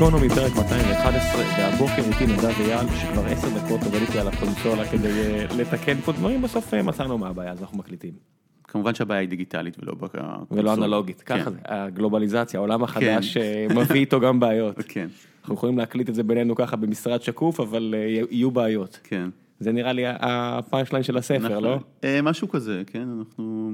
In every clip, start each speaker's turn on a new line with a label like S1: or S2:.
S1: גיקונומי פרק 211, והבוקר איתי נדב אייל, שכבר 10 דקות עובד איתי על הקונסולה כדי אה, לתקן פה דברים, בסוף אה, מצאנו מה הבעיה, אז אנחנו מקליטים.
S2: כמובן שהבעיה היא דיגיטלית ולא בקונסולה.
S1: ולא אנלוגית,
S2: כן.
S1: ככה זה, הגלובליזציה, העולם החדש אה, מביא איתו גם בעיות.
S2: כן,
S1: אנחנו יכולים להקליט את זה בינינו ככה במשרד שקוף, אבל יהיו בעיות.
S2: כן.
S1: זה נראה לי הפאנץ' ליין של הספר,
S2: אנחנו-
S1: לא?
S2: משהו כזה, כן, אנחנו,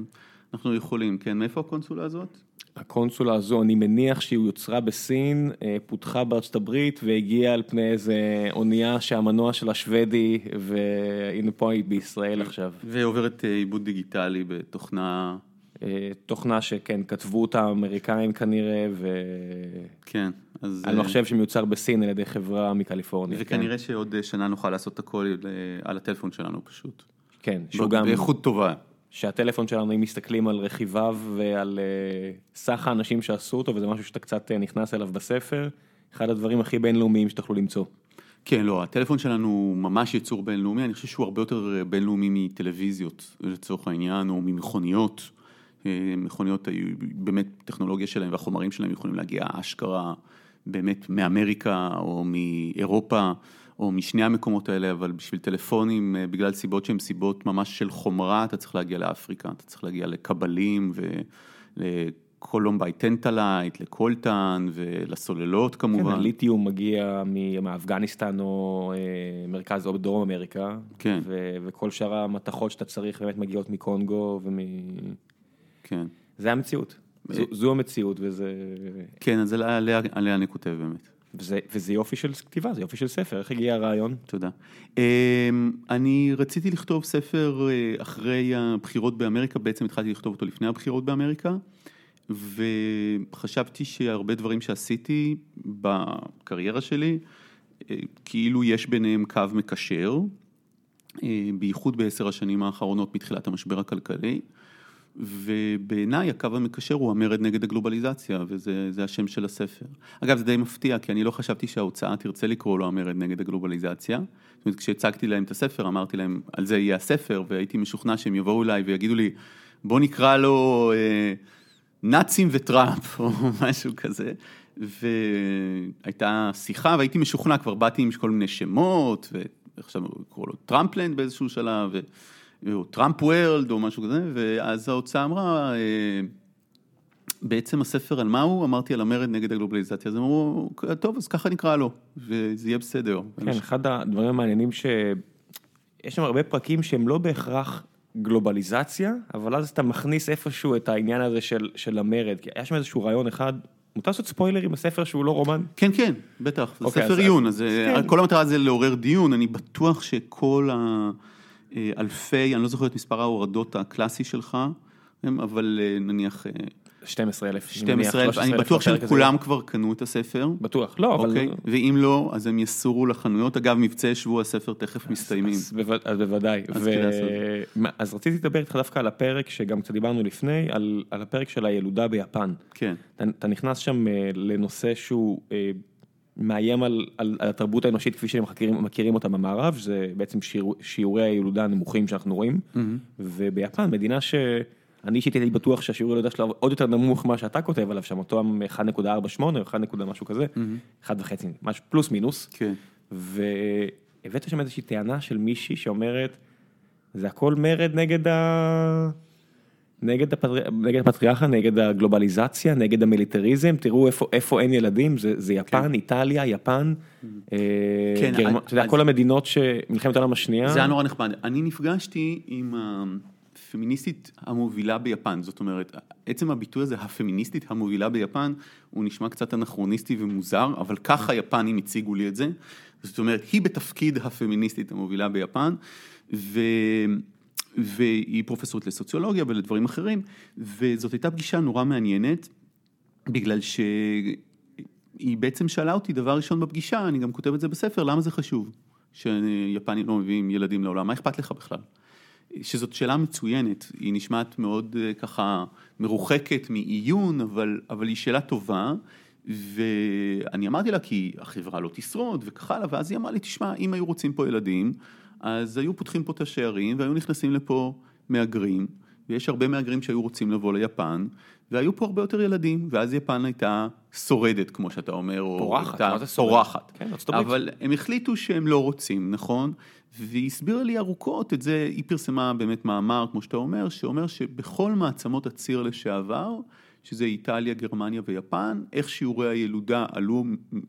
S2: אנחנו יכולים, כן. מאיפה הקונסולה הזאת?
S1: הקונסולה הזו, אני מניח שהיא יוצרה בסין, אה, פותחה בארצות הברית והגיעה על פני איזה אונייה שהמנוע שלה שוודי, והנה פה היא בישראל עכשיו.
S2: ועוברת אה, עיבוד דיגיטלי בתוכנה,
S1: אה, תוכנה שכן, כתבו אותה האמריקאים כנראה,
S2: כן. אז...
S1: ואני
S2: אה,
S1: חושב שמיוצר בסין על ידי חברה מקליפורניה.
S2: וכנראה שעוד אה, שנה נוכל לעשות הכל על הטלפון שלנו פשוט.
S1: כן, שהוא גם,
S2: באיכות טובה.
S1: שהטלפון שלנו, אם מסתכלים על רכיביו ועל אה, סך האנשים שעשו אותו, וזה משהו שאתה קצת אה, נכנס אליו בספר, אחד הדברים הכי בינלאומיים שתוכלו למצוא.
S2: כן, לא, הטלפון שלנו הוא ממש יצור בינלאומי, אני חושב שהוא הרבה יותר אה, בינלאומי מטלוויזיות, לצורך העניין, או ממכוניות. מכוניות היו באמת, טכנולוגיה שלהם והחומרים שלהם יכולים להגיע אשכרה באמת מאמריקה או מאירופה או משני המקומות האלה, אבל בשביל טלפונים, אה, בגלל סיבות שהן סיבות ממש של חומרה, אתה צריך להגיע לאפריקה, אתה צריך להגיע לקבלים ול columbite tantalite, לקולטן ולסוללות
S1: כן,
S2: כמובן.
S1: הליתיום מגיע מ- מאפגניסטן או אה, מרכז או בדרום אמריקה,
S2: כן.
S1: ו- וכל שאר המתכות שאתה צריך באמת מגיעות מקונגו, ומ...
S2: כן.
S1: זה המציאות, זו, זו המציאות, וזה,
S2: כן, אז עליה, עליה אני כותב באמת.
S1: וזה, וזה יופי של כתיבה, זה יופי של ספר, איך הגיע הרעיון?
S2: תודה. אמ, אני רציתי לכתוב ספר אה, אחרי הבחירות באמריקה, בעצם התחלתי לכתוב אותו לפני הבחירות באמריקה, וחשבתי שהרבה דברים שעשיתי בקריירה שלי, אה, כאילו יש ביניהם קו מקשר, אה, בייחוד בעשר השנים האחרונות מתחילת המשבר הכלכלי. ובעיניי הקו המקשר הוא המרד נגד הגלובליזציה, וזה זה השם של הספר. אגב, זה די מפתיע, כי אני לא חשבתי שההוצאה תרצה לקרוא לו המרד נגד הגלובליזציה. זאת אומרת, כשהצגתי להם את הספר, אמרתי להם, על זה יהיה הספר, והייתי משוכנע שהם יבואו אליי ויגידו לי, בוא נקרא לו אה, נאצים וטראמפ, או משהו כזה. והייתה שיחה, והייתי משוכנע, כבר באתי עם כל מיני שמות, ועכשיו קראו לו טראמפלנד באיזשהו שלב, ו... או טראמפ וורלד או משהו כזה, ואז ההוצאה אמרה, אה, בעצם הספר על מה הוא? אמרתי על המרד נגד הגלובליזציה, אז הם אמרו, טוב, אז ככה נקרא לו, וזה יהיה בסדר.
S1: כן, אחד הדברים המעניינים שיש שם הרבה פרקים שהם לא בהכרח גלובליזציה, אבל אז אתה מכניס איפשהו את העניין הזה של, של המרד, כי היה שם איזשהו רעיון אחד, מותר לעשות ספוילרים בספר שהוא לא רומן?
S2: כן, כן, בטח, זה
S1: אוקיי,
S2: ספר
S1: אז-
S2: עיון,
S1: אז-
S2: אז אה,
S1: כן.
S2: כל המטרה זה לעורר דיון, אני בטוח שכל האלפי, אני לא זוכר את מספר ההורדות הקלאסי שלך, הם, אבל אה, נניח אה,
S1: 12,000.
S2: 12,000, אני בטוח שכולם כבר קנו את הספר.
S1: בטוח, לא, אבל...
S2: אוקיי, ואם לא, אז הם יסורו לחנויות. אגב, מבצעי שבוע הספר תכף מסתיימים.
S1: אז, בו- אז בוודאי.
S2: אז
S1: רציתי לדבר איתך דווקא על הפרק שגם קצת דיברנו לפני, על, הפרק של הילודה ביפן.
S2: כן,
S1: אתה, נכנס שם אה, לנושא שהוא אה, מאיים על, על, על התרבות האנושית כפי שמכירים מכירים אותה במערב, שזה בעצם שיעור, שיעורי הילודה הנמוכים שאנחנו רואים. וביפן, מדינה שאני אישית הייתי בטוח שהשיעור הילודה שלה עוד יותר נמוך ממה שאתה כותב עליו שם, אותו 1.48 או 1. משהו כזה, 1.5, משהו פלוס מינוס.
S2: כן.
S1: והבאת שם איזושהי טענה של מישהי שאומרת, זה הכל מרד נגד ה... נגד, הפטר... נגד הפטריארכיה, נגד הגלובליזציה, נגד המיליטריזם, תראו איפה, איפה אין ילדים, זה, זה יפן, איטליה, יפן, אה,
S2: כן,
S1: גרמ...
S2: אז-
S1: אתה יודע,
S2: אז-
S1: כל המדינות שמלחמת העולם השנייה,
S2: זה היה נורא נחמד. אני נפגשתי עם הפמיניסטית המובילה ביפן, זאת אומרת, עצם הביטוי הזה, הפמיניסטית המובילה ביפן, הוא נשמע קצת אנכרוניסטי ומוזר, אבל ככה היפנים הציגו לי את זה. זאת אומרת, היא בתפקיד הפמיניסטית המובילה ביפן, ו... והיא פרופסורית לסוציולוגיה ולדברים אחרים, וזאת הייתה פגישה נורא מעניינת, בגלל שהיא בעצם שאלה אותי דבר ראשון בפגישה, אני גם כותב את זה בספר, למה זה חשוב שיפנים לא מביאים ילדים לעולם, מה אכפת לך בכלל? שזאת שאלה מצוינת, היא נשמעת מאוד אה, ככה מרוחקת מעיון, אבל, אבל היא שאלה טובה, ואני אמרתי לה כי החברה לא תשרוד וכך הלאה, ואז היא אמרה לי, תשמע, אם היו רוצים פה ילדים, אז היו פותחים פה את השערים והיו נכנסים לפה מהגרים, ויש הרבה מהגרים שהיו רוצים לבוא ליפן, והיו פה הרבה יותר ילדים, ואז יפן הייתה שורדת, כמו שאתה אומר,
S1: פורחת,
S2: או
S1: מה זה שורדת?
S2: פורחת.
S1: כן, ארצות הברית.
S2: אבל הם החליטו שהם לא רוצים, נכון? והיא הסבירה לי ארוכות את זה, היא פרסמה באמת מאמר, כמו שאתה אומר, שאומר שבכל מעצמות הציר לשעבר, שזה איטליה, גרמניה ויפן, איך שיעורי הילודה עלו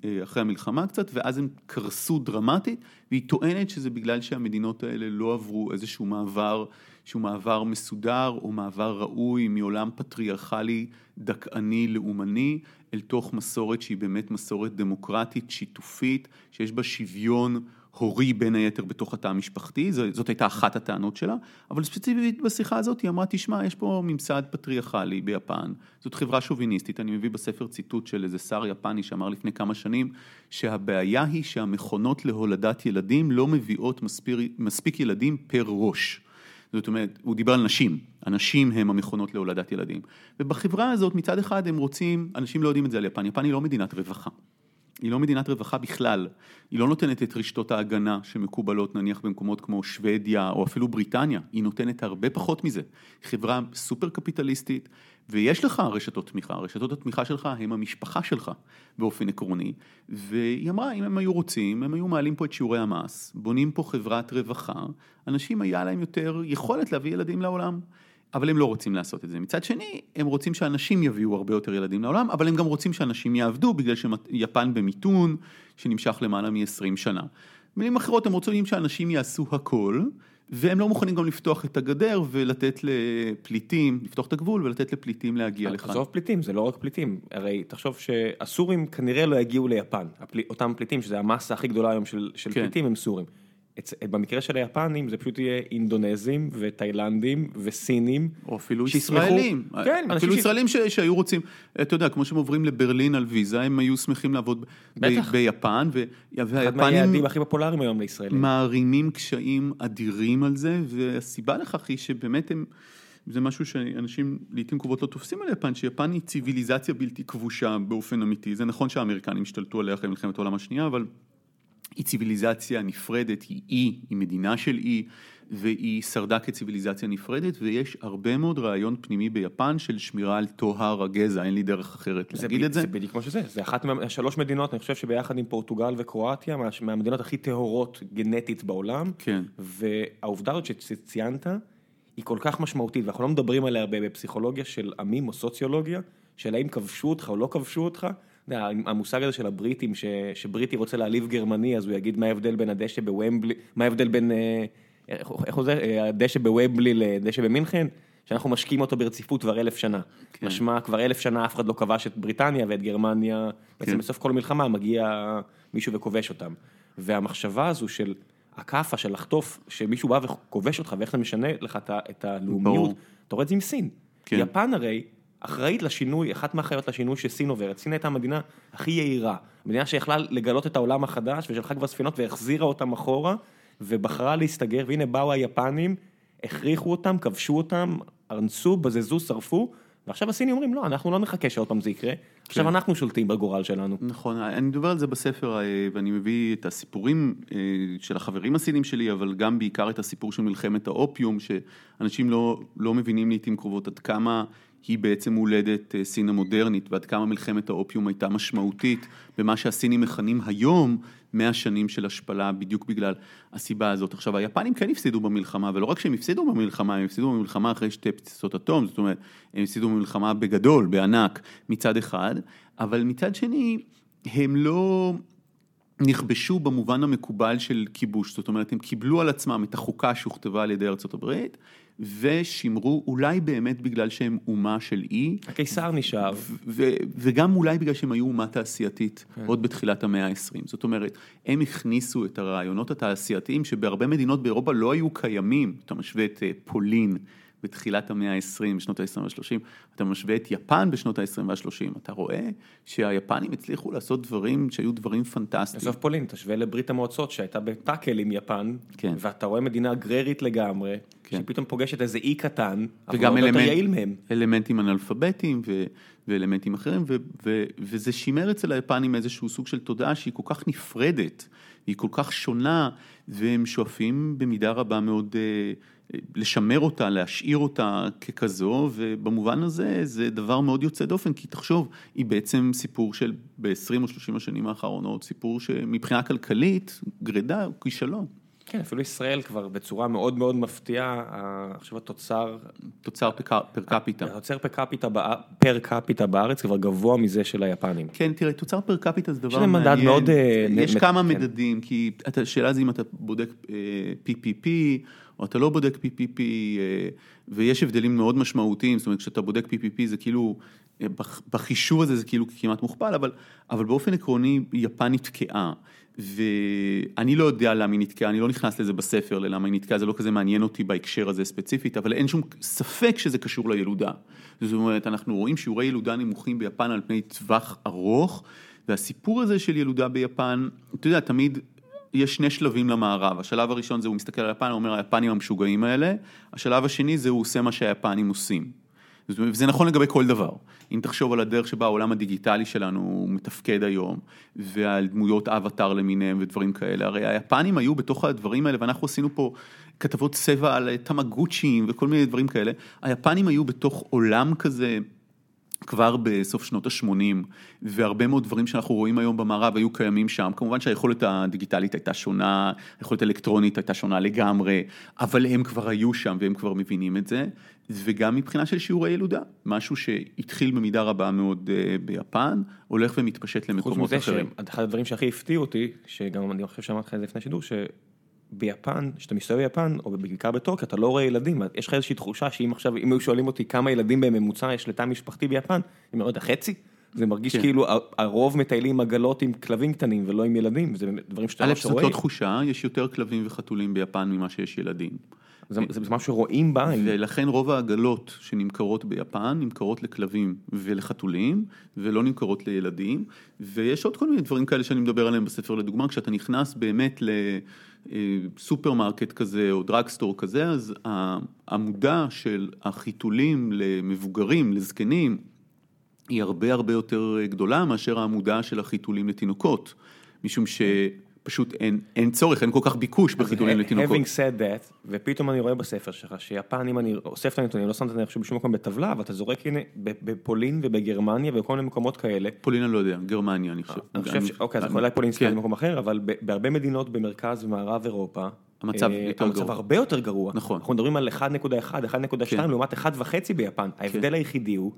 S2: אה, אחרי המלחמה קצת, ואז הם קרסו דרמטית, והיא טוענת שזה בגלל שהמדינות האלה לא עברו איזשהו מעבר, שהוא מעבר מסודר, או מעבר ראוי מעולם פטריארכלי, דכאני, לאומני, אל תוך מסורת שהיא באמת מסורת דמוקרטית, שיתופית, שיש בה שוויון. הורי בין היתר בתוך התא המשפחתי, זאת הייתה אחת הטענות שלה, אבל ספציפית בשיחה הזאת היא אמרה, תשמע, יש פה ממסד פטריארכלי ביפן, זאת חברה שוביניסטית, אני מביא בספר ציטוט של איזה שר יפני שאמר לפני כמה שנים, שהבעיה היא שהמכונות להולדת ילדים לא מביאות מספיר, מספיק ילדים פר ראש. זאת אומרת, הוא דיבר על נשים, הנשים הם המכונות להולדת ילדים. ובחברה הזאת מצד אחד הם רוצים, אנשים לא יודעים את זה על יפן, יפן היא לא מדינת רווחה. היא לא מדינת רווחה בכלל, היא לא נותנת את רשתות ההגנה שמקובלות נניח במקומות כמו שוודיה או אפילו בריטניה, היא נותנת הרבה פחות מזה. חברה סופר קפיטליסטית ויש לך רשתות תמיכה, רשתות התמיכה שלך הם המשפחה שלך באופן עקרוני והיא אמרה אם הם היו רוצים, הם היו מעלים פה את שיעורי המס, בונים פה חברת רווחה, אנשים היה להם יותר יכולת להביא ילדים לעולם. אבל הם לא רוצים לעשות את זה. מצד שני, הם רוצים שאנשים יביאו הרבה יותר ילדים לעולם, אבל הם גם רוצים שאנשים יעבדו, בגלל שיפן במיתון, שנמשך למעלה מ-20 שנה. במילים אחרות, הם רוצים שאנשים יעשו הכל, והם לא מוכנים גם לפתוח את הגדר ולתת לפליטים, לפתוח את הגבול ולתת לפליטים להגיע לכאן.
S1: עזוב פליטים, זה לא רק פליטים, הרי תחשוב שהסורים כנראה לא יגיעו ליפן, אותם פליטים, שזה המסה הכי גדולה היום של, של כן. פליטים, הם סורים. במקרה של היפנים זה פשוט יהיה אינדונזים ותאילנדים וסינים.
S2: או אפילו שישמחו, ישראלים, כן, אפילו ש... ישראלים ש... שהיו רוצים, אתה יודע, כמו שהם עוברים לברלין על ויזה, הם היו שמחים לעבוד ב... ביפן, ו...
S1: והיפנים... אחד מהיעדים הכי פופולריים היום לישראלים.
S2: מערימים קשיים אדירים על זה, והסיבה לכך היא שבאמת הם... זה משהו שאנשים לעיתים קרובות לא תופסים על יפן, שיפן היא ציוויליזציה בלתי כבושה באופן אמיתי. זה נכון שהאמריקנים השתלטו עליה אחרי מלחמת העולם השנייה, אבל היא ציוויליזציה נפרדת, היא אי, היא מדינה של אי, והיא שרדה כציוויליזציה נפרדת, ויש הרבה מאוד רעיון פנימי ביפן של שמירה על טוהר הגזע, אין לי דרך אחרת להגיד את זה.
S1: זה בדיוק כמו שזה, זה אחת מהשלוש מדינות, אני חושב שביחד עם פורטוגל וקרואטיה, מהמדינות הכי טהורות גנטית בעולם,
S2: כן.
S1: והעובדה הזאת שציינת, היא כל כך משמעותית, ואנחנו לא מדברים עליה הרבה בפסיכולוגיה של עמים או סוציולוגיה, של האם כבשו אותך או לא כבשו אותך, המושג הזה של הבריטים, שבריטי רוצה להעליב גרמני, אז הוא יגיד מה ההבדל בין הדשא בוומבלי, מה ההבדל בין, אה, איך זה, הדשא בוומבלי לדשא במינכן, שאנחנו משקיעים אותו ברציפות כבר אלף שנה. כן. משמע, כבר אלף שנה אף אחד לא כבש את בריטניה ואת גרמניה, בעצם כן. בסוף כל מלחמה מגיע מישהו וכובש אותם. והמחשבה הזו של הכאפה, של לחטוף, שמישהו בא וכובש אותך ואיך זה משנה לך את הלאומיות, אתה רואה את זה עם סין. כן. יפן הרי, אחראית לשינוי, אחת מהאחראיות לשינוי שסין עוברת. סין הייתה המדינה הכי יהירה, מדינה שיכלה לגלות את העולם החדש ושלחה כבר ספינות והחזירה אותם אחורה ובחרה להסתגר, והנה באו היפנים, הכריחו אותם, כבשו אותם, ארנסו, בזזו, שרפו, ועכשיו הסינים אומרים לא, אנחנו לא נחכה שעוד פעם זה יקרה, עכשיו כן. אנחנו שולטים בגורל שלנו.
S2: נכון, אני מדבר על זה בספר אה, ואני מביא את הסיפורים אה, של החברים הסינים שלי, אבל גם בעיקר את הסיפור של מלחמת האופיום, שאנשים לא, לא מבינים לעיתים קרובות עד כמה היא בעצם הולדת אה, סין המודרנית ועד כמה מלחמת האופיום הייתה משמעותית במה שהסינים מכנים היום 100 שנים של השפלה בדיוק בגלל הסיבה הזאת. עכשיו היפנים כן הפסידו במלחמה ולא רק שהם הפסידו במלחמה, הם הפסידו במלחמה אחרי שתי פצצות אטום, זאת אומרת הם הפסידו במלחמה בגדול, בענק מצד אחד, אבל מצד שני הם לא... נכבשו במובן המקובל של כיבוש, זאת אומרת הם קיבלו על עצמם את החוקה שהוכתבה על ידי הברית ושימרו אולי באמת בגלל שהם אומה של אי.
S1: הקיסר נשאר.
S2: וגם אולי בגלל שהם היו אומה תעשייתית כן. עוד בתחילת המאה ה-20. זאת אומרת, הם הכניסו את הרעיונות התעשייתיים שבהרבה מדינות באירופה לא היו קיימים. אתה משווה את אה, פולין. בתחילת המאה ה-20, בשנות ה-20 וה-30, אתה משווה את יפן בשנות ה-20 וה-30, אתה רואה שהיפנים הצליחו לעשות דברים שהיו דברים פנטסטיים.
S1: עזוב פולין, תשווה לברית המועצות שהייתה בטאקל עם יפן, כן. ואתה רואה מדינה אגררית לגמרי, כן. שפתאום פוגשת איזה אי קטן, הרבה יותר יעיל מהם.
S2: אלמנטים אנאלפביתיים ו- ואלמנטים אחרים, ו- ו- וזה שימר אצל היפנים איזשהו סוג של תודעה שהיא כל כך נפרדת, היא כל כך שונה, והם שואפים במידה רבה מאוד... Uh, לשמר אותה, להשאיר אותה ככזו, ובמובן הזה זה דבר מאוד יוצא דופן, כי תחשוב, היא בעצם סיפור של ב-20 או 30 השנים האחרונות, סיפור שמבחינה כלכלית, גרידה כישלון.
S1: כן, אפילו ישראל כבר בצורה מאוד מאוד מפתיעה, עכשיו התוצר...
S2: תוצר פר קפיטה.
S1: התוצר פר קפיטה, פר קפיטה בארץ כבר גבוה מזה של היפנים.
S2: כן, תראה, תוצר פר קפיטה זה דבר מעניין.
S1: יש מדד מאוד...
S2: יש כמה מדדים, כי השאלה זה אם אתה בודק PPP, או אתה לא בודק PPP, ויש הבדלים מאוד משמעותיים, זאת אומרת, כשאתה בודק PPP זה כאילו, בחישוב הזה זה כאילו כמעט מוכפל, אבל, אבל באופן עקרוני יפן נתקעה. ואני לא יודע למה היא נתקעה, אני לא נכנס לזה בספר, ללמה היא נתקעה, זה לא כזה מעניין אותי בהקשר הזה ספציפית, אבל אין שום ספק שזה קשור לילודה. זאת אומרת, אנחנו רואים שיעורי ילודה נמוכים ביפן על פני טווח ארוך, והסיפור הזה של ילודה ביפן, אתה יודע, תמיד יש שני שלבים למערב, השלב הראשון זה הוא מסתכל על היפן, הוא אומר היפנים המשוגעים האלה, השלב השני זה הוא עושה מה שהיפנים עושים. וזה נכון לגבי כל דבר. אם תחשוב על הדרך שבה העולם הדיגיטלי שלנו מתפקד היום, ועל דמויות אבטאר למיניהם ודברים כאלה, הרי היפנים היו בתוך הדברים האלה, ואנחנו עשינו פה כתבות צבע על תמגוצ'ים וכל מיני דברים כאלה, היפנים היו בתוך עולם כזה. כבר בסוף שנות ה-80, והרבה מאוד דברים שאנחנו רואים היום במערב היו קיימים שם, כמובן שהיכולת הדיגיטלית הייתה שונה, היכולת האלקטרונית הייתה שונה לגמרי, אבל הם כבר היו שם והם כבר מבינים את זה, וגם מבחינה של שיעורי ילודה, משהו שהתחיל במידה רבה מאוד אה, ביפן, הולך ומתפשט למקומות אחרים.
S1: חוץ מזה שאחד הדברים שהכי הפתיעו אותי, שגם אני חושב שאמרתי לך את זה לפני שידור, ביפן, כשאתה מסתובב ביפן, או בעיקר בטורקיה, אתה לא רואה ילדים, יש לך איזושהי תחושה שאם עכשיו, אם היו שואלים אותי כמה ילדים בממוצע יש לתא משפחתי ביפן, אני אומר, חצי? זה מרגיש כן. כאילו הרוב מטיילים עגלות עם כלבים קטנים ולא עם ילדים, זה דברים שאתה
S2: ממש רואה. א', זאת לא תחושה, יש יותר כלבים וחתולים ביפן ממה שיש ילדים.
S1: זה, זה משהו שרואים בעין.
S2: ולכן רוב העגלות שנמכרות ביפן, נמכרות לכלבים ולחתולים, ולא נמכרות לילדים, ויש עוד כל מיני דברים כאלה שאני מדבר עליהם בספר, לדוגמה, כשאתה נכנס באמת ל... סופרמרקט כזה או drugstore כזה, אז העמודה של החיתולים למבוגרים, לזקנים, היא הרבה הרבה יותר גדולה מאשר העמודה של החיתולים לתינוקות, משום שפשוט אין, אין צורך, אין כל כך ביקוש בחיתולים לתינוקות.
S1: Having said that, ופתאום אני רואה בספר שלך שיפן, אם אני אוסף את הנתונים, לא שמת את זה בשום מקום בטבלה, אבל אתה זורק הנה בפולין ובגרמניה ובכל מיני מקומות כאלה.
S2: פולין אני לא יודע, גרמניה אני חושב.
S1: אני חושב ש... אוקיי, אז אולי פולין סתם במקום אחר, אבל בהרבה מדינות במרכז ומערב אירופה,
S2: המצב יותר גרוע.
S1: המצב הרבה יותר גרוע.
S2: נכון.
S1: אנחנו מדברים על 1.1, 1.2 לעומת 1.5 ביפן. ההבדל היחידי הוא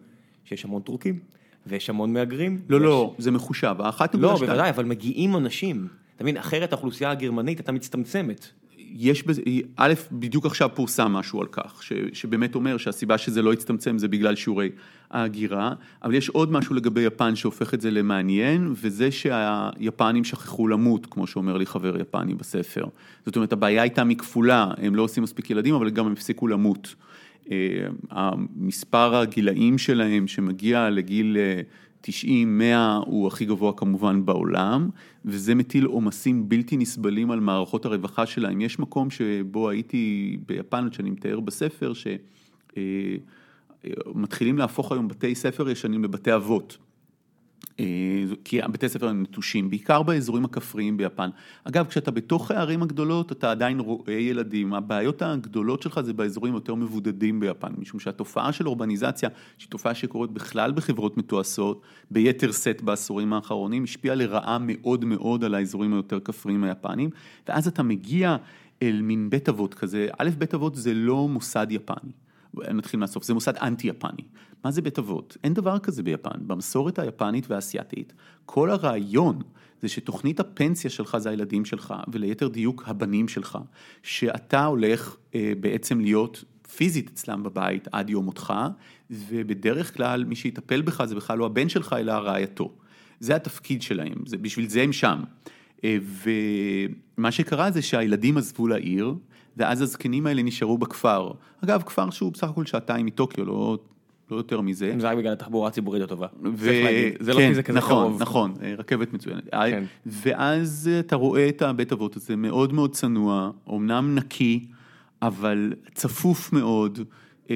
S1: שיש המון טורקים. ויש המון מהגרים.
S2: לא, לא, זה מחושב, האחת
S1: לא, בוודאי, אבל מגיעים אנשים. אתה מבין, אחרת האוכלוסייה הגרמנית הייתה מצטמצמת.
S2: יש בזה, א', בדיוק עכשיו פורסם משהו על כך, ש, שבאמת אומר שהסיבה שזה לא הצטמצם זה בגלל שיעורי ההגירה, אבל יש עוד משהו לגבי יפן שהופך את זה למעניין, וזה שהיפנים שכחו למות, כמו שאומר לי חבר יפני בספר. זאת אומרת, הבעיה הייתה מכפולה, הם לא עושים מספיק ילדים, אבל גם הם הפסיקו למות. המספר הגילאים שלהם שמגיע לגיל 90, 100 הוא הכי גבוה כמובן בעולם, וזה מטיל עומסים בלתי נסבלים על מערכות הרווחה שלהם. יש מקום שבו הייתי ביפן, שאני מתאר בספר, שמתחילים להפוך היום בתי ספר ישנים לבתי אבות. אה, כי הבתי ספר הם נטושים, בעיקר באזורים הכפריים ביפן. אגב, כשאתה בתוך הערים הגדולות, אתה עדיין רואה ילדים. הבעיות הגדולות שלך זה באזורים יותר מבודדים ביפן, משום שהתופעה של אורבניזציה, שהיא תופעה שקורית בכלל בחברות מתועשות, ביתר שאת בעשורים האחרונים, השפיעה לרעה מאוד מאוד על האזורים היותר כפריים היפניים, ואז אתה מגיע אל מין בית אבות כזה, א', בית אבות זה לא מוסד יפני. נתחיל מהסוף, זה מוסד אנטי יפני. מה זה בית אבות? אין דבר כזה ביפן. במסורת היפנית והאסייתית, כל הרעיון זה שתוכנית הפנסיה שלך זה הילדים שלך, וליתר דיוק הבנים שלך, שאתה הולך אה, בעצם להיות פיזית אצלם בבית עד יום מותך, ובדרך כלל מי שיטפל בך זה בכלל לא הבן שלך אלא רעייתו. זה התפקיד שלהם, זה, בשביל זה הם שם. אה, ומה שקרה זה שהילדים עזבו לעיר, ואז הזקנים האלה נשארו בכפר. אגב, כפר שהוא בסך הכל שעתיים מטוקיו, לא, לא יותר מזה.
S1: זה רק בגלל התחבורה הציבורית הטובה.
S2: ו... זה לא כן, זה כזה נכון, קרוב. נכון, נכון, רכבת מצוינת. כן. ואז אתה רואה את הבית אבות הזה מאוד מאוד צנוע, אמנם נקי, אבל צפוף מאוד. אה,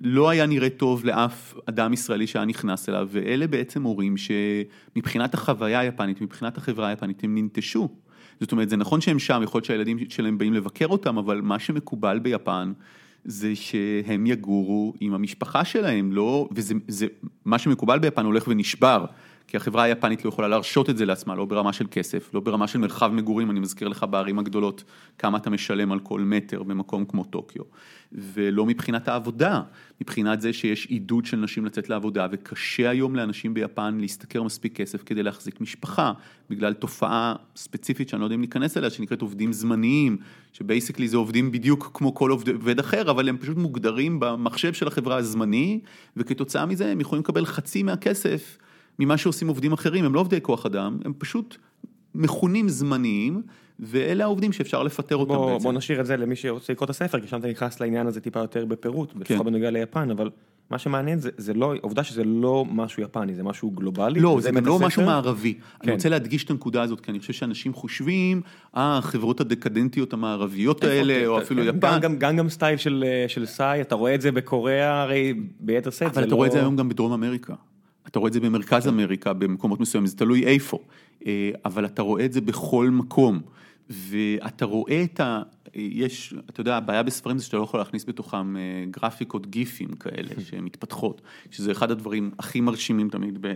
S2: לא היה נראה טוב לאף אדם ישראלי שהיה נכנס אליו, ואלה בעצם הורים שמבחינת החוויה היפנית, מבחינת החברה היפנית, הם ננטשו. זאת אומרת, זה נכון שהם שם, יכול להיות שהילדים שלהם באים לבקר אותם, אבל מה שמקובל ביפן זה שהם יגורו עם המשפחה שלהם, לא, וזה, זה, מה שמקובל ביפן הולך ונשבר. כי החברה היפנית לא יכולה להרשות את זה לעצמה, לא ברמה של כסף, לא ברמה של מרחב מגורים, אני מזכיר לך בערים הגדולות כמה אתה משלם על כל מטר במקום כמו טוקיו. ולא מבחינת העבודה, מבחינת זה שיש עידוד של נשים לצאת לעבודה, וקשה היום לאנשים ביפן להשתכר מספיק כסף כדי להחזיק משפחה, בגלל תופעה ספציפית שאני לא יודע אם ניכנס אליה, שנקראת עובדים זמניים, שבייסקלי זה עובדים בדיוק כמו כל עובד אחר, אבל הם פשוט מוגדרים במחשב של החברה הזמני, וכתוצאה מזה הם יכולים לקבל חצי מהכסף. ממה שעושים עובדים אחרים, הם לא עובדי כוח אדם, הם פשוט מכונים זמניים, ואלה העובדים שאפשר לפטר אותם
S1: בוא,
S2: בעצם.
S1: בוא נשאיר את זה למי שרוצה לקרוא את הספר, כי שם אתה נכנס לעניין הזה טיפה יותר בפירוט,
S2: כן.
S1: לפחות בנוגע ליפן, אבל מה שמעניין זה, זה לא, עובדה שזה לא משהו יפני, זה משהו גלובלי.
S2: לא, זה גם לא
S1: הספר.
S2: משהו מערבי. אני
S1: כן.
S2: רוצה להדגיש את הנקודה הזאת, כי אני חושב שאנשים חושבים, אה, החברות הדקדנטיות המערביות האלה, או אפילו יפן.
S1: גם, גם, גם סטייל של, של סאי, אתה רואה את זה בקוריאה, הרי ביתר שאת,
S2: אבל אתה
S1: לא...
S2: רואה את זה היום גם בדרום אמריקה. אתה רואה את זה במרכז אמריקה, במקומות מסוימים, זה תלוי איפה. אה, אבל אתה רואה את זה בכל מקום. ואתה רואה את ה... יש, אתה יודע, הבעיה בספרים זה שאתה לא יכול להכניס בתוכם אה, גרפיקות גיפים כאלה שמתפתחות, שזה אחד הדברים הכי מרשימים תמיד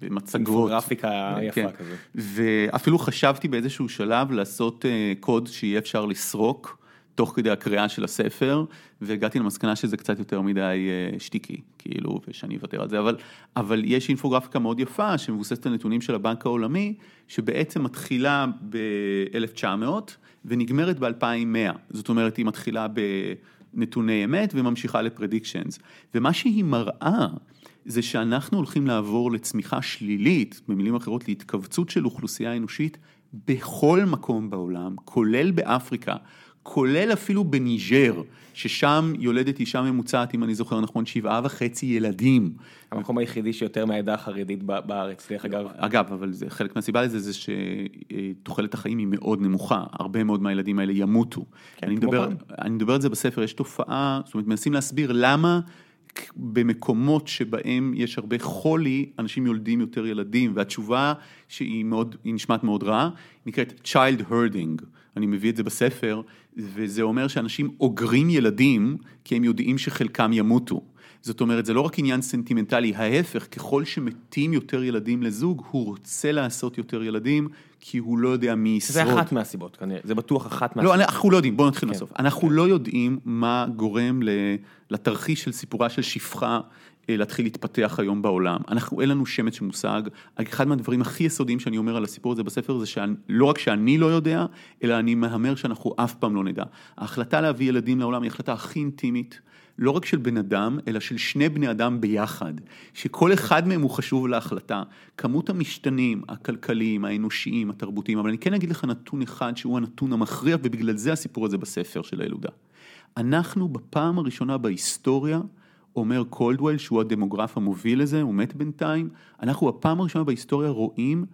S2: במצגות.
S1: גרפיקה יפה
S2: כן.
S1: כזו.
S2: ואפילו חשבתי באיזשהו שלב לעשות אה, קוד שיהיה אפשר לסרוק. תוך כדי הקריאה של הספר, והגעתי למסקנה שזה קצת יותר מדי אה, שטיקי, כאילו, ושאני אוותר על זה, אבל, אבל יש אינפוגרפיקה מאוד יפה שמבוססת על נתונים של הבנק העולמי, שבעצם מתחילה ב-1900 ונגמרת ב-2100, זאת אומרת היא מתחילה בנתוני אמת וממשיכה לפרדיקשנס, ומה שהיא מראה זה שאנחנו הולכים לעבור לצמיחה שלילית, במילים אחרות להתכווצות של אוכלוסייה אנושית בכל מקום בעולם, כולל באפריקה. כולל אפילו בניג'ר, ששם יולדת אישה ממוצעת, אם אני זוכר נכון, שבעה וחצי ילדים.
S1: המקום היחידי שיותר מהעדה החרדית בארץ, דרך אגב.
S2: אגב, אבל זה, חלק מהסיבה לזה זה שתוחלת החיים היא מאוד נמוכה, הרבה מאוד מהילדים האלה ימותו.
S1: כן,
S2: אני, מדבר,
S1: פעם.
S2: אני מדבר על זה בספר, יש תופעה, זאת אומרת, מנסים להסביר למה במקומות שבהם יש הרבה חולי, אנשים יולדים יותר ילדים, והתשובה שהיא מאוד, נשמעת מאוד רע, נקראת child herding. אני מביא את זה בספר, וזה אומר שאנשים אוגרים ילדים, כי הם יודעים שחלקם ימותו. זאת אומרת, זה לא רק עניין סנטימנטלי, ההפך, ככל שמתים יותר ילדים לזוג, הוא רוצה לעשות יותר ילדים, כי הוא לא יודע מי ישרוד.
S1: זה אחת מהסיבות כנראה, זה בטוח אחת
S2: לא,
S1: מהסיבות.
S2: אנחנו לא יודעים, בואו נתחיל
S1: כן.
S2: מהסוף. אנחנו לא יודעים מה גורם לתרחיש של סיפורה של שפחה אה, להתחיל להתפתח היום בעולם. אנחנו, אין לנו שמץ של מושג. אחד מהדברים הכי יסודיים שאני אומר על הסיפור הזה בספר זה שלא רק שאני לא יודע, אלא אני מהמר שאנחנו אף פעם לא נדע. ההחלטה להביא ילדים לעולם היא החלטה הכי אינטימית. לא רק של בן אדם, אלא של שני בני אדם ביחד, שכל אחד מהם הוא חשוב להחלטה. כמות המשתנים, הכלכליים, האנושיים, התרבותיים, אבל אני כן אגיד לך נתון אחד שהוא הנתון המכריע, ובגלל זה הסיפור הזה בספר של הילודה. אנחנו בפעם הראשונה בהיסטוריה, אומר קולדוול, שהוא הדמוגרף המוביל לזה, הוא מת בינתיים, אנחנו בפעם הראשונה בהיסטוריה רואים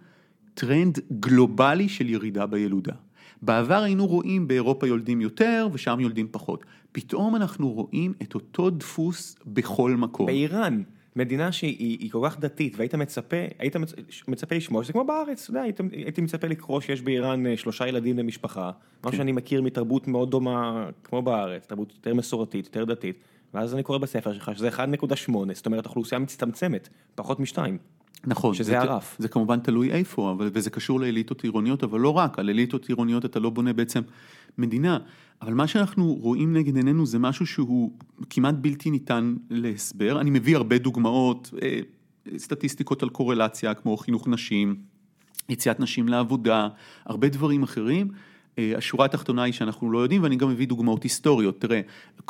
S2: טרנד גלובלי של ירידה בילודה. בעבר היינו רואים באירופה יולדים יותר ושם יולדים פחות. פתאום אנחנו רואים את אותו דפוס בכל מקום.
S1: באיראן, מדינה שהיא היא כל כך דתית, והיית מצפה, היית מצ- מצפה לשמוע שזה כמו בארץ, אתה יודע, היית, הייתי מצפה לקרוא שיש באיראן אה, שלושה ילדים למשפחה, מה
S2: כן.
S1: שאני מכיר מתרבות מאוד דומה כמו בארץ, תרבות יותר מסורתית, יותר דתית, ואז אני קורא בספר שלך שזה 1.8, זאת אומרת אוכלוסייה מצטמצמת, פחות משתיים.
S2: נכון.
S1: שזה
S2: זה,
S1: הרף.
S2: זה כמובן תלוי איפה, אבל, וזה קשור לאליטות עירוניות, אבל לא רק, על אליטות עירוניות אתה לא בונה בעצם מדינה. אבל מה שאנחנו רואים נגד עינינו זה משהו שהוא כמעט בלתי ניתן להסבר. אני מביא הרבה דוגמאות, אה, סטטיסטיקות על קורלציה, כמו חינוך נשים, יציאת נשים לעבודה, הרבה דברים אחרים. אה, השורה התחתונה היא שאנחנו לא יודעים, ואני גם מביא דוגמאות היסטוריות. תראה,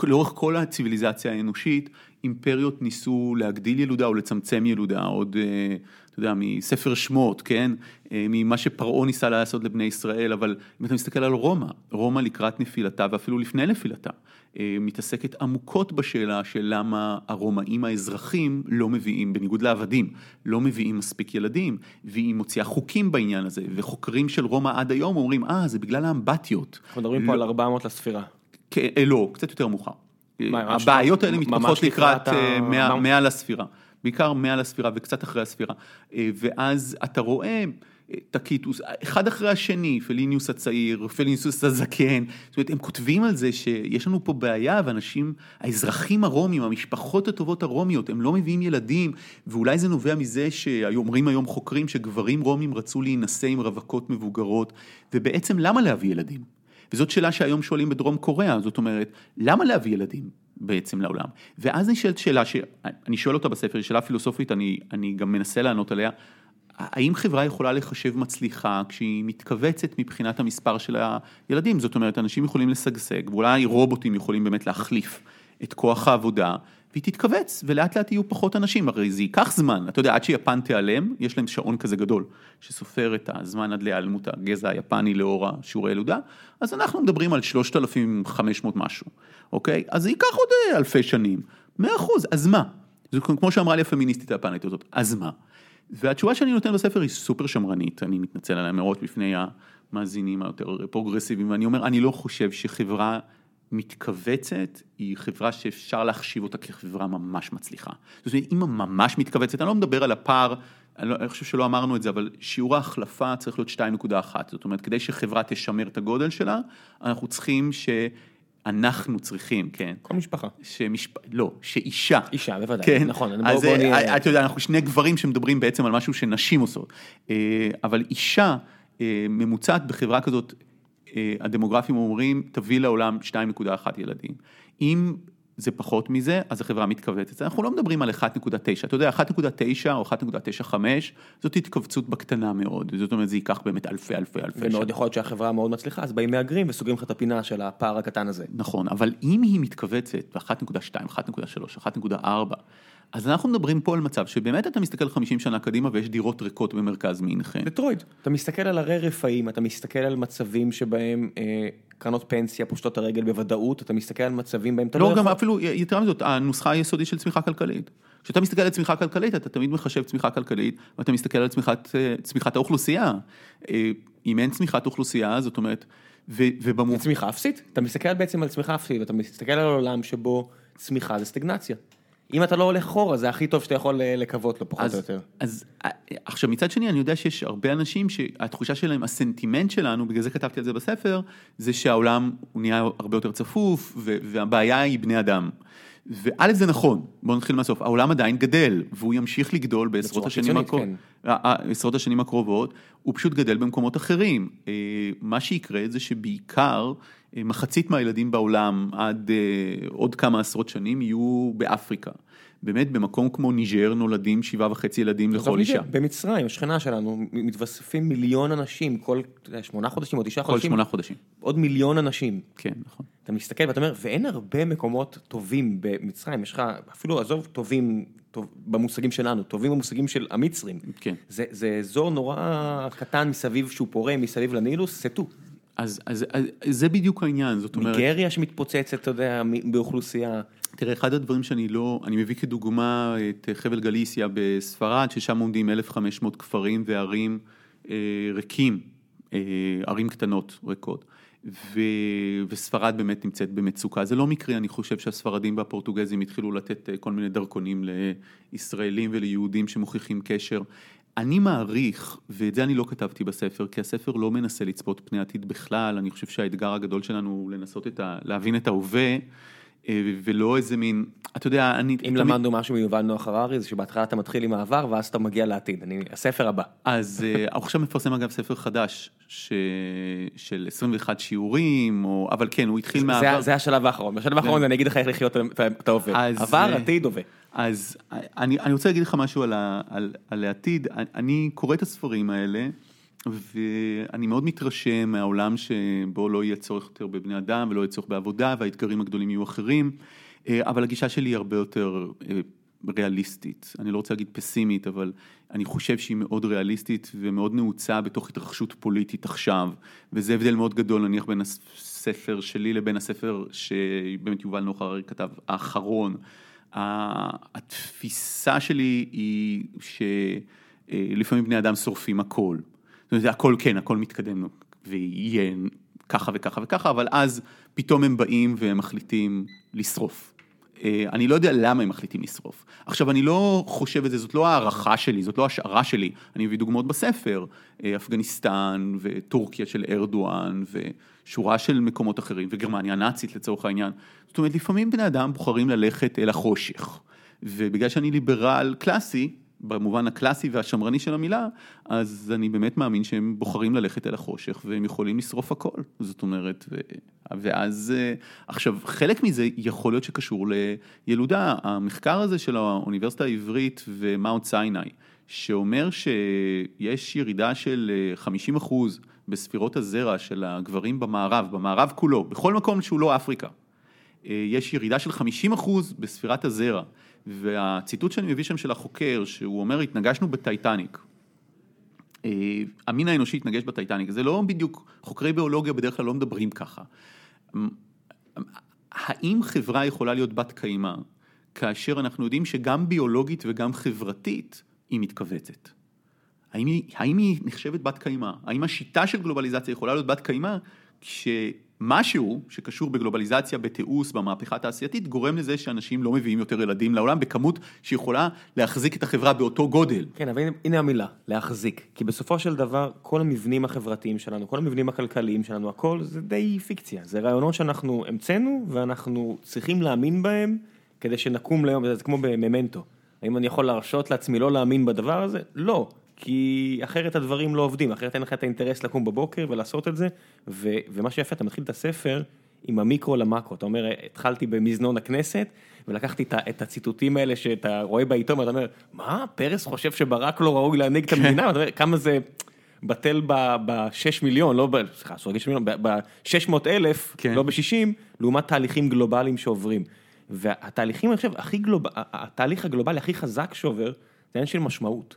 S2: לאורך כל הציוויליזציה האנושית, אימפריות ניסו להגדיל ילודה או לצמצם ילודה, עוד, אה, אתה יודע, מספר שמות, כן? אה, ממה שפרעה ניסה לעשות לבני ישראל, אבל אם אתה מסתכל על רומא, רומא לקראת נפילתה ואפילו לפני נפילתה, אה, מתעסקת עמוקות בשאלה של למה הרומאים האזרחים לא מביאים, בניגוד לעבדים, לא מביאים מספיק ילדים, והיא מוציאה חוקים בעניין הזה, וחוקרים של רומא עד היום אומרים, אה, זה בגלל האמבטיות.
S1: אנחנו מדברים פה על 400 לספירה.
S2: כן, אה, לא, קצת יותר מאוחר. הבעיות האלה מתפתחות
S1: לקראת
S2: לקראת
S1: ה-
S2: 100
S1: מה-
S2: 100 לספירה. בעיקר מעל הספירה וקצת אחרי הספירה, אה, ואז אתה רואה טקיטוס, אחד אחרי השני, פליניוס הצעיר, פליניוס הזקן, זאת אומרת, הם כותבים על זה שיש לנו פה בעיה ואנשים, האזרחים הרומים, המשפחות הטובות הרומיות, הם לא מביאים ילדים, ואולי זה נובע מזה שאומרים היום חוקרים שגברים רומים רצו להינשא עם רווקות מבוגרות, ובעצם למה להביא ילדים? וזאת שאלה שהיום שואלים בדרום קוריאה, זאת אומרת, למה להביא ילדים בעצם לעולם? ואז נשאלת שאלה שאני שואל אותה בספר, היא שאלה פילוסופית, אני, אני גם מנסה לענות עליה, האם חברה יכולה לחשב מצליחה כשהיא מתכווצת מבחינת המספר של הילדים? זאת אומרת, אנשים יכולים לשגשג, ואולי רובוטים יכולים באמת להחליף את כוח העבודה, והיא תתכווץ, ולאט לאט יהיו פחות אנשים, הרי זה ייקח זמן, אתה יודע, עד שיפן תיעלם, יש להם שעון כזה גדול, שסופר את הזמן עד להיעלמות הגזע היפני לאור השיעורי ילודה, אז אנחנו מדברים על 3,500 משהו, אוקיי? אז זה ייקח עוד אה, אלפי שנים, מאה אחוז, אז מה? זה כמו שאמרה לי הפמיניסטית היפנית הזאת, אז מה? והתשובה שאני נותן בספר היא סופר שמרנית, אני מתנצל עליה מראש בפני המאזינים היותר פרוגרסיביים, ואני אומר, אני לא חושב שחברה מתכווצת היא חברה שאפשר להחשיב אותה כחברה ממש מצליחה. זאת אומרת, אם ממש מתכווצת, אני לא מדבר על הפער, אני, לא, אני חושב שלא אמרנו את זה, אבל שיעור ההחלפה צריך להיות 2.1, זאת אומרת, כדי שחברה תשמר את הגודל שלה, אנחנו צריכים ש... אנחנו צריכים, כן.
S1: כל משפחה.
S2: שמשפ... לא, שאישה.
S1: אישה, בוודאי,
S2: כן.
S1: נכון.
S2: אז בוא, בוא נהיה... אתה יודע, אנחנו שני גברים שמדברים בעצם על משהו שנשים עושות. אה, אבל אישה אה, ממוצעת בחברה כזאת, אה, הדמוגרפים אומרים, תביא לעולם 2.1 ילדים. אם זה פחות מזה, אז החברה מתכווצת. אנחנו לא מדברים על 1.9, אתה יודע, 1.9 או 1.95, זאת התכווצות בקטנה מאוד, זאת אומרת, זה ייקח באמת אלפי אלפי אלפי
S1: שנים. ומאוד יכול להיות שהחברה מאוד מצליחה, אז באים מהגרים וסוגרים לך את הפינה של הפער הקטן הזה.
S2: נכון, אבל אם היא מתכווצת ב-1.2, 1.3, 1.4, אז אנחנו מדברים פה על מצב שבאמת אתה מסתכל 50 שנה קדימה ויש דירות ריקות במרכז מינכן.
S1: דטרויד, אתה מסתכל על הרי רפאים, אתה מסתכל על מצבים שבהם אה, קרנות פנסיה פושטות הרגל בוודאות, אתה מסתכל על מצבים בהם אתה
S2: לא, לא גם יכול... אפילו, יתרה מזאת, הנוסחה היסודית של צמיחה כלכלית. כשאתה מסתכל על צמיחה כלכלית, אתה תמיד מחשב צמיחה כלכלית, ואתה מסתכל על צמיחת, אה, צמיחת האוכלוסייה. אה, אם אין צמיחת אוכלוסייה, זאת אומרת, ו, ובמובן...
S1: זה צמיחה אפסית? אתה מסתכל בעצם על צמיחה אפסית, ואתה מסתכל על עולם שבו צמיחה זה סטגנציה. אם אתה לא הולך אחורה, זה הכי טוב שאתה יכול אה, לקוות לו, פחות
S2: אז,
S1: או יותר.
S2: אז אה, עכשיו, מצד שני, אני יודע שיש הרבה אנשים שהתחושה שלהם, הסנטימנט שלנו, בגלל זה כתבתי על זה בספר, זה שהעולם הוא נהיה הרבה יותר צפוף, והבעיה היא בני אדם. וא' זה נכון, בואו נתחיל מהסוף, העולם עדיין גדל, והוא ימשיך לגדול בעשרות השנים, הקרוב, כן. עשרות השנים הקרובות, הוא פשוט גדל במקומות אחרים. אה, מה שיקרה זה שבעיקר מחצית מהילדים בעולם עד עוד כמה עשרות שנים יהיו באפריקה. באמת במקום כמו ניג'ר נולדים שבעה וחצי ילדים לכל אישה.
S1: במצרים, השכנה שלנו, מתווספים מיליון אנשים כל שמונה חודשים או תשעה חודשים.
S2: כל שמונה חודשים.
S1: עוד מיליון אנשים.
S2: כן, נכון.
S1: אתה מסתכל ואתה אומר, ואין הרבה מקומות טובים במצרים, יש לך, אפילו עזוב טובים טוב, במושגים שלנו, טובים במושגים של המצרים.
S2: כן.
S1: זה, זה אזור נורא קטן מסביב שהוא פורה, מסביב לנילוס, סטו.
S2: אז, אז, אז זה בדיוק העניין, זאת אומרת...
S1: ניגריה שמתפוצצת, אתה יודע, באוכלוסייה.
S2: תראה, אחד הדברים שאני לא, אני מביא כדוגמה את חבל גליסיה בספרד, ששם עומדים 1,500 כפרים וערים אה, ריקים, אה, ערים קטנות ריקות. ו... וספרד באמת נמצאת במצוקה. זה לא מקרה, אני חושב שהספרדים והפורטוגזים התחילו לתת אה, כל מיני דרכונים לישראלים וליהודים שמוכיחים קשר. אני מעריך, ואת זה אני לא כתבתי בספר, כי הספר לא מנסה לצפות פני עתיד בכלל, אני חושב שהאתגר הגדול שלנו הוא לנסות את ה... להבין את ההווה. אה, ולא איזה מין, אתה יודע, אני...
S1: אם תמיד... למדנו משהו מיובל נוח הררי, זה שבהתחלה אתה מתחיל עם העבר ואז אתה מגיע לעתיד, אני, הספר הבא.
S2: אז אה, הוא עכשיו מפרסם אגב ספר חדש, ש... של 21 שיעורים, או... אבל כן, הוא התחיל מהעבר.
S1: זה, זה השלב האחרון, בשלב האחרון אני אגיד לך איך לחיות את ההווה. עבר, אה, עתיד, הווה.
S2: אז אני, אני רוצה להגיד לך משהו על, ה, על, על העתיד, אני קורא את הספרים האלה. ואני מאוד מתרשם מהעולם שבו לא יהיה צורך יותר בבני אדם ולא יהיה צורך בעבודה והאתגרים הגדולים יהיו אחרים, אה, אבל הגישה שלי היא הרבה יותר אה, ריאליסטית, אני לא רוצה להגיד פסימית, אבל אני חושב שהיא מאוד ריאליסטית ומאוד נעוצה בתוך התרחשות פוליטית עכשיו, וזה הבדל מאוד גדול נניח בין הספר שלי לבין הספר שבאמת יובל נוח הררי כתב, האחרון. התפיסה שלי היא שלפעמים בני אדם שורפים הכל. זאת אומרת, הכל כן, הכל מתקדם ויהיה ככה וככה וככה, אבל אז פתאום הם באים והם מחליטים לשרוף. אה, אני לא יודע למה הם מחליטים לשרוף. עכשיו, אני לא חושב את זה, זאת לא הערכה שלי, זאת לא השערה שלי. אני מביא דוגמאות בספר, אה, אפגניסטן וטורקיה של ארדואן ושורה של מקומות אחרים, וגרמניה הנאצית לצורך העניין. זאת אומרת, לפעמים בני אדם בוחרים ללכת אל החושך. ובגלל שאני ליברל קלאסי, במובן הקלאסי והשמרני של המילה, אז אני באמת מאמין שהם בוחרים ללכת אל החושך והם יכולים לשרוף הכל. זאת אומרת, ו... ואז אה, עכשיו חלק מזה יכול להיות שקשור לילודה. המחקר הזה של האוניברסיטה העברית ומאונט סיני, שאומר שיש ירידה של 50 אה, אחוז בספירות הזרע של הגברים במערב, במערב כולו, בכל מקום שהוא לא אפריקה. אה, יש ירידה של 50 אחוז בספירת הזרע. והציטוט שאני מביא שם של החוקר, שהוא אומר, התנגשנו בטייטניק. אה, המין האנושי התנגש בטייטניק, זה לא בדיוק, חוקרי ביולוגיה בדרך כלל לא מדברים ככה. האם חברה יכולה להיות בת קיימא, כאשר אנחנו יודעים שגם ביולוגית וגם חברתית היא מתכווצת? האם היא, האם היא נחשבת בת קיימא? האם השיטה של גלובליזציה יכולה להיות בת קיימא כש... משהו שקשור בגלובליזציה, בתיעוש, במהפכה התעשייתית, גורם לזה שאנשים לא מביאים יותר ילדים לעולם בכמות שיכולה להחזיק את החברה באותו גודל.
S1: כן, אבל הנה המילה, להחזיק. כי בסופו של דבר, כל המבנים החברתיים שלנו, כל המבנים הכלכליים שלנו, הכל זה די פיקציה. זה רעיונות שאנחנו המצאנו, ואנחנו צריכים להאמין בהם כדי שנקום ליום, זה כמו בממנטו. האם אני יכול להרשות לעצמי לא להאמין בדבר הזה? לא. כי אחרת הדברים לא עובדים, אחרת אין לך את האינטרס לקום בבוקר ולעשות את זה, ו, ומה שיפה, אתה מתחיל את הספר עם המיקרו למקרו, אתה אומר, התחלתי במזנון הכנסת, ולקחתי את הציטוטים האלה שאתה רואה בעיתון, ואתה אומר, מה, פרס חושב שברק לא ראוי להנהיג את המדינה? ואתה אומר, כמה זה... בטל ב-6 מיליון, לא ב... סליחה, אסור להגיד 6 מיליון, ב-600 אלף, כן. לא ב-60, לעומת תהליכים גלובליים שעוברים. והתהליכים, אני חושב, הכי גלוב... התהליך הגלובלי הכי חזק שעובר, זה עניין של משמעות.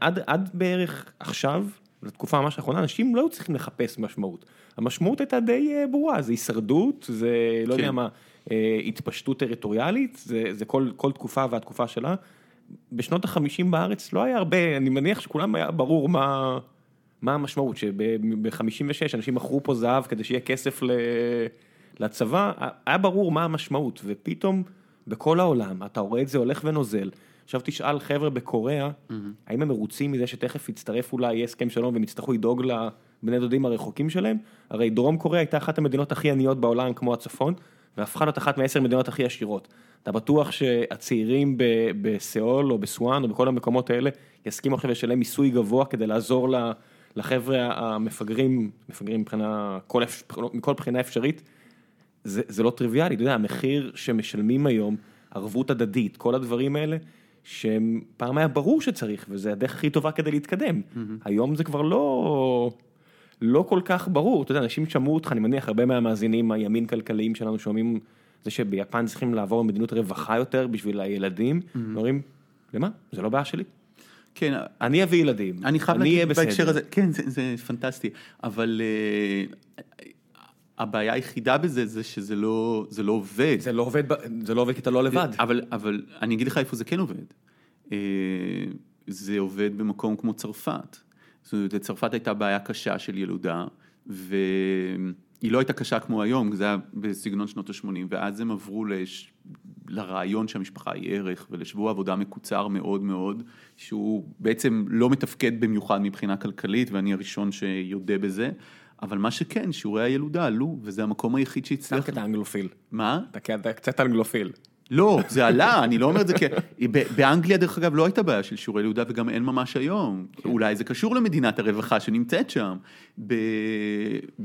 S1: עד, עד בערך עכשיו, לתקופה ממש האחרונה, אנשים לא היו צריכים לחפש משמעות. המשמעות הייתה די אה, ברורה, זה הישרדות, זה לא כן. יודע מה, אה, התפשטות טריטוריאלית, זה, זה כל, כל תקופה והתקופה שלה. בשנות החמישים בארץ לא היה הרבה, אני מניח שכולם היה ברור מה, מה המשמעות, שב-56 אנשים מכרו פה זהב כדי שיהיה כסף לצבא, היה ברור מה המשמעות, ופתאום בכל העולם אתה רואה את זה הולך ונוזל. עכשיו תשאל חבר'ה בקוריאה, mm-hmm. האם הם מרוצים מזה שתכף יצטרף אולי יהיה הסכם שלום והם יצטרכו לדאוג לבני דודים הרחוקים שלהם? הרי דרום קוריאה הייתה אחת המדינות הכי עניות בעולם כמו הצפון, והפכה להיות אחת מעשר המדינות הכי עשירות. אתה בטוח שהצעירים בסיאול או בסואן או בכל המקומות האלה יסכימו עכשיו לשלם מיסוי גבוה כדי לעזור לחבר'ה המפגרים, מפגרים מבחינה, כל, מכל בחינה אפשרית? זה, זה לא טריוויאלי, אתה יודע, המחיר שמשלמים היום, ערבות הדדית, כל הדברים האלה, שפעם היה ברור שצריך, וזה הדרך הכי טובה כדי להתקדם. Mm-hmm. היום זה כבר לא, לא כל כך ברור, אתה יודע, אנשים שמעו אותך, אני מניח, הרבה מהמאזינים הימין כלכליים שלנו שומעים זה שביפן צריכים לעבור למדינות רווחה יותר בשביל הילדים, mm-hmm. אומרים, למה? זה לא בעיה שלי.
S2: כן,
S1: אני אביא ילדים,
S2: אני חייב להגיד בהקשר הזה, כן, זה, זה פנטסטי, אבל uh, הבעיה היחידה בזה זה שזה לא, זה לא עובד.
S1: זה לא עובד, זה לא עובד כי אתה לא לבד.
S2: אבל, אבל אני אגיד לך איפה זה כן עובד. אה, זה עובד במקום כמו צרפת. זאת אומרת, לצרפת הייתה בעיה קשה של ילודה, והיא לא הייתה קשה כמו היום, זה היה בסגנון שנות ה-80, ואז הם עברו לש... לרעיון שהמשפחה היא ערך, ולשבוע עבודה מקוצר מאוד מאוד, שהוא בעצם לא מתפקד במיוחד מבחינה כלכלית, ואני הראשון שיודה בזה. אבל מה שכן, שיעורי הילודה עלו, וזה המקום היחיד שהצליח.
S1: אתה קטע אנגלופיל.
S2: מה?
S1: אתה קצת אנגלופיל.
S2: לא, זה עלה, אני לא אומר את זה כ... באנגליה דרך אגב לא הייתה בעיה של שיעורי ילודה וגם אין ממש היום. כן. אולי זה קשור למדינת הרווחה שנמצאת שם. ב...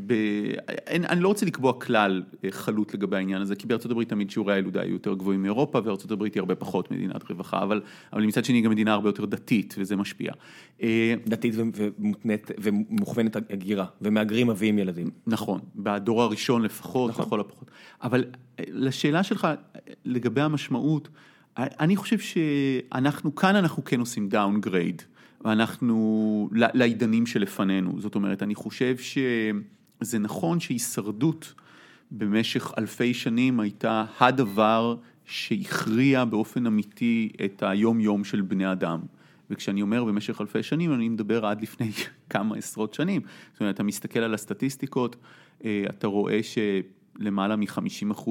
S2: ב... אין, אני לא רוצה לקבוע כלל אה, חלוט לגבי העניין הזה, כי בארצות הברית תמיד שיעורי הילודה היו יותר גבוהים מאירופה, וארצות הברית היא הרבה פחות מדינת רווחה, אבל, אבל מצד שני היא גם מדינה הרבה יותר דתית, וזה משפיע.
S1: אה, דתית ומותנית ומוכוונת הגירה, ומהגרים מביאים ילדים.
S2: נכון, בדור הראשון לפחות, נכון. לכל הפחות. אבל אה, לשאלה שלך לגבי המשמעות, אני חושב שאנחנו, כאן אנחנו כן עושים downgrade. ואנחנו, לעידנים שלפנינו. זאת אומרת, אני חושב שזה נכון שהישרדות במשך אלפי שנים הייתה הדבר שהכריע באופן אמיתי את היום-יום של בני אדם. וכשאני אומר במשך אלפי שנים, אני מדבר עד לפני כמה עשרות שנים. זאת אומרת, אתה מסתכל על הסטטיסטיקות, אה, אתה רואה ש... למעלה מ-50%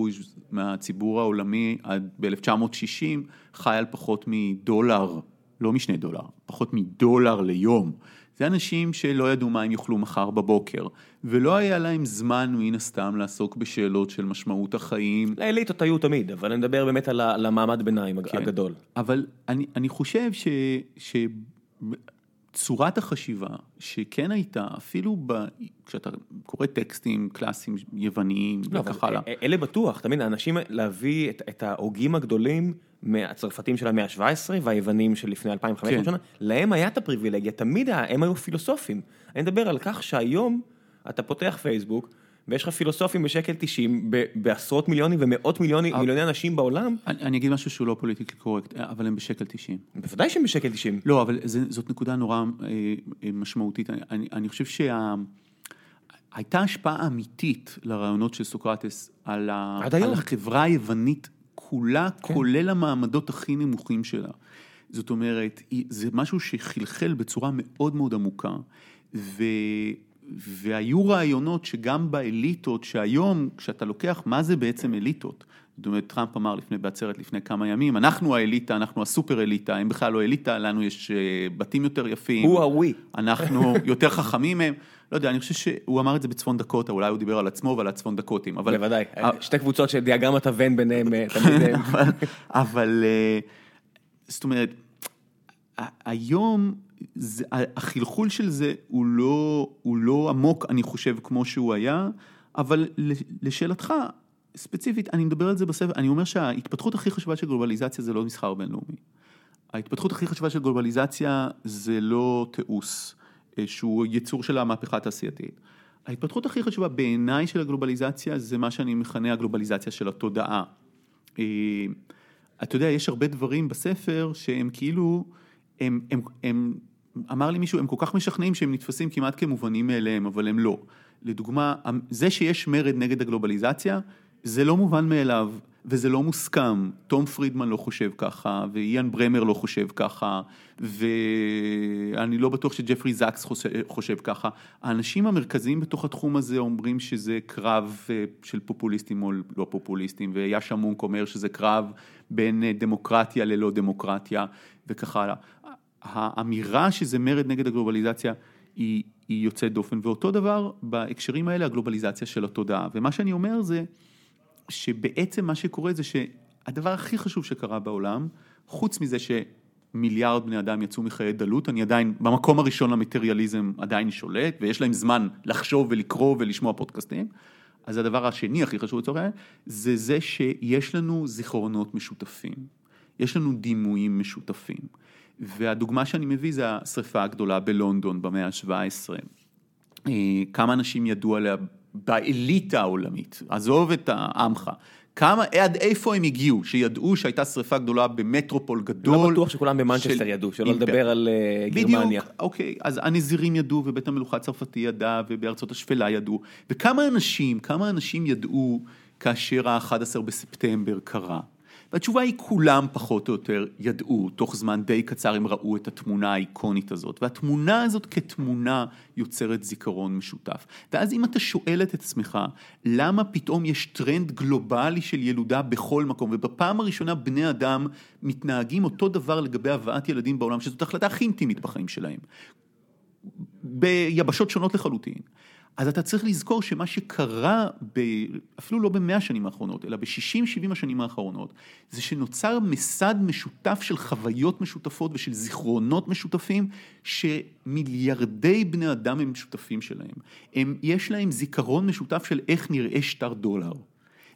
S2: מהציבור העולמי עד ב-1960 חי על פחות מדולר, לא משני דולר, פחות מדולר ליום. זה אנשים שלא ידעו מה הם יאכלו מחר בבוקר, ולא היה להם זמן מן הסתם לעסוק בשאלות של משמעות החיים.
S1: לאליטות היו תמיד, אבל אני מדבר באמת על המעמד ביניים
S2: כן.
S1: הגדול.
S2: אבל אני, אני חושב ש... ש... צורת החשיבה שכן הייתה, אפילו ב... כשאתה קורא טקסטים קלאסיים יווניים
S1: לא,
S2: וכך הלאה.
S1: אלה בטוח, אתה מבין, האנשים להביא את, את ההוגים הגדולים מהצרפתים של המאה ה-17 והיוונים של לפני 2,500
S2: כן.
S1: שנה, להם היה את הפריבילגיה, תמיד היה, הם היו פילוסופים. אני מדבר על כך שהיום אתה פותח פייסבוק, ויש לך פילוסופים בשקל 90 ב- בעשרות מיליונים ומאות מיליוני,
S2: אבל-
S1: מיליוני אנשים בעולם,
S2: אני, אני אגיד משהו שהוא לא פוליטיקלי קורקט, אבל הם בשקל 90.
S1: בוודאי שהם בשקל 90.
S2: לא, אבל זה, זאת נקודה נורא אה, אה, משמעותית. אני, אני, אני חושב שהייתה השפעה אמיתית לרעיונות של סוקרטס על, ה. על החברה היוונית כולה,
S1: כן.
S2: כולל המעמדות הכי נמוכים שלה. זאת אומרת, זה משהו שחלחל בצורה מאוד מאוד עמוקה, ו, והיו רעיונות שגם באליטות, שהיום, כשאתה לוקח מה זה בעצם אליטות, זאת אומרת, טראמפ אמר לפני, בעצרת לפני כמה ימים, אנחנו האליטה, אנחנו הסופר אליטה, הם בכלל לא אליטה, לנו יש אה, בתים יותר יפים.
S1: הוא הווי.
S2: אנחנו יותר חכמים מהם. לא יודע, אני חושב שהוא אמר את זה בצפון דקוטה, אולי הוא דיבר על עצמו ועל הצפון דקוטים, אבל...
S1: בוודאי,
S2: אה,
S1: שתי קבוצות שדיאגרמת הוון ביניהם אה, תמיד...
S2: אבל, זאת אומרת, היום זה, החלחול של זה הוא לא, הוא לא עמוק, אני חושב, כמו שהוא היה, אבל לשאלתך, ספציפית, אני מדבר על זה בספר, אני אומר שההתפתחות הכי חשובה של גלובליזציה זה לא מסחר בינלאומי. ההתפתחות הכי חשובה של גלובליזציה זה לא תיעוש, אה, שהוא יצור של המהפכה התעשייתית. ההתפתחות הכי חשובה בעיניי של הגלובליזציה זה מה שאני מכנה הגלובליזציה של התודעה. אה, אתה יודע, יש הרבה דברים בספר שהם כאילו, הם, הם, הם, אמר לי מישהו, הם כל כך משכנעים שהם נתפסים כמעט כמובנים מאליהם, אבל הם לא. לדוגמה, זה שיש מרד נגד הגלובליזציה, זה לא מובן מאליו, וזה לא מוסכם. תום פרידמן לא חושב ככה, ואיאן ברמר לא חושב ככה, ואני לא בטוח שג'פרי זקס חושב, חושב ככה. האנשים המרכזיים בתוך התחום הזה אומרים שזה קרב אה, של פופוליסטים או לא פופוליסטים, ויאשה מונק אומר שזה קרב בין אה, דמוקרטיה ללא דמוקרטיה, וכך הלאה. האמירה שזה מרד נגד הגלובליזציה היא, היא יוצאת דופן, ואותו דבר בהקשרים האלה הגלובליזציה של התודעה. ומה שאני אומר זה שבעצם מה שקורה זה שהדבר הכי חשוב שקרה בעולם, חוץ מזה שמיליארד בני אדם יצאו מחיי דלות, אני עדיין, במקום הראשון למטריאליזם עדיין שולט, ויש להם זמן לחשוב ולקרוא ולשמוע פודקאסטים. אז הדבר השני הכי חשוב לצורך העניין, זה זה שיש לנו זיכרונות משותפים, יש לנו דימויים משותפים. והדוגמה שאני מביא זה השריפה הגדולה בלונדון במאה ה-17. אה, כמה אנשים ידעו עליה באליטה העולמית, עזוב את העמך, כמה, עד איפה הם הגיעו, שידעו שהייתה שריפה גדולה במטרופול גדול.
S1: לא בטוח שכולם במנצ'סטר
S2: של
S1: ידעו, שלא
S2: אימפר.
S1: לדבר על אה, גרמניה.
S2: בדיוק, אוקיי, אז הנזירים ידעו ובית המלוכה הצרפתי ידע ובארצות השפלה ידעו, וכמה אנשים, כמה אנשים ידעו כאשר ה-11 בספטמבר קרה? והתשובה היא כולם פחות או יותר ידעו, תוך זמן די קצר הם ראו את התמונה האיקונית הזאת, והתמונה הזאת כתמונה יוצרת זיכרון משותף. ואז אם אתה שואל את עצמך, למה פתאום יש טרנד גלובלי של ילודה בכל מקום, ובפעם הראשונה בני אדם מתנהגים אותו דבר לגבי הבאת ילדים בעולם, שזאת ההחלטה הכי אינטימית בחיים שלהם. ביבשות שונות לחלוטין. אז אתה צריך לזכור שמה שקרה, ב, אפילו לא במאה השנים האחרונות, אלא ב-60-70 השנים האחרונות, זה שנוצר מסד משותף של חוויות משותפות ושל זיכרונות משותפים, שמיליארדי בני אדם הם שותפים שלהם. הם, יש להם זיכרון משותף של איך נראה שטר דולר.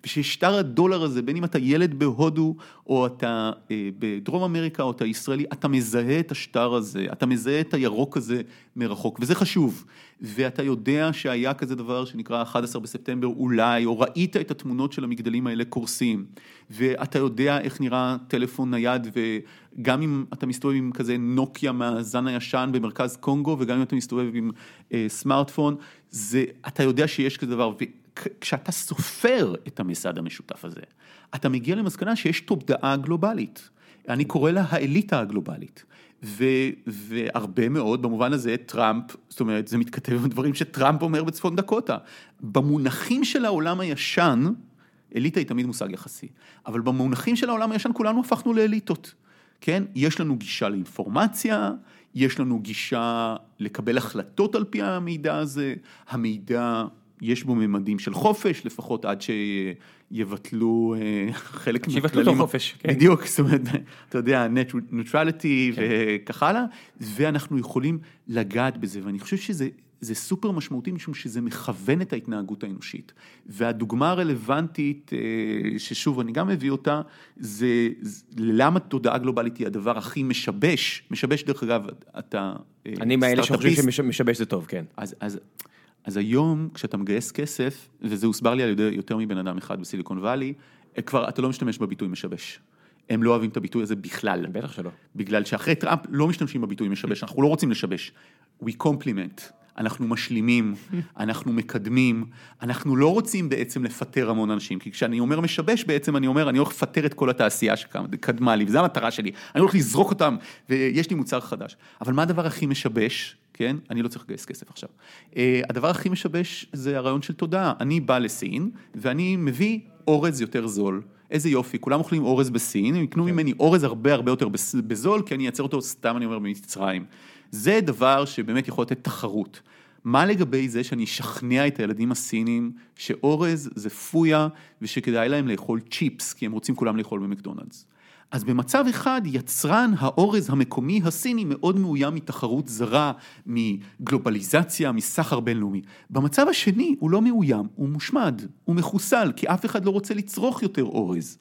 S2: וששטר הדולר הזה, בין אם אתה ילד בהודו, או אתה אה, בדרום אמריקה, או אתה ישראלי, אתה מזהה את השטר הזה, אתה מזהה את הירוק הזה מרחוק, וזה חשוב. ואתה יודע שהיה כזה דבר שנקרא 11 בספטמבר אולי, או ראית את התמונות של המגדלים האלה קורסים, ואתה יודע איך נראה טלפון נייד, וגם אם אתה מסתובב עם כזה נוקיה מהזן הישן במרכז קונגו, וגם אם אתה מסתובב עם אה, סמארטפון, זה, אתה יודע שיש כזה דבר. וכשאתה סופר את המסד המשותף הזה, אתה מגיע למסקנה שיש תודעה גלובלית. אני קורא לה האליטה הגלובלית. ו, והרבה מאוד, במובן הזה, טראמפ, זאת אומרת, זה מתכתב עם דברים שטראמפ אומר בצפון דקוטה. במונחים של העולם הישן, אליטה היא תמיד מושג יחסי, אבל במונחים של העולם הישן כולנו הפכנו לאליטות. כן? יש לנו גישה לאינפורמציה, יש לנו גישה לקבל החלטות על פי המידע הזה, המידע יש בו ממדים של חופש, לפחות עד שיבטלו אה, חלק
S1: מהכללים. שיבטלו את החופש,
S2: כן. בדיוק, זאת אומרת, אתה יודע, neutrality כן. וכך הלאה, ואנחנו יכולים לגעת בזה, ואני חושב שזה זה סופר משמעותי משום שזה מכוון את ההתנהגות האנושית. והדוגמה הרלוונטית, אה, ששוב אני גם מביא אותה, זה למה תודעה גלובלית היא הדבר הכי משבש, משבש דרך אגב, אתה
S1: אה, אני מאלה שחושבים שמשבש זה טוב, כן.
S2: אז, אז, אז היום כשאתה מגייס כסף, וזה הוסבר לי על ידי יותר מבן אדם אחד בסיליקון וואלי, כבר אתה לא משתמש בביטוי משבש. הם לא אוהבים את הביטוי הזה בכלל.
S1: בטח שלא.
S2: בגלל שאחרי טראמפ לא משתמשים בביטוי משבש, אנחנו לא רוצים לשבש. We compliment. אנחנו משלימים, אנחנו מקדמים, אנחנו לא רוצים בעצם לפטר המון אנשים, כי כשאני אומר משבש בעצם אני אומר אני הולך לפטר את כל התעשייה שקדמה לי, וזו המטרה שלי, אני הולך לזרוק אותם ויש לי מוצר חדש. אבל מה הדבר הכי משבש, כן? אני לא צריך לגייס כסף עכשיו. Uh, הדבר הכי משבש זה הרעיון של תודעה, אני בא לסין ואני מביא אורז יותר זול. איזה יופי, כולם אוכלים אורז בסין, הם יקנו כן. ממני אורז הרבה הרבה יותר בזול, כי אני אייצר אותו, סתם אני אומר, במצרים. זה דבר שבאמת יכול לתת תחרות. מה לגבי זה שאני אשכנע את הילדים הסינים שאורז זה פויה ושכדאי להם לאכול צ'יפס, כי הם רוצים כולם לאכול במקדונלדס. אז במצב אחד יצרן האורז המקומי הסיני מאוד מאוים מתחרות זרה, מגלובליזציה, מסחר בינלאומי. במצב השני הוא לא מאוים, הוא מושמד, הוא מחוסל, כי אף אחד לא רוצה לצרוך יותר אורז.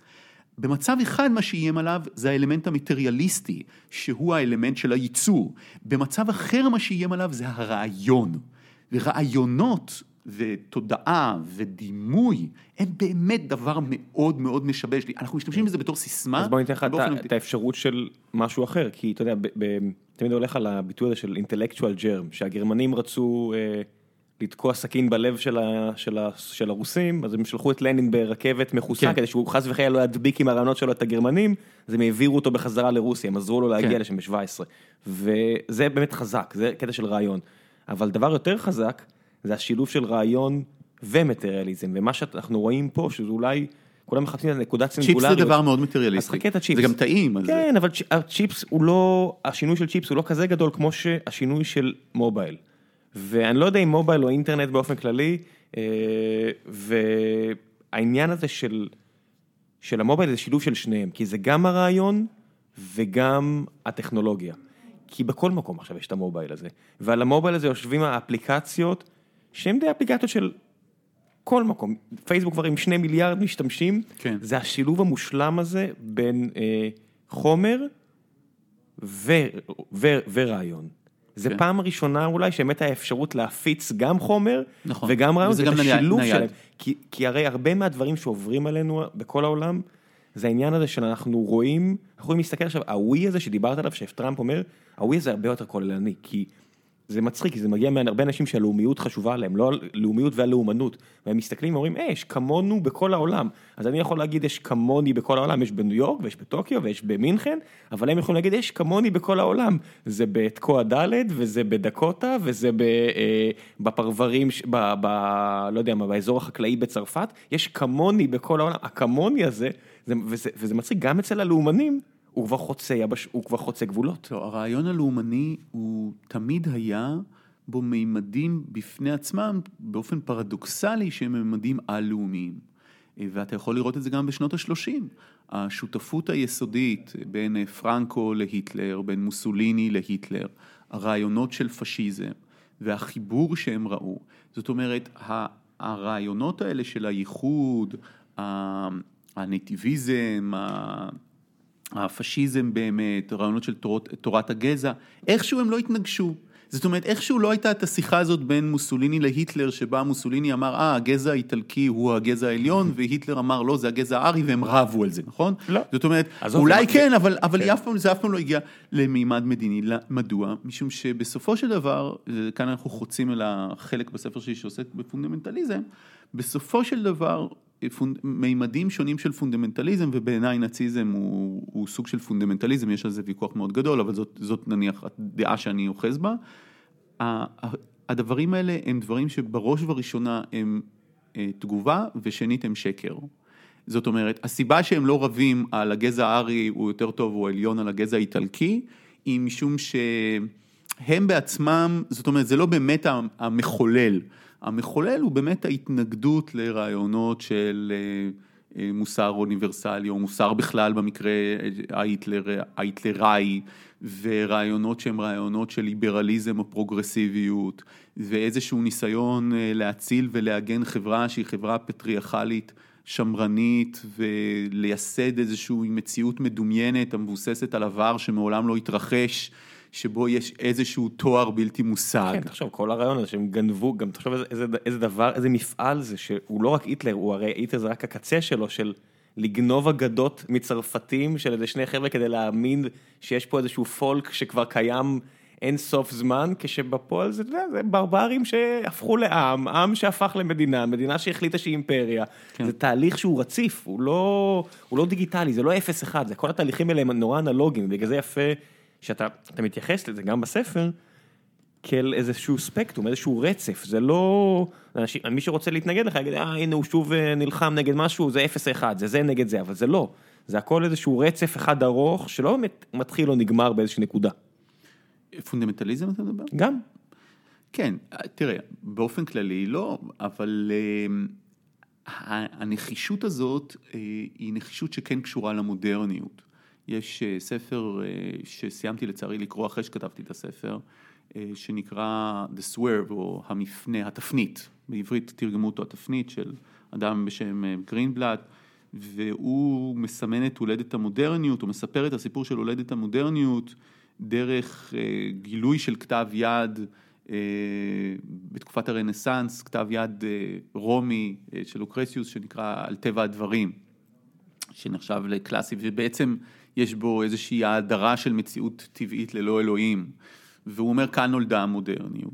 S2: במצב אחד מה שאיים עליו זה האלמנט המטריאליסטי, שהוא האלמנט של הייצור. במצב אחר מה שאיים עליו זה הרעיון. ורעיונות ותודעה ודימוי הם באמת דבר מאוד מאוד משבש לי. אנחנו משתמשים בזה בתור סיסמה.
S1: אז בוא ניתן לך את האפשרות של משהו אחר, כי אתה יודע, תמיד הולך על הביטוי הזה של אינטלקטואל ג'רם, שהגרמנים רצו... אה, לתקוע סכין בלב של, הרוסים, אז הם שלחו את לנין ברכבת מכוסה, כן. כדי שהוא חס וחלילה לא ידביק עם הרעיונות שלו את הגרמנים, אז הם העבירו אותו בחזרה לרוסיה, הם עזרו לו להגיע כן. לשם ב-17. וזה באמת חזק, זה קטע של רעיון. אבל דבר יותר חזק, זה השילוב של רעיון ומטריאליזם, ומה שאנחנו רואים פה, שזה אולי... כולם מחפשים את הנקודת
S2: סינגולריות. צ'יפס זה דבר מאוד מטריאליסטי.
S1: אז חכה את הצ'יפס.
S2: זה גם טעים.
S1: כן, אבל הצ'יפס הוא לא, השינוי של צ'יפס הוא לא כזה גדול כמו שהשינוי של מובייל. ואני לא יודע אם מובייל או אינטרנט באופן כללי, אה, והעניין הזה של, של המובייל זה שילוב של שניהם, כי זה גם הרעיון וגם הטכנולוגיה. כי בכל מקום עכשיו יש את המובייל הזה, ועל המובייל הזה יושבים האפליקציות, שהן די אפליקציות של כל מקום, פייסבוק כבר עם שני מיליארד משתמשים, כן. זה השילוב המושלם הזה בין אה, חומר ו, ו, ורעיון. זה כן. פעם ראשונה אולי שבאמת האפשרות להפיץ גם חומר נכון. וגם רעיון,
S2: וזה גם השילוב נייד. שלהם.
S1: כי, כי הרי הרבה מהדברים שעוברים עלינו בכל העולם, זה העניין הזה שאנחנו רואים, אנחנו יכולים להסתכל עכשיו, הווי הזה שדיברת עליו, שטראמפ אומר, הווי הזה הרבה יותר כוללני, כי זה מצחיק, זה מגיע מהרבה אנשים שהלאומיות חשובה להם, לא הלאומיות והלאומנות. והם מסתכלים ואומרים, אה, יש כמונו בכל העולם. אז אני יכול להגיד, יש כמוני בכל העולם, יש בניו יורק, ויש בטוקיו, ויש במינכן, אבל הם יכולים להגיד, יש כמוני בכל העולם. זה בתקוע ד', וזה בדקוטה, וזה אה, בפרברים, ב, ב, לא יודע מה, באזור החקלאי בצרפת, יש כמוני בכל העולם. הכמוני הזה, זה, וזה, וזה מצחיק, גם אצל הלאומנים, הוא כבר חוצה יבש, הוא כבר חוצה גבולות.
S2: לא, הרעיון הלאומני הוא תמיד היה בו מימדים בפני עצמם, באופן פרדוקסלי שהם מימדים על-לאומיים. ואתה יכול לראות את זה גם בשנות ה-30. השותפות היסודית בין פרנקו להיטלר, בין מוסוליני להיטלר, הרעיונות של פשיזם והחיבור שהם ראו. זאת אומרת, הרעיונות האלה של הייחוד, הנטיביזם, הפשיזם באמת, רעיונות של תורת, תורת הגזע, איכשהו הם לא התנגשו. זאת אומרת, איכשהו לא הייתה את השיחה הזאת בין מוסוליני להיטלר, שבה מוסוליני אמר, אה, הגזע האיטלקי הוא הגזע העליון, והיטלר אמר, לא, זה הגזע הארי, והם רבו על זה, נכון?
S1: לא.
S2: זאת אומרת, אולי
S1: זה-
S2: כן, אבל, אבל
S1: כן.
S2: אף פעם, זה אף פעם לא הגיע למימד מדיני. מדוע? משום שבסופו של דבר, כאן אנחנו חוצים אל החלק בספר שלי שעוסק בפונדמנטליזם, בסופו של דבר. מימדים שונים של פונדמנטליזם, ובעיניי נאציזם הוא, הוא סוג של פונדמנטליזם, יש על זה ויכוח מאוד גדול, אבל זאת, זאת נניח הדעה שאני אוחז בה. הדברים האלה הם דברים שבראש ובראשונה הם אה, תגובה, ושנית הם שקר. זאת אומרת, הסיבה שהם לא רבים על הגזע הארי הוא יותר טוב, הוא עליון על הגזע האיטלקי, היא משום שהם בעצמם, זאת אומרת, זה לא באמת המחולל. המחולל הוא באמת ההתנגדות לרעיונות של אה, אה, מוסר אוניברסלי, או מוסר בכלל במקרה ההיטלר, ההיטלראי, ורעיונות שהם רעיונות של ליברליזם או פרוגרסיביות, ואיזשהו ניסיון אה, להציל ולעגן חברה שהיא חברה פטריארכלית. שמרנית ולייסד איזושהי מציאות מדומיינת המבוססת על עבר שמעולם לא התרחש, שבו יש איזשהו תואר בלתי מושג.
S1: כן, תחשוב, כל הרעיון הזה שהם גנבו, גם תחשוב איזה, איזה, איזה דבר, איזה מפעל זה, שהוא לא רק היטלר, הוא הרי היטלר זה רק הקצה שלו, של לגנוב אגדות מצרפתים של איזה שני חבר'ה כדי להאמין שיש פה איזשהו פולק שכבר קיים אין סוף זמן, כשבפועל זה, אתה יודע, זה ברברים שהפכו לעם, עם שהפך למדינה, מדינה שהחליטה שהיא אימפריה.
S2: כן.
S1: זה תהליך שהוא רציף, הוא לא, הוא לא דיגיטלי, זה לא 0-1, זה כל התהליכים האלה הם נורא אנלוגיים, בגלל זה יפה שאתה אתה מתייחס לזה גם בספר. כאל איזשהו ספקטרום, איזשהו רצף, זה לא... אנשים, מי שרוצה להתנגד לך יגיד, אה הנה הוא שוב אה, נלחם נגד משהו, זה 0-1, זה זה נגד זה, אבל זה לא. זה הכל איזשהו רצף אחד ארוך, שלא באמת מתחיל או נגמר באיזושהי נקודה.
S2: פונדמנטליזם אתה מדבר?
S1: גם.
S2: כן, תראה, באופן כללי לא, אבל אה, הנחישות הזאת אה, היא נחישות שכן קשורה למודרניות. יש אה, ספר אה, שסיימתי לצערי לקרוא אחרי שכתבתי את הספר, אה, שנקרא The Swerve, או המפנה, התפנית, בעברית תרגמו אותו התפנית של אדם בשם גרינבלט, והוא מסמן את הולדת המודרניות, הוא מספר את הסיפור של הולדת המודרניות דרך גילוי של כתב יד בתקופת הרנסאנס, כתב יד רומי של לוקרסיוס שנקרא על טבע הדברים, שנחשב לקלאסי, ובעצם יש בו איזושהי האדרה של מציאות טבעית ללא אלוהים, והוא אומר כאן נולדה המודרניות.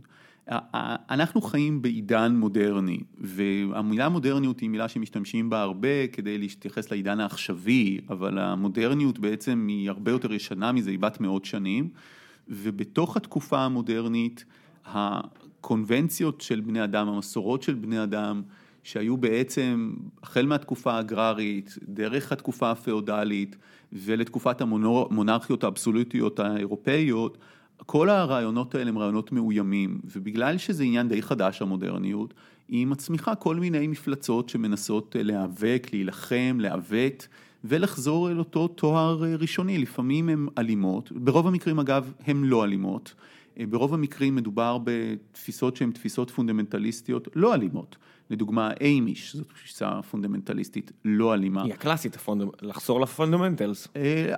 S2: אנחנו חיים בעידן מודרני, והמילה מודרניות היא מילה שמשתמשים בה הרבה כדי להתייחס לעידן העכשווי, אבל המודרניות בעצם היא הרבה יותר ישנה מזה, היא בת מאות שנים, ובתוך התקופה המודרנית, הקונבנציות של בני אדם, המסורות של בני אדם, שהיו בעצם החל מהתקופה האגררית, דרך התקופה הפאודלית ולתקופת המונרכיות האבסולוטיות האירופאיות, כל הרעיונות האלה הם רעיונות מאוימים, ובגלל שזה עניין די חדש המודרניות, היא מצמיחה כל מיני מפלצות שמנסות להיאבק, להילחם, לעוות, ולחזור אל אותו טוהר ראשוני, לפעמים הן אלימות, ברוב המקרים אגב הן לא אלימות, ברוב המקרים מדובר בתפיסות שהן תפיסות פונדמנטליסטיות לא אלימות. לדוגמה, אמיש, זאת תפיסה פונדמנטליסטית לא אלימה.
S1: היא הקלאסית, הפונד... לחזור ל fundamentals.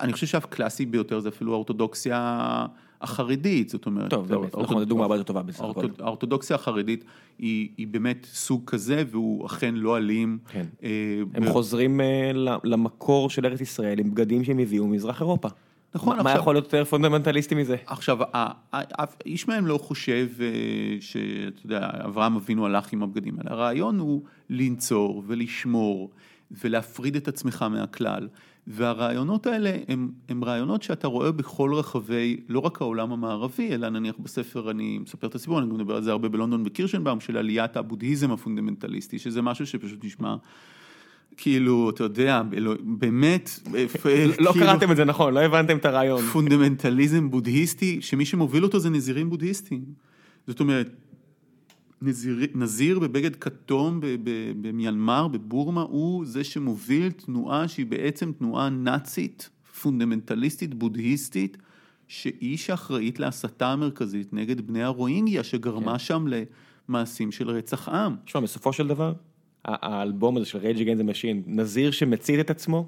S2: אני חושב שהקלאסי ביותר זה אפילו האורתודוקסיה החרדית, זאת אומרת.
S1: טוב, באמת, נכון, זו דוגמה הרבה יותר טובה בסך הכל.
S2: האורתודוקסיה החרדית היא, היא באמת סוג כזה, והוא אכן לא אלים.
S1: כן.
S2: אה,
S1: הם
S2: ב-
S1: חוזרים אה, למקור של ארץ ישראל עם בגדים שהם הביאו ממזרח אירופה.
S2: נכון,
S1: מה
S2: עכשיו-
S1: יכול להיות יותר פונדמנטליסטי מזה?
S2: עכשיו, איש מהם לא חושב אה, שאתה יודע, אברהם אבינו הלך עם הבגדים האלה. הרעיון הוא לנצור ולשמור ולהפריד את עצמך מהכלל. והרעיונות האלה הם, הם רעיונות שאתה רואה בכל רחבי, לא רק העולם המערבי, אלא נניח בספר, אני מספר את הסיפור, אני גם מדבר על זה הרבה בלונדון וקירשנבאום, של עליית הבודהיזם הפונדמנטליסטי, שזה משהו שפשוט נשמע... כאילו, אתה יודע, באמת,
S1: לא
S2: כאילו-
S1: קראתם את זה נכון, לא הבנתם את הרעיון.
S2: פונדמנטליזם בודהיסטי, שמי שמוביל אותו זה נזירים בודהיסטים. זאת אומרת, נזיר, נזיר בבגד כתום במיינמר, בבורמה, הוא זה שמוביל תנועה שהיא בעצם תנועה נאצית, פונדמנטליסטית, בודהיסטית, שהיא שאחראית להסתה המרכזית נגד בני הרוהינגיה, שגרמה
S1: כן.
S2: שם למעשים של רצח עם.
S1: תשמע, בסופו של דבר, האלבום הזה של Rage Against the Machine, נזיר שמצית את עצמו,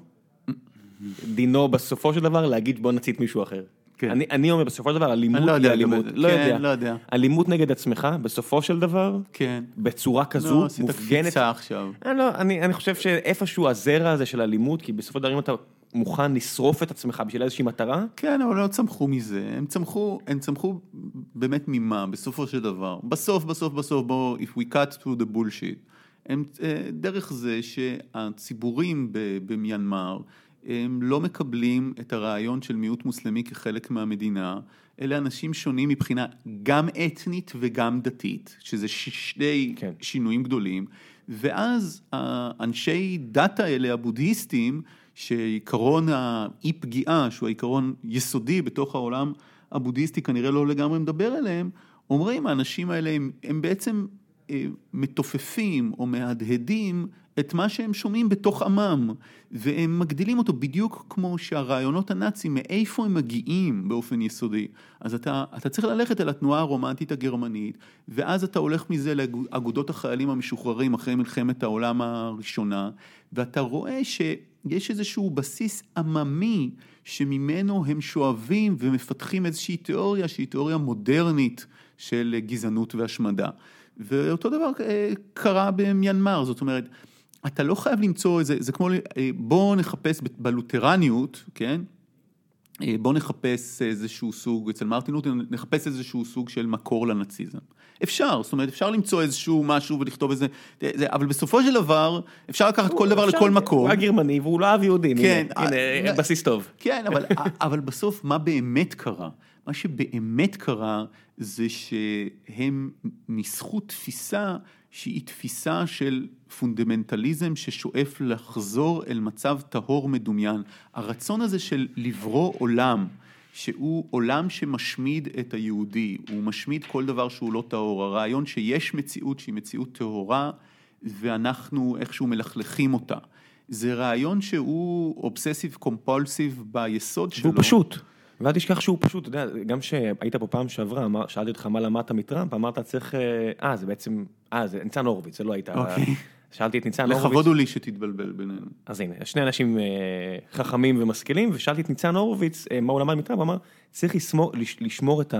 S1: דינו בסופו של דבר להגיד בוא נצית מישהו אחר.
S2: כן.
S1: אני, אני אומר בסופו של דבר אלימות
S2: אני לא
S1: היא אלימות, לא
S2: כן,
S1: יודע,
S2: לא יודע.
S1: אלימות נגד עצמך בסופו של דבר,
S2: כן.
S1: בצורה כזו,
S2: לא, עשית
S1: מופגנת,
S2: קפיצה עכשיו.
S1: אני, לא, אני, אני חושב שאיפשהו הזרע הזה של אלימות, כי בסופו של דבר אם אתה מוכן לשרוף את עצמך בשביל איזושהי מטרה,
S2: כן, אבל לא צמחו מזה, הם צמחו, הם צמחו באמת ממה, בסופו של דבר. בסוף, בסוף, בסוף, בואו, if we cut through the bullshit, הם, אה, דרך זה שהציבורים במיינמר, הם לא מקבלים את הרעיון של מיעוט מוסלמי כחלק מהמדינה, אלה אנשים שונים מבחינה גם אתנית וגם דתית, שזה שני
S1: כן.
S2: שינויים גדולים, ואז האנשי דת האלה, הבודהיסטים, שעיקרון האי פגיעה, שהוא העיקרון יסודי בתוך העולם הבודהיסטי, כנראה לא לגמרי מדבר אליהם, אומרים האנשים האלה הם, הם בעצם מתופפים או מהדהדים את מה שהם שומעים בתוך עמם, והם מגדילים אותו בדיוק כמו שהרעיונות הנאצים, מאיפה הם מגיעים באופן יסודי. אז אתה, אתה צריך ללכת אל התנועה הרומנטית הגרמנית, ואז אתה הולך מזה לאגודות החיילים המשוחררים אחרי מלחמת העולם הראשונה, ואתה רואה שיש איזשהו בסיס עממי שממנו הם שואבים ומפתחים איזושהי תיאוריה שהיא תיאוריה מודרנית של גזענות והשמדה. ואותו דבר אה, קרה במיינמר, זאת אומרת, אתה לא חייב למצוא איזה, זה כמו, אה, בוא נחפש בלותרניות, כן? אה, בוא נחפש איזשהו סוג, אצל מרטין לותר, נחפש איזשהו סוג של מקור לנאציזם. אפשר, זאת אומרת, אפשר למצוא איזשהו משהו ולכתוב איזה, זה, אבל בסופו של דבר, אפשר לקחת כל דבר
S1: אפשר-
S2: לכל מקום.
S1: הוא היה גרמני והוא לא אהב יהודים,
S2: כן,
S1: הנה, הנה,
S2: אה,
S1: בסיס טוב.
S2: כן, אבל, אבל בסוף מה באמת קרה? מה שבאמת קרה זה שהם ניסחו תפיסה שהיא תפיסה של פונדמנטליזם ששואף לחזור אל מצב טהור מדומיין. הרצון הזה של לברוא עולם, שהוא עולם שמשמיד את היהודי, הוא משמיד כל דבר שהוא לא טהור. הרעיון שיש מציאות שהיא מציאות טהורה ואנחנו איכשהו מלכלכים אותה. זה רעיון שהוא אובססיב קומפולסיב ביסוד שלו.
S1: והוא פשוט. ואל תשכח שהוא פשוט, אתה יודע, גם שהיית פה פעם שעברה, שאלתי אותך מה למדת מטראמפ, אמרת צריך, אה, אה, זה בעצם, אה, זה ניצן הורוביץ, זה לא היית,
S2: אוקיי.
S1: שאלתי את ניצן הורוביץ,
S2: לכבוד הוא לי שתתבלבל בינינו.
S1: אז הנה, שני אנשים אה, חכמים ומשכילים, ושאלתי את ניצן הורוביץ אה, מה הוא למד מטראמפ, אמר, צריך לשמור, לש- לשמור את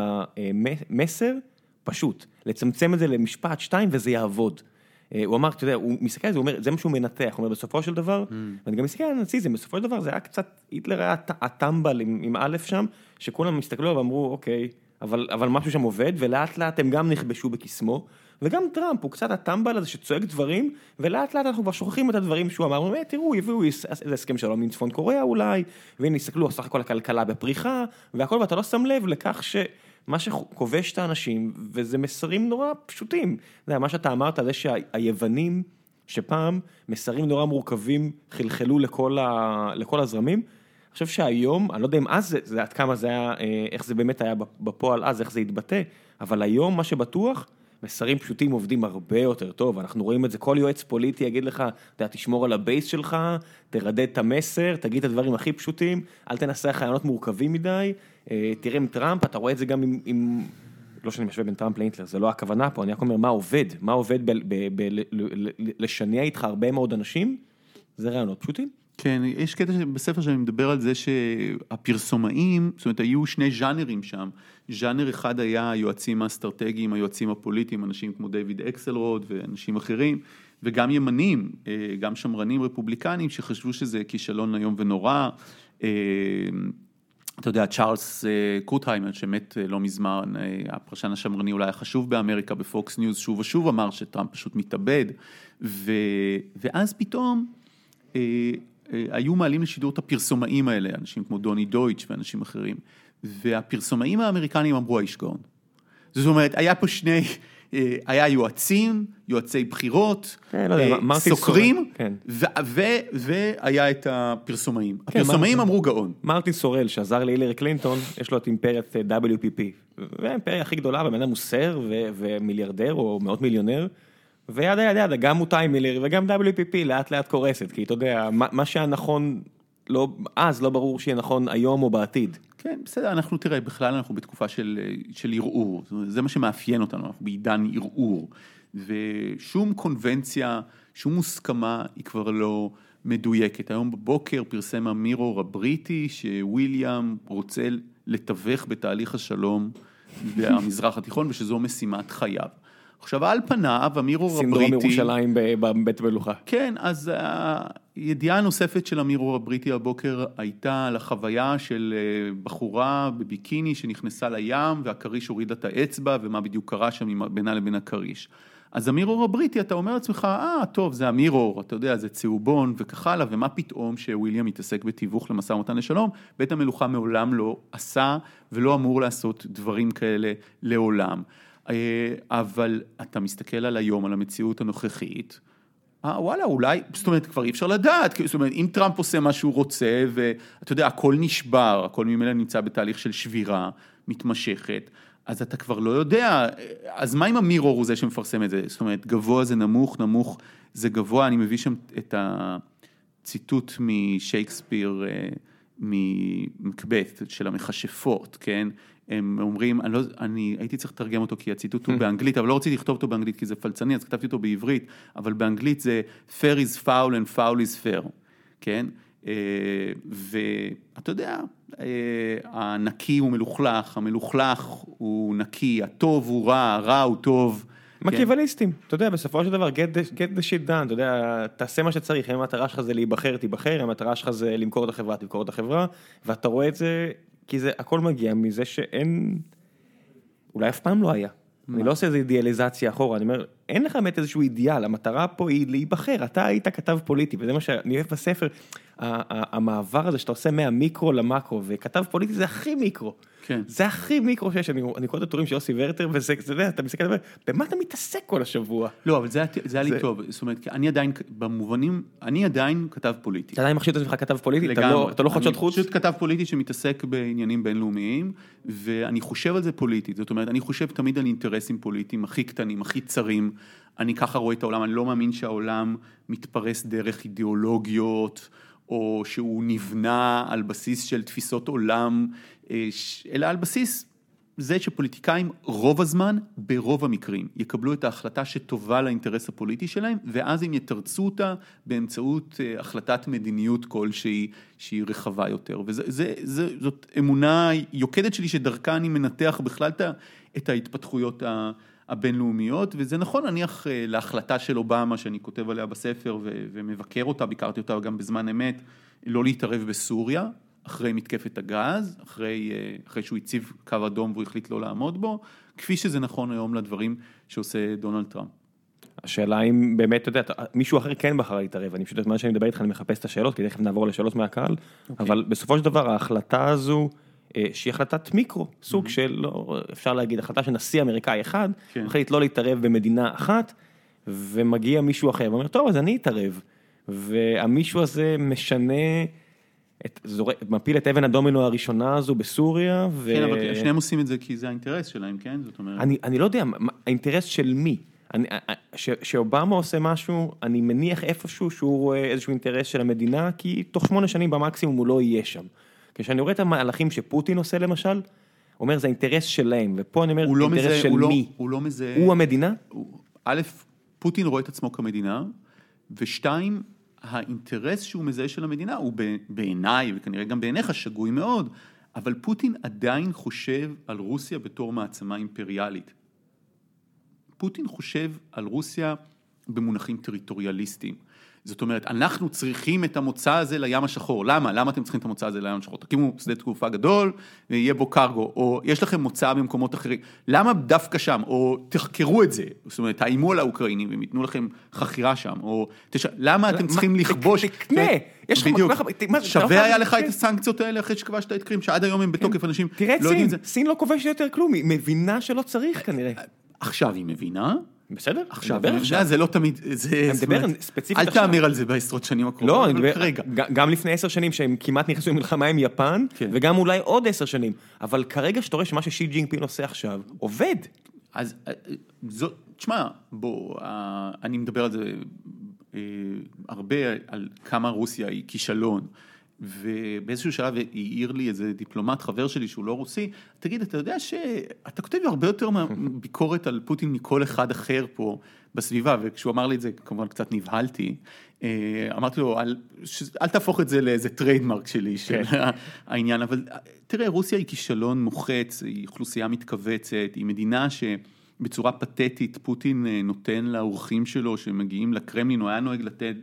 S1: המסר פשוט, לצמצם את זה למשפט, שתיים, וזה יעבוד. אה, הוא אמר, אתה יודע, הוא מסתכל על זה, הוא אומר, זה מה שהוא מנתח, הוא אומר, בסופו של דבר, ואני גם מסתכל על הנאציזם, בסופו של דבר זה היה קצת, היטלר היה הט- הטמבל עם, עם א' שם, שכולם הסתכלו ואמרו, אוקיי, אבל, אבל משהו שם עובד, ולאט לאט הם גם נכבשו בקסמו, וגם טראמפ הוא קצת הטמבל הזה שצועק דברים, ולאט לאט אנחנו כבר שוכחים את הדברים שהוא אמר, הוא אומר, תראו, יביאו איזה הסכם שלום עם צפון קוריאה אולי, והנה הסתכלו, סך הכל הכלכלה בפריחה, והכל, ואתה לא שם לב לכך ש... מה שכובש את האנשים, וזה מסרים נורא פשוטים. יודע, מה שאתה אמרת, זה שהיוונים, שפעם מסרים נורא מורכבים חלחלו לכל, ה... לכל הזרמים, אני חושב שהיום, אני לא יודע אם אז זה, זה עד כמה זה היה, אה, איך זה באמת היה בפועל אז, איך זה התבטא, אבל היום מה שבטוח, מסרים פשוטים עובדים הרבה יותר טוב, אנחנו רואים את זה, כל יועץ פוליטי יגיד לך, אתה תשמור על ה base שלך, תרדד את המסר, תגיד את הדברים הכי פשוטים, אל תנסח רעיונות מורכבים מדי, אה, תראה עם טראמפ, אתה רואה את זה גם עם, עם לא שאני משווה בין טראמפ להיטלר, זה לא הכוונה פה, אני רק אומר מה עובד, מה עובד בלשכנע איתך הרבה מאוד אנשים, זה רעיונות פשוטים.
S2: כן, יש קטע בספר שאני מדבר על זה שהפרסומאים, זאת אומרת, היו שני ז'אנרים שם. ז'אנר אחד היה היועצים האסטרטגיים, היועצים הפוליטיים, אנשים כמו דיוויד אקסלרוד ואנשים אחרים, וגם ימנים, אה, גם שמרנים רפובליקנים, שחשבו שזה כישלון איום ונורא. אה, אתה יודע, צ'ארלס אה, קראוטהאמר, שמת לא מזמן, הפרשן השמרני אולי החשוב באמריקה בפוקס ניוז, שוב ושוב אמר שטראמפ פשוט מתאבד, ו... ואז פתאום... היו מעלים לשידור את הפרסומאים האלה, אנשים כמו דוני דויטש ואנשים אחרים, והפרסומאים האמריקנים אמרו האיש גאון. זאת אומרת, היה פה שני, היה יועצים, יועצי בחירות,
S1: כן, לא יודע, מרטין
S2: סוקרים,
S1: כן.
S2: ו- ו- והיה את הפרסומאים.
S1: כן,
S2: הפרסומאים. אמרו גאון.
S1: מרטין סורל שעזר להילרי קלינטון, יש לו את אימפריית אה, WPP, והאימפריה הכי גדולה, בן אדם הוא סר ו- ומיליארדר או מאות מיליונר, וידה ידה ידה, גם מוטיים מילר וגם WPP לאט לאט קורסת, כי אתה יודע, מה, מה שהיה נכון לא, אז לא ברור שיהיה נכון היום או בעתיד.
S2: כן, בסדר, אנחנו תראה, בכלל אנחנו בתקופה של, של ערעור, זה מה שמאפיין אותנו, אנחנו בעידן ערעור, ושום קונבנציה, שום מוסכמה היא כבר לא מדויקת. היום בבוקר פרסם המירור הבריטי שוויליאם רוצה לתווך בתהליך השלום במזרח התיכון, ושזו משימת חייו. עכשיו, על פניו, אמירור הבריטי...
S1: סינדרום ירושלים בבית מלוכה.
S2: כן, אז הידיעה הנוספת של אמירור הבריטי הבוקר הייתה על החוויה של אה, בחורה בביקיני שנכנסה לים, והכריש הוריד את האצבע, ומה בדיוק קרה שם בינה לבין הכריש. אז אמירור הבריטי, אתה אומר לעצמך, אה, טוב, זה אמירור, אתה יודע, זה צהובון וכך הלאה, ומה פתאום שוויליאם מתעסק בתיווך למשא ומתן לשלום? בית המלוכה מעולם לא עשה ולא אמור לעשות דברים כאלה לעולם. אה, אבל אתה מסתכל על היום, על המציאות הנוכחית, אה, וואלה, אולי, זאת אומרת, כבר אי אפשר לדעת, זאת אומרת, אם טראמפ עושה מה שהוא רוצה, ואתה יודע, הכל נשבר, הכל ממילא נמצא בתהליך של שבירה מתמשכת, אז אתה כבר לא יודע, אז מה אם המירור הוא זה שמפרסם את זה? זאת אומרת, גבוה זה נמוך, נמוך זה גבוה, אני מביא שם את הציטוט משייקספיר, אה, ממקבט, של המכשפות, כן? הם אומרים, אני, לא, אני הייתי צריך לתרגם אותו כי הציטוט הוא באנגלית, אבל לא רציתי לכתוב אותו באנגלית כי זה פלצני, אז כתבתי אותו בעברית, אבל באנגלית זה fair is foul and foul is fair, כן? אה, ואתה יודע, אה, הנקי הוא מלוכלך, המלוכלך הוא נקי, הטוב הוא רע, הרע הוא טוב.
S1: מקיאווליסטים, אתה יודע, בסופו של דבר, get the shit done, אתה יודע, תעשה מה שצריך, אם המטרה שלך זה להיבחר, תיבחר, אם המטרה שלך זה למכור את החברה, תמכור את החברה, ואתה רואה את זה כי זה הכל מגיע מזה שאין, אולי אף פעם לא היה. אני לא עושה איזה אידיאליזציה אחורה, אני אומר, אין לך באמת איזשהו אידיאל, המטרה פה היא להיבחר, אתה היית כתב פוליטי, וזה מה שאני אוהב בספר, המעבר הזה שאתה עושה מהמיקרו למקרו, וכתב פוליטי זה הכי מיקרו.
S2: כן.
S1: זה הכי מיקרו שיש, אני, אני קורא את הטורים של יוסי ורטר, וזה, אתה יודע, אתה מסתכל, במה אתה מתעסק כל השבוע?
S2: לא, אבל זה, זה היה לי טוב, זאת אומרת, אני עדיין, במובנים, אני עדיין כתב פוליטי.
S1: אתה עדיין מחשיב את עצמך כתב פוליטי? לגמרי. אתה לא, אתה לא חדשות חוץ?
S2: אני פשוט כתב פוליטי שמתעסק בעניינים בינלאומיים, ואני חושב על זה פוליטית, זאת אומרת, אני חושב תמיד על אינטרסים פוליטיים הכי קטנים, הכי צרים. אני ככה רואה את העולם, אני לא מאמין שהעולם מתפרס דרך אידיאולוגיות, או שהוא נבנה על בסיס של תפיסות עולם, אה, אלא על בסיס זה שפוליטיקאים רוב הזמן, ברוב המקרים, יקבלו את ההחלטה שטובה לאינטרס הפוליטי שלהם, ואז הם יתרצו אותה באמצעות אה, החלטת מדיניות כלשהי שהיא רחבה יותר. וזאת אמונה יוקדת שלי שדרכה אני מנתח בכלל את ההתפתחויות הבינלאומיות, וזה נכון נניח אה, להחלטה של אובמה שאני כותב עליה בספר ומבקר אותה, ביקרתי אותה גם בזמן אמת, לא להתערב בסוריה, אחרי מתקפת הגז, אחרי, אה, אחרי שהוא הציב קו אדום והוא החליט לא לעמוד בו, כפי שזה נכון היום לדברים שעושה דונלד טראמפ.
S1: השאלה אם באמת, אתה יודע, מישהו אחר כן בחר להתערב, אני פשוט, בזמן שאני מדבר איתך אני מחפש את השאלות, כי תכף נעבור לשאלות מהקהל, okay. אוקיי. אבל בסופו של דבר ההחלטה הזו, שהיא החלטת מיקרו, סוג mm-hmm. של, לא, אפשר להגיד, החלטה של נשיא אמריקאי אחד, כן. החליט לא להתערב במדינה אחת, ומגיע מישהו אחר ואומר, טוב, אז אני אתערב, והמישהו הזה משנה... את, זור... מפיל את אבן הדומינו הראשונה הזו בסוריה.
S2: ו... כן, אבל שניהם עושים את זה כי זה האינטרס שלהם, כן? זאת אומרת...
S1: אני, אני לא יודע, האינטרס של מי? אני, ש, שאובמה עושה משהו, אני מניח איפשהו שהוא רואה איזשהו אינטרס של המדינה, כי תוך שמונה שנים במקסימום הוא לא יהיה שם. כשאני רואה את המהלכים שפוטין עושה למשל, אומר זה האינטרס שלהם, ופה אני אומר,
S2: לא
S1: אינטרס
S2: מזה,
S1: של
S2: הוא
S1: מי?
S2: לא, הוא לא מזה...
S1: הוא המדינה?
S2: א', פוטין רואה את עצמו כמדינה, ושתיים, האינטרס שהוא מזהה של המדינה הוא בעיניי, וכנראה גם בעיניך, שגוי מאוד, אבל פוטין עדיין חושב על רוסיה בתור מעצמה אימפריאלית. פוטין חושב על רוסיה במונחים טריטוריאליסטיים. זאת אומרת, אנחנו צריכים את המוצא הזה לים השחור. למה? למה אתם צריכים את המוצא הזה לים השחור? תקימו שדה תקופה גדול, ויהיה בו קרגו, או יש לכם מוצא במקומות אחרים. למה דווקא שם? או תחקרו את זה, זאת אומרת, תאיימו על האוקראינים, והם ייתנו לכם חכירה שם, או תש... למה אתם צריכים לכבוש...
S1: תקנה, יש לך...
S2: בדיוק. שווה היה לך את הסנקציות האלה אחרי שכבשת את קרים, שעד היום הם בתוקף, כן. אנשים
S1: לא יודעים את זה. תראה את סין, סין לא כובשת יותר כלום, היא מבינה שלא צריך כנראה.
S2: עכשיו היא מבינה.
S1: בסדר,
S2: עכשיו, עכשיו. זה לא תמיד, זה...
S1: אני מדבר ספציפית
S2: עכשיו. אל תאמר על זה בעשרות שנים הקרובות.
S1: לא, אני מדבר, כרגע. גם לפני עשר שנים שהם כמעט נכנסו למלחמה עם יפן, כן. וגם אולי עוד עשר שנים, אבל כרגע שאתה רואה שמה ששי ג'ינגפין עושה עכשיו, עובד.
S2: אז אה, זו, תשמע, בוא, אה, אני מדבר על זה אה, הרבה, על כמה רוסיה היא כישלון. ובאיזשהו שלב העיר לי איזה דיפלומט, חבר שלי שהוא לא רוסי, תגיד, אתה יודע שאתה כותב הרבה יותר ביקורת על פוטין מכל אחד אחר פה בסביבה, וכשהוא אמר לי את זה, כמובן קצת נבהלתי. אה, אמרתי לו, אל, אל תהפוך את זה לאיזה trademark שלי, של כן. העניין, אבל תראה, רוסיה היא כישלון מוחץ, היא אוכלוסייה מתכווצת, היא מדינה ש... בצורה פתטית פוטין אה, נותן לאורחים שלו שמגיעים לקרמלין, הוא היה נוהג לתת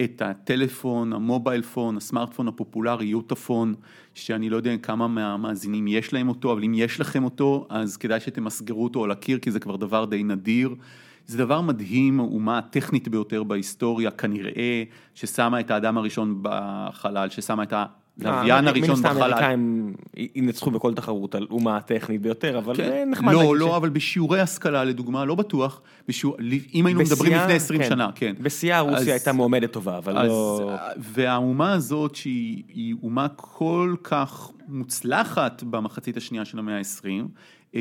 S2: את הטלפון, ה mobile phone, הסמארטפון הפופולרי, YotaPhone, שאני לא יודע כמה מהמאזינים יש להם אותו, אבל אם יש לכם אותו, אז כדאי שתמסגרו אותו על הקיר, כי זה כבר דבר די נדיר. זה דבר מדהים, אומה הטכנית ביותר בהיסטוריה, כנראה, ששמה את האדם הראשון בחלל, ששמה את הלוויין הראשון בחלל. מן הסתם
S1: האמריקאים ינצחו בכל תחרות על אומה הטכנית ביותר, אבל כן. נחמד לא,
S2: לא, ש... אבל בשיעורי השכלה לדוגמה, לא בטוח, בשיעור, אם היינו מדברים לפני 20 כן. שנה, כן.
S1: בשיאה רוסיה אז, הייתה מועמדת טובה, אבל אז, לא...
S2: והאומה הזאת שהיא אומה כל כך מוצלחת במחצית השנייה של המאה ה-20,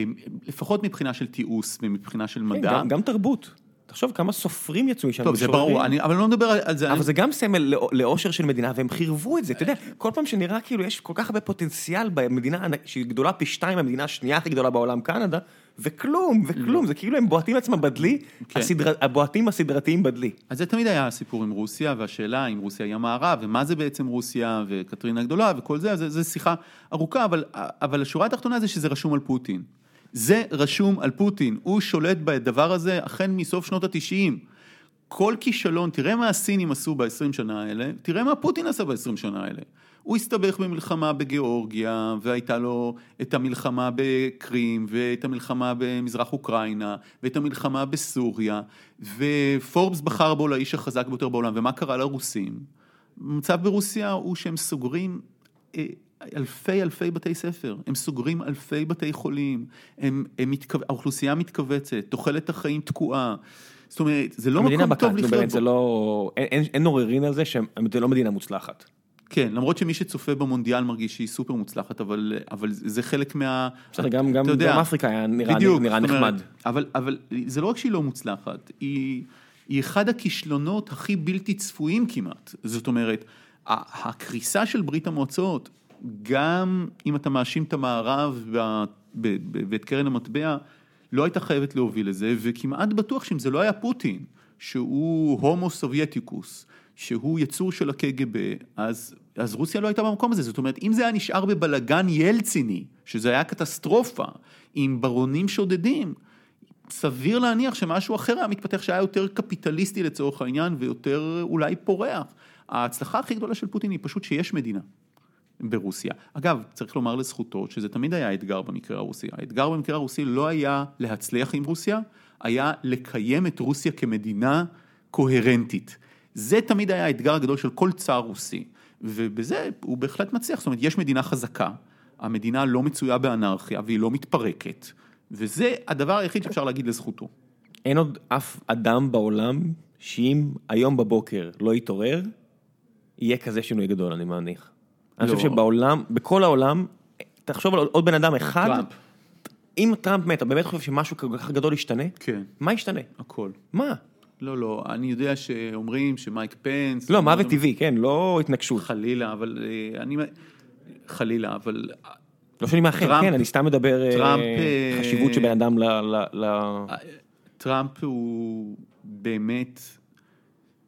S2: לפחות מבחינה של תיעוש ומבחינה של מדע.
S1: כן, גם, גם תרבות. תחשוב כמה סופרים יצאו משם.
S2: טוב, זה ברור, אני, אבל לא מדבר על זה.
S1: אבל אני... זה גם סמל לאושר של מדינה, והם חירבו את זה. אתה יודע, כל פעם שנראה כאילו יש כל כך הרבה פוטנציאל במדינה שהיא גדולה פי שתיים, המדינה השנייה הכי גדולה בעולם, קנדה, וכלום, וכלום, זה כאילו הם בועטים עצמם בדלי, כן. הסדר... הבועטים הסדרתיים בדלי.
S2: אז זה תמיד היה הסיפור עם רוסיה, והשאלה אם רוסיה היא המערב, ומה זה בעצם רוסיה, וקטרינה הגדולה, וכל זה, זה שיחה ארוכה, אבל, אבל השורה התחתונה זה שזה רשום על פוטין. זה רשום על פוטין, הוא שולט בדבר הזה החל מסוף שנות התשעים. כל כישלון, תראה מה הסינים עשו ב-20 שנה האלה, תראה מה פוטין עשה ב-20 שנה האלה. הוא הסתבך במלחמה בגיאורגיה, והייתה לו את המלחמה בקרים, ואת המלחמה במזרח אוקראינה, ואת המלחמה בסוריה, ופורבס בחר בו לאיש החזק ביותר בעולם, ומה קרה לרוסים? המצב ברוסיה הוא שהם סוגרים אה, אלפי אלפי בתי ספר, הם סוגרים אלפי בתי חולים, הם, הם מתכו... האוכלוסייה מתכווצת, תוחלת החיים תקועה. זאת אומרת, זה לא מקום טוב לחיות
S1: בו. זה לא, אין, אין עוררין על זה שזה לא מדינה מוצלחת.
S2: כן, למרות שמי שצופה במונדיאל מרגיש שהיא סופר מוצלחת, אבל, אבל זה חלק מה...
S1: בסדר, גם, גם דרום אפריקה היה נראה, בדיוק, נראה נחמד. אומרת,
S2: אבל, אבל זה לא רק שהיא לא מוצלחת, היא, היא אחד הכישלונות הכי בלתי צפויים כמעט. זאת אומרת, הקריסה של ברית המועצות, גם אם אתה מאשים את המערב ואת קרן המטבע, לא הייתה חייבת להוביל לזה, וכמעט בטוח שאם זה לא היה פוטין, שהוא Homo Sovieticus, שהוא יצור של הקג"ב, אז, אז רוסיה לא הייתה במקום הזה. זאת אומרת, אם זה היה נשאר בבלגן ילציני, שזה היה קטסטרופה, עם ברונים שודדים, סביר להניח שמשהו אחר היה מתפתח שהיה יותר קפיטליסטי לצורך העניין ויותר אולי פורח. ההצלחה הכי גדולה של פוטין היא פשוט שיש מדינה. ברוסיה. אגב, צריך לומר לזכותו שזה תמיד היה אתגר במקרה הרוסי. האתגר במקרה הרוסי לא היה להצליח עם רוסיה, היה לקיים את רוסיה כמדינה קוהרנטית. זה תמיד היה האתגר הגדול של כל צאר רוסי, ובזה הוא בהחלט מצליח. זאת אומרת, יש מדינה חזקה, המדינה לא מצויה באנרכיה והיא לא מתפרקת, וזה הדבר היחיד שאפשר להגיד לזכותו.
S1: אין עוד אף אדם בעולם שאם היום בבוקר לא יתעורר, יהיה כזה שינוי גדול, אני מניח. אני חושב לא. שבעולם, בכל העולם, תחשוב על עוד בן אדם אחד. טראמפ. אם טראמפ מת, אתה באמת חושב שמשהו כל כך גדול ישתנה?
S2: כן.
S1: מה ישתנה?
S2: הכל.
S1: מה?
S2: לא, לא, אני יודע שאומרים שמייק פנס...
S1: לא, מוות טבעי, כן, לא התנגשות.
S2: חלילה, אבל אה, אני... חלילה, אבל...
S1: לא שאני מאחר, כן, אני סתם מדבר אה, טראמפ... חשיבות של בן אדם ל...
S2: טראמפ הוא באמת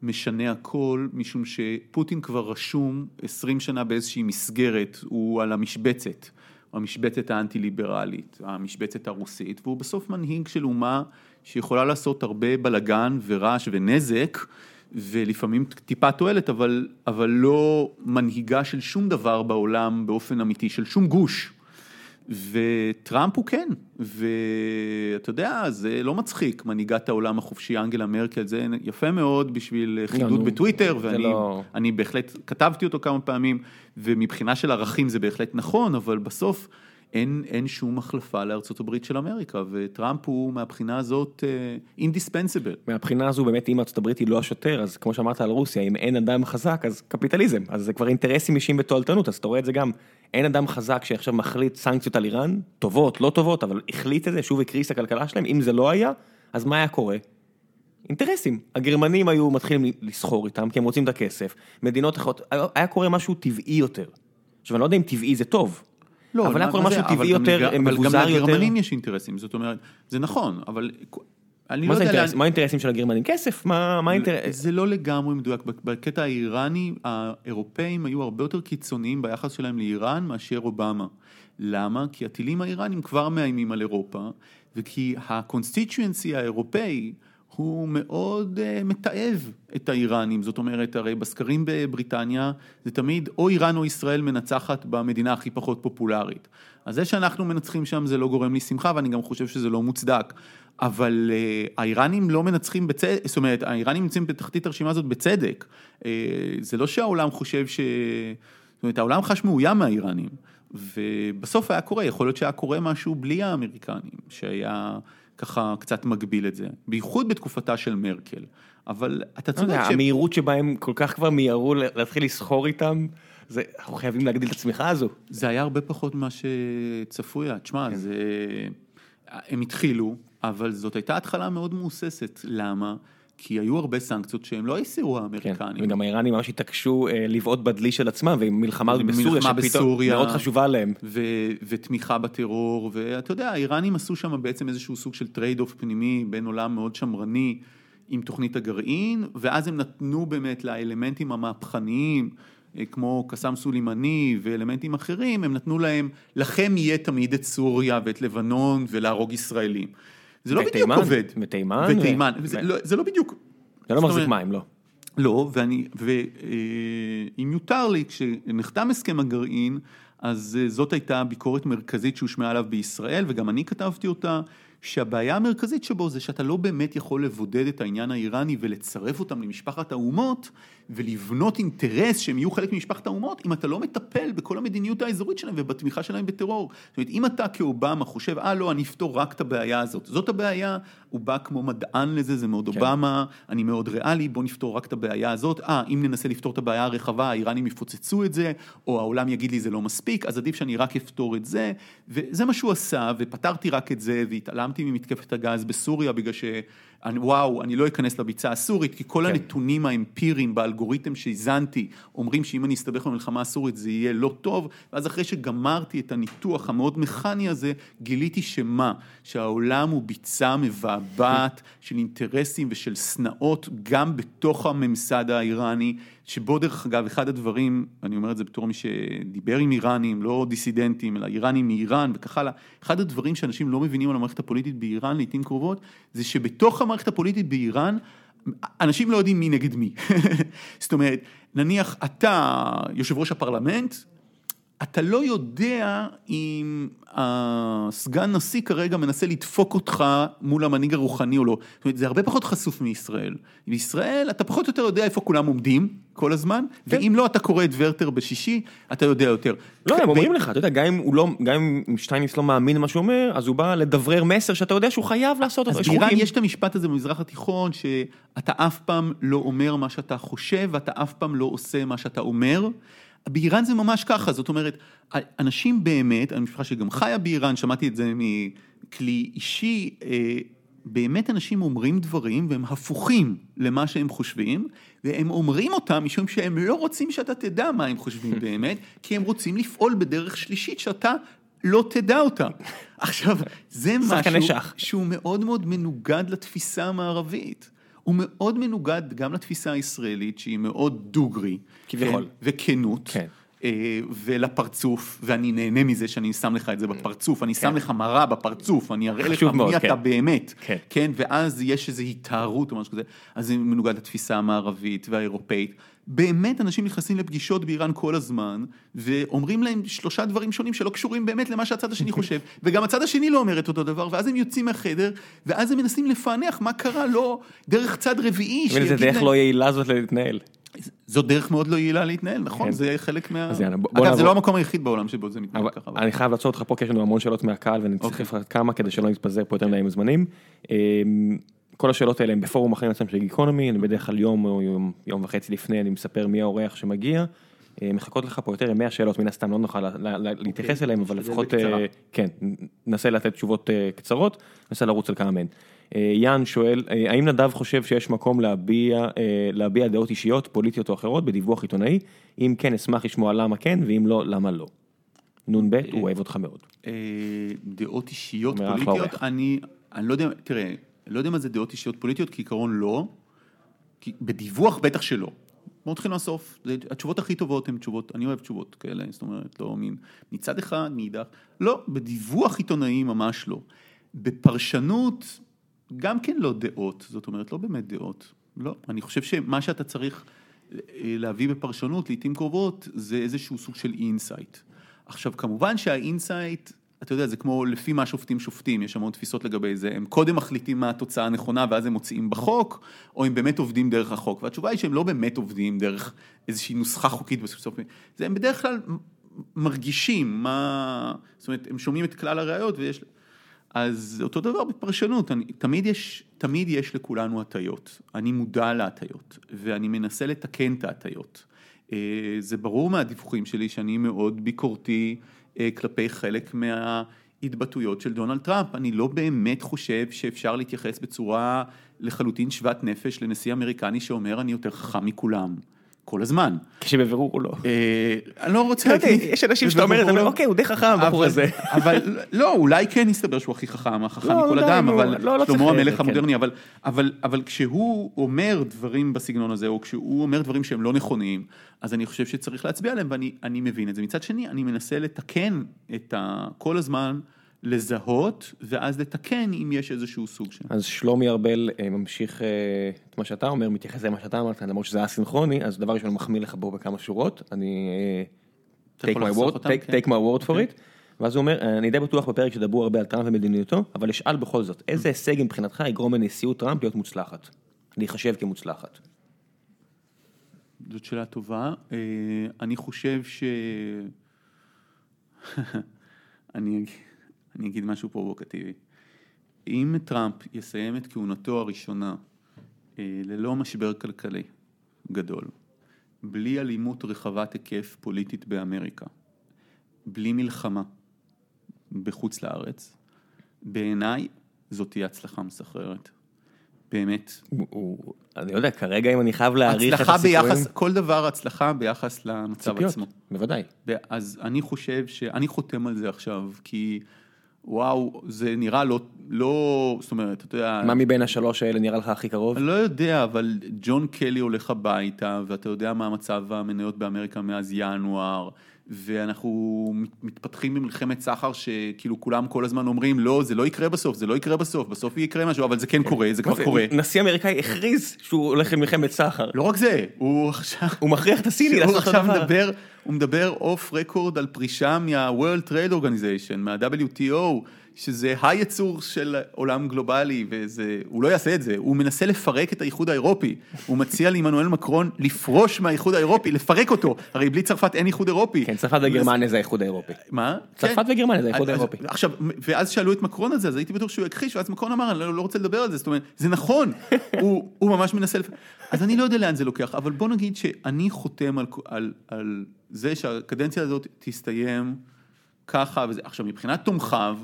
S2: משנה הכל, משום שפוטין כבר רשום 20 שנה באיזושהי מסגרת, הוא על המשבצת, המשבצת האנטי-ליברלית, המשבצת הרוסית, והוא בסוף מנהיג של אומה שיכולה לעשות הרבה בלגן ורעש ונזק, ולפעמים טיפה תועלת, אבל, אבל לא מנהיגה של שום דבר בעולם באופן אמיתי, של שום גוש. וטראמפ הוא כן, ואתה יודע, זה לא מצחיק, מנהיגת העולם החופשי אנגלה מרקל, זה יפה מאוד בשביל חידוד בטוויטר, ואני לא... בהחלט כתבתי אותו כמה פעמים, ומבחינה של ערכים זה בהחלט נכון, אבל בסוף אין, אין שום החלפה לארצות הברית של אמריקה, וטראמפ הוא מהבחינה הזאת אינדיספנסיבל. Uh,
S1: מהבחינה הזו באמת אם ארצות הברית היא לא השוטר, אז כמו שאמרת על רוסיה, אם אין אדם חזק אז קפיטליזם, אז זה כבר אינטרסים אישיים בתועלתנות, אז אתה רואה את זה גם, אין אדם חזק שעכשיו מחליט סנקציות על איראן, טובות, לא טובות, אבל החליט את זה, שוב הקריס הכלכלה שלהם, אם זה לא היה, אז מה היה קורה? אינטרסים. הגרמנים היו מתחילים לסחור איתם כי הם רוצים את הכסף, מדינות אחרות, היה קורה משהו טבעי יותר. עכשיו אני לא יודע אם טבעי זה טוב.
S2: לא,
S1: אבל היה קורה משהו
S2: זה?
S1: טבעי יותר,
S2: לג-
S1: מבוזר
S2: אבל גם
S1: יותר.
S2: לגרמנים יש אינטרסים, זאת אומרת, זה נכון, אבל
S1: מה
S2: לא
S1: זה
S2: יודע
S1: האינטרס?
S2: לאן...
S1: מה האינטרסים של הגרמנים? כסף? מה מה האינטרס?
S2: זה לא לגמרי מדויק, בקטע האיראני, האירופאים היו הרבה יותר קיצוניים ביחס שלהם לאיראן מאשר אובמה. למה? כי הטילים האיראנים כבר מאיימים על אירופה, וכי ה constituency האירופאי הוא מאוד אה, מתעב את האיראנים, זאת אומרת, הרי בסקרים בבריטניה זה תמיד או איראן או ישראל מנצחת במדינה הכי פחות פופולרית. אז זה שאנחנו מנצחים שם זה לא גורם לי שמחה, ואני גם חושב שזה לא מוצדק. אבל אה, האיראנים לא מנצחים בצדק, זאת אומרת, האיראנים נמצאים בתחתית הרשימה הזאת בצדק. אה, זה לא שהעולם חושב ש... זאת אומרת, העולם חש מאוים מהאיראנים. ובסוף היה קורה, יכול להיות שהיה קורה משהו בלי האמריקנים, שהיה ככה קצת מגביל את זה, בייחוד בתקופתה של מרקל. אבל אתה
S1: לא
S2: צודק ש...
S1: המהירות שבה הם כל כך כבר מיהרו להתחיל לסחור איתם, זה, אנחנו חייבים להגדיל את הצמיחה הזו.
S2: זה היה הרבה פחות ממה שצפוי היה. תשמע,
S1: כן.
S2: זה... הם התחילו, אבל זאת הייתה התחלה מאוד מהוססת. למה? כי היו הרבה סנקציות שהם לא הסירו
S1: כן,
S2: האמריקנים.
S1: וגם האיראנים ממש התעקשו אה, לבעוט בדלי של עצמם, ועם מלחמה בסוריה, שפתאום. מאוד חשובה להם.
S2: ו- ותמיכה בטרור, ואתה יודע, האיראנים עשו שם בעצם איזשהו סוג של trade off פנימי בין עולם מאוד שמרני עם תוכנית הגרעין, ואז הם נתנו באמת לאלמנטים המהפכניים, אה, כמו קאסם סולימאני ואלמנטים אחרים, הם נתנו להם, לכם יהיה תמיד את סוריה ואת לבנון ולהרוג ישראלים. זה לא בדיוק
S1: ותימן,
S2: עובד.
S1: ותימן,
S2: ותימן,
S1: ו-
S2: זה
S1: ו-
S2: לא- זה לא בדיוק.
S1: זה לא מחזיק מים, לא.
S2: לא, ואני, ואם יותר לי, כשנחתם הסכם הגרעין, אז אה, זאת הייתה ביקורת מרכזית שהושמעה עליו בישראל, וגם אני כתבתי אותה, שהבעיה המרכזית שבו זה שאתה לא באמת יכול לבודד את העניין האיראני ולצרף אותם למשפחת האומות, ולבנות אינטרס שהם יהיו חלק ממשפחת האומות, אם אתה לא מטפל בכל המדיניות האזורית שלהם ובתמיכה שלהם בטרור. זאת אומרת, אם אתה כאובמה חושב, אה לא, אני אפתור רק את הבעיה הזאת, זאת הבעיה, הוא בא כמו מדען לזה, זה מאוד
S1: כן.
S2: אובמה, אני מאוד ריאלי, בוא נפתור רק את הבעיה הזאת, אה, אם ננסה לפתור את הבעיה הרחבה, האיראנים יפוצצו את זה, או העולם יגיד לי זה לא מספיק, אז עדיף שאני רק אפתור את זה, וזה מה שהוא עשה, ופתרתי רק את זה, והתעלמתי ממתקפת הגז בסוריה, בגלל ש... אני, וואו, אני לא אכנס לביצה הסורית, כי כל
S1: כן.
S2: הנתונים האמפיריים באלגוריתם שהזנתי, אומרים שאם אני אסתבך במלחמה הסורית זה יהיה לא טוב, ואז אחרי שגמרתי את הניתוח המאוד מכני הזה, גיליתי שמה? שהעולם הוא ביצה מבעבעת של אינטרסים ושל שנאות, גם בתוך הממסד האיראני, שבו דרך אגב, אחד הדברים, אני אומר את זה בתור מי שדיבר עם איראנים, לא דיסידנטים, אלא איראנים מאיראן וכך הלאה, אחד הדברים שאנשים לא מבינים על המערכת הפוליטית באיראן לעיתים קרובות, זה שבתוך המערכת הפוליטית באיראן, אנשים לא יודעים מי נגד מי. זאת אומרת, נניח אתה יושב ראש הפרלמנט, אתה לא יודע אם הסגן נשיא כרגע מנסה לדפוק אותך מול המנהיג הרוחני או לא. זאת אומרת, זה הרבה פחות חשוף מישראל. בישראל אתה פחות או יותר יודע איפה כולם עומדים כל הזמן,
S1: כן.
S2: ואם לא אתה קורא את ורטר בשישי, אתה יודע יותר.
S1: לא, הם אומרים לך, אתה יודע, גם אם לא, גם אם שטייניץ לא מאמין למה שהוא אומר, אז הוא בא לדברר מסר שאתה יודע שהוא חייב לעשות אותו.
S2: אז באיראן. יש את המשפט הזה במזרח התיכון, שאתה אף פעם לא אומר מה שאתה חושב, ואתה אף פעם לא עושה מה שאתה אומר. באיראן זה ממש ככה, זאת אומרת, אנשים באמת, המשפחה שגם חיה באיראן, שמעתי את זה מכלי אישי, אה, באמת אנשים אומרים דברים והם הפוכים למה שהם חושבים, והם אומרים אותם משום שהם לא רוצים שאתה תדע מה הם חושבים באמת, כי הם רוצים לפעול בדרך שלישית שאתה לא תדע אותה. עכשיו, זה משהו. שהוא מאוד מאוד מנוגד לתפיסה המערבית. הוא מאוד מנוגד גם לתפיסה הישראלית שהיא מאוד דוגרי.
S1: כביכול.
S2: כן, וכנות.
S1: כן.
S2: אה, ולפרצוף, ואני נהנה מזה שאני שם לך את זה בפרצוף, אני שם
S1: כן.
S2: לך מראה בפרצוף, אני אראה לך
S1: מאוד,
S2: מי
S1: כן.
S2: אתה באמת,
S1: כן.
S2: כן, ואז יש איזו התארות או משהו כזה, אז זה מנוגד לתפיסה המערבית והאירופאית. באמת אנשים נכנסים לפגישות באיראן כל הזמן, ואומרים להם שלושה דברים שונים שלא קשורים באמת למה שהצד השני חושב, וגם הצד השני לא אומר את אותו דבר, ואז הם יוצאים מהחדר, ואז הם מנסים לפענח מה קרה לו דרך צד רביעי,
S1: ואיזה דרך לא יעילה זאת להתנהל.
S2: זו דרך מאוד לא יעילה להתנהל, נכון?
S1: כן.
S2: זה חלק מה...
S1: אז יאללה, בוא-
S2: אגב, זה
S1: נעבור.
S2: לא המקום היחיד בעולם שבו זה מתנהל ככה. אבל-
S1: אני חייב לעצור אותך פה, כי יש לנו המון שאלות מהקהל ואני צריך
S2: אוקיי.
S1: כמה כדי שלא נתפזר פה יותר מדי עם הזמנים. כל השאלות האלה הם בפורום החיים עצמם של גיקונומי, אני בדרך כלל יום או יום, יום וחצי לפני אני מספר מי האורח שמגיע. אה, מחכות לך פה יותר מ-100 שאלות, מן הסתם לא נוכל לה- לה- לה- להתייחס אליהם, אבל
S2: נשתדל
S1: לפחות. אה, כן, ננסה לתת תשובות אה, קצרות, ננסה לרוץ על כמה מהן. אה, יאן שואל, אה, האם נדב חושב שיש מקום להביע, אה, להביע דעות אישיות, פוליטיות או אחרות בדיווח עיתונאי? אם כן, אשמח לשמוע למה כן, ואם לא, למה לא. נ"ב, הוא אוהב אותך מאוד.
S2: דעות אישיות פוליטיות.
S1: אני
S2: אני, לא יודע, תראה, לא יודע מה זה דעות אישיות פוליטיות, כעיקרון לא, כי בדיווח בטח שלא. בואו נתחיל מהסוף, התשובות הכי טובות הן תשובות, אני אוהב תשובות כאלה, זאת אומרת, לא מין, מצד אחד, מאידך, לא, בדיווח עיתונאי ממש לא. בפרשנות, גם כן לא דעות, זאת אומרת, לא באמת דעות, לא, אני חושב שמה שאתה צריך אה, להביא בפרשנות, לעיתים קרובות, זה איזשהו סוג של insight. עכשיו, כמובן שה insight, אתה יודע, זה כמו לפי מה שופטים שופטים, יש המון תפיסות לגבי זה, הם קודם מחליטים מה התוצאה הנכונה ואז הם מוצאים בחוק, או הם באמת עובדים דרך החוק, והתשובה היא שהם לא באמת עובדים דרך איזושהי נוסחה חוקית בסוף, זה הם בדרך כלל מרגישים מה, זאת אומרת, הם שומעים את כלל הראיות ויש, אז אותו דבר בפרשנות, אני, תמיד, יש, תמיד יש לכולנו הטיות, אני מודע להטיות, ואני מנסה לתקן את ההטיות. אה, זה ברור מהדיווחים שלי שאני מאוד ביקורתי כלפי חלק מההתבטאויות של דונלד טראמפ, אני לא באמת חושב שאפשר להתייחס בצורה לחלוטין שוות נפש לנשיא אמריקני שאומר אני יותר חכם מכולם, כל הזמן.
S1: כשבבירור הוא לא.
S2: אה, אני לא רוצה
S1: לא
S2: להגיד...
S1: יש אנשים שאתה אומר, אומר, אוקיי, הוא די חכם הבחור הזה.
S2: אבל לא, אולי כן יסתבר שהוא הכי חכם, החכם
S1: לא,
S2: מכל אדם, אבל
S1: לא, לא
S2: שלמה המלך
S1: כן.
S2: המודרני, אבל- אבל אבל כשהוא אומר דברים בסגנון הזה, או כשהוא אומר דברים שהם לא נכונים, אז אני חושב שצריך להצביע עליהם, ואני אני מבין את זה. מצד שני, אני מנסה לתקן את ה... כל הזמן, לזהות, ואז לתקן אם יש איזשהו סוג של...
S1: אז שלומי ארבל אה, ממשיך אה, את מה שאתה אומר, מתייחס למה שאתה אמרת, למרות שזה אסינכרוני, אז דבר ראשון מחמיא לך בו בכמה שורות, אני... אה, take my word,
S2: אותם?
S1: take-
S2: כן.
S1: take my word for it, ואז הוא אומר, אני די בטוח בפרק שדברו הרבה על טראמפ ומדיניותו, אבל אשאל בכל זאת, איזה הישג מבחינתך יגרום לנשיאות טראמפ להיות מוצלחת? להיחשב כמוצלחת.
S2: זאת שאלה טובה. אני חושב ש... אני, אג- אני אגיד משהו פרובוקטיבי. אם טראמפ יסיים את כהונתו הראשונה אה, ללא משבר כלכלי גדול, בלי אלימות רחבת היקף פוליטית באמריקה, בלי מלחמה בחוץ לארץ, בעיניי זאת תהיה הצלחה מסחררת. באמת.
S1: הוא- הוא- אני לא יודע, כרגע אם אני חייב להעריך את
S2: הצלחה
S1: הסיכויים,
S2: ביחס, כל דבר הצלחה ביחס למצב
S1: ציפיות,
S2: עצמו.
S1: בוודאי.
S2: אז אני חושב שאני חותם על זה עכשיו, כי וואו, זה נראה לא, לא, זאת אומרת, אתה יודע,
S1: מה מבין השלוש האלה נראה לך הכי קרוב?
S2: אני לא יודע, אבל ג'ון קלי הולך הביתה, ואתה יודע מה מצב המניות באמריקה מאז ינואר, ואנחנו מתפתחים במלחמת סחר שכאילו כולם כל הזמן אומרים, לא, זה לא יקרה בסוף, זה לא יקרה בסוף, בסוף יקרה משהו, אבל זה כן קורה, זה כבר קורה.
S1: נשיא אמריקאי הכריז שהוא הולך למלחמת סחר.
S2: לא רק זה, הוא עכשיו...
S1: הוא מכריח את הסיני
S2: הוא
S1: לעשות את
S2: עכשיו
S1: הדבר.
S2: מדבר, הוא מדבר אוף רקורד על פרישה מה-World Trade Organization, מה-WTO, שזה הייצור של עולם גלובלי, וזה, הוא לא יעשה את זה, הוא מנסה לפרק את האיחוד האירופי, הוא מציע לעמנואל מקרון לפרוש מהאיחוד האירופי, לפרק אותו, הרי בלי צרפת אין איחוד אירופי.
S1: כן, צרפת וגרמניה זה האיחוד האירופי.
S2: מה?
S1: צרפת
S2: כן.
S1: וגרמניה זה האיחוד האירופי.
S2: עכשיו, ואז שאלו את מקרון על זה, אז הייתי בטוח שהוא יכחיש, ואז מקרון אמר, אני לא לא רוצה לדבר על זה, זאת אומרת, זה נכון, הוא ממש מנסה. אז אני לא יודע לאן זה לוקח, אבל בוא נגיד שאני חותם על, זה שהקדנציה הזאת תסתיים ככה, עכשיו מבחינת תומכיו,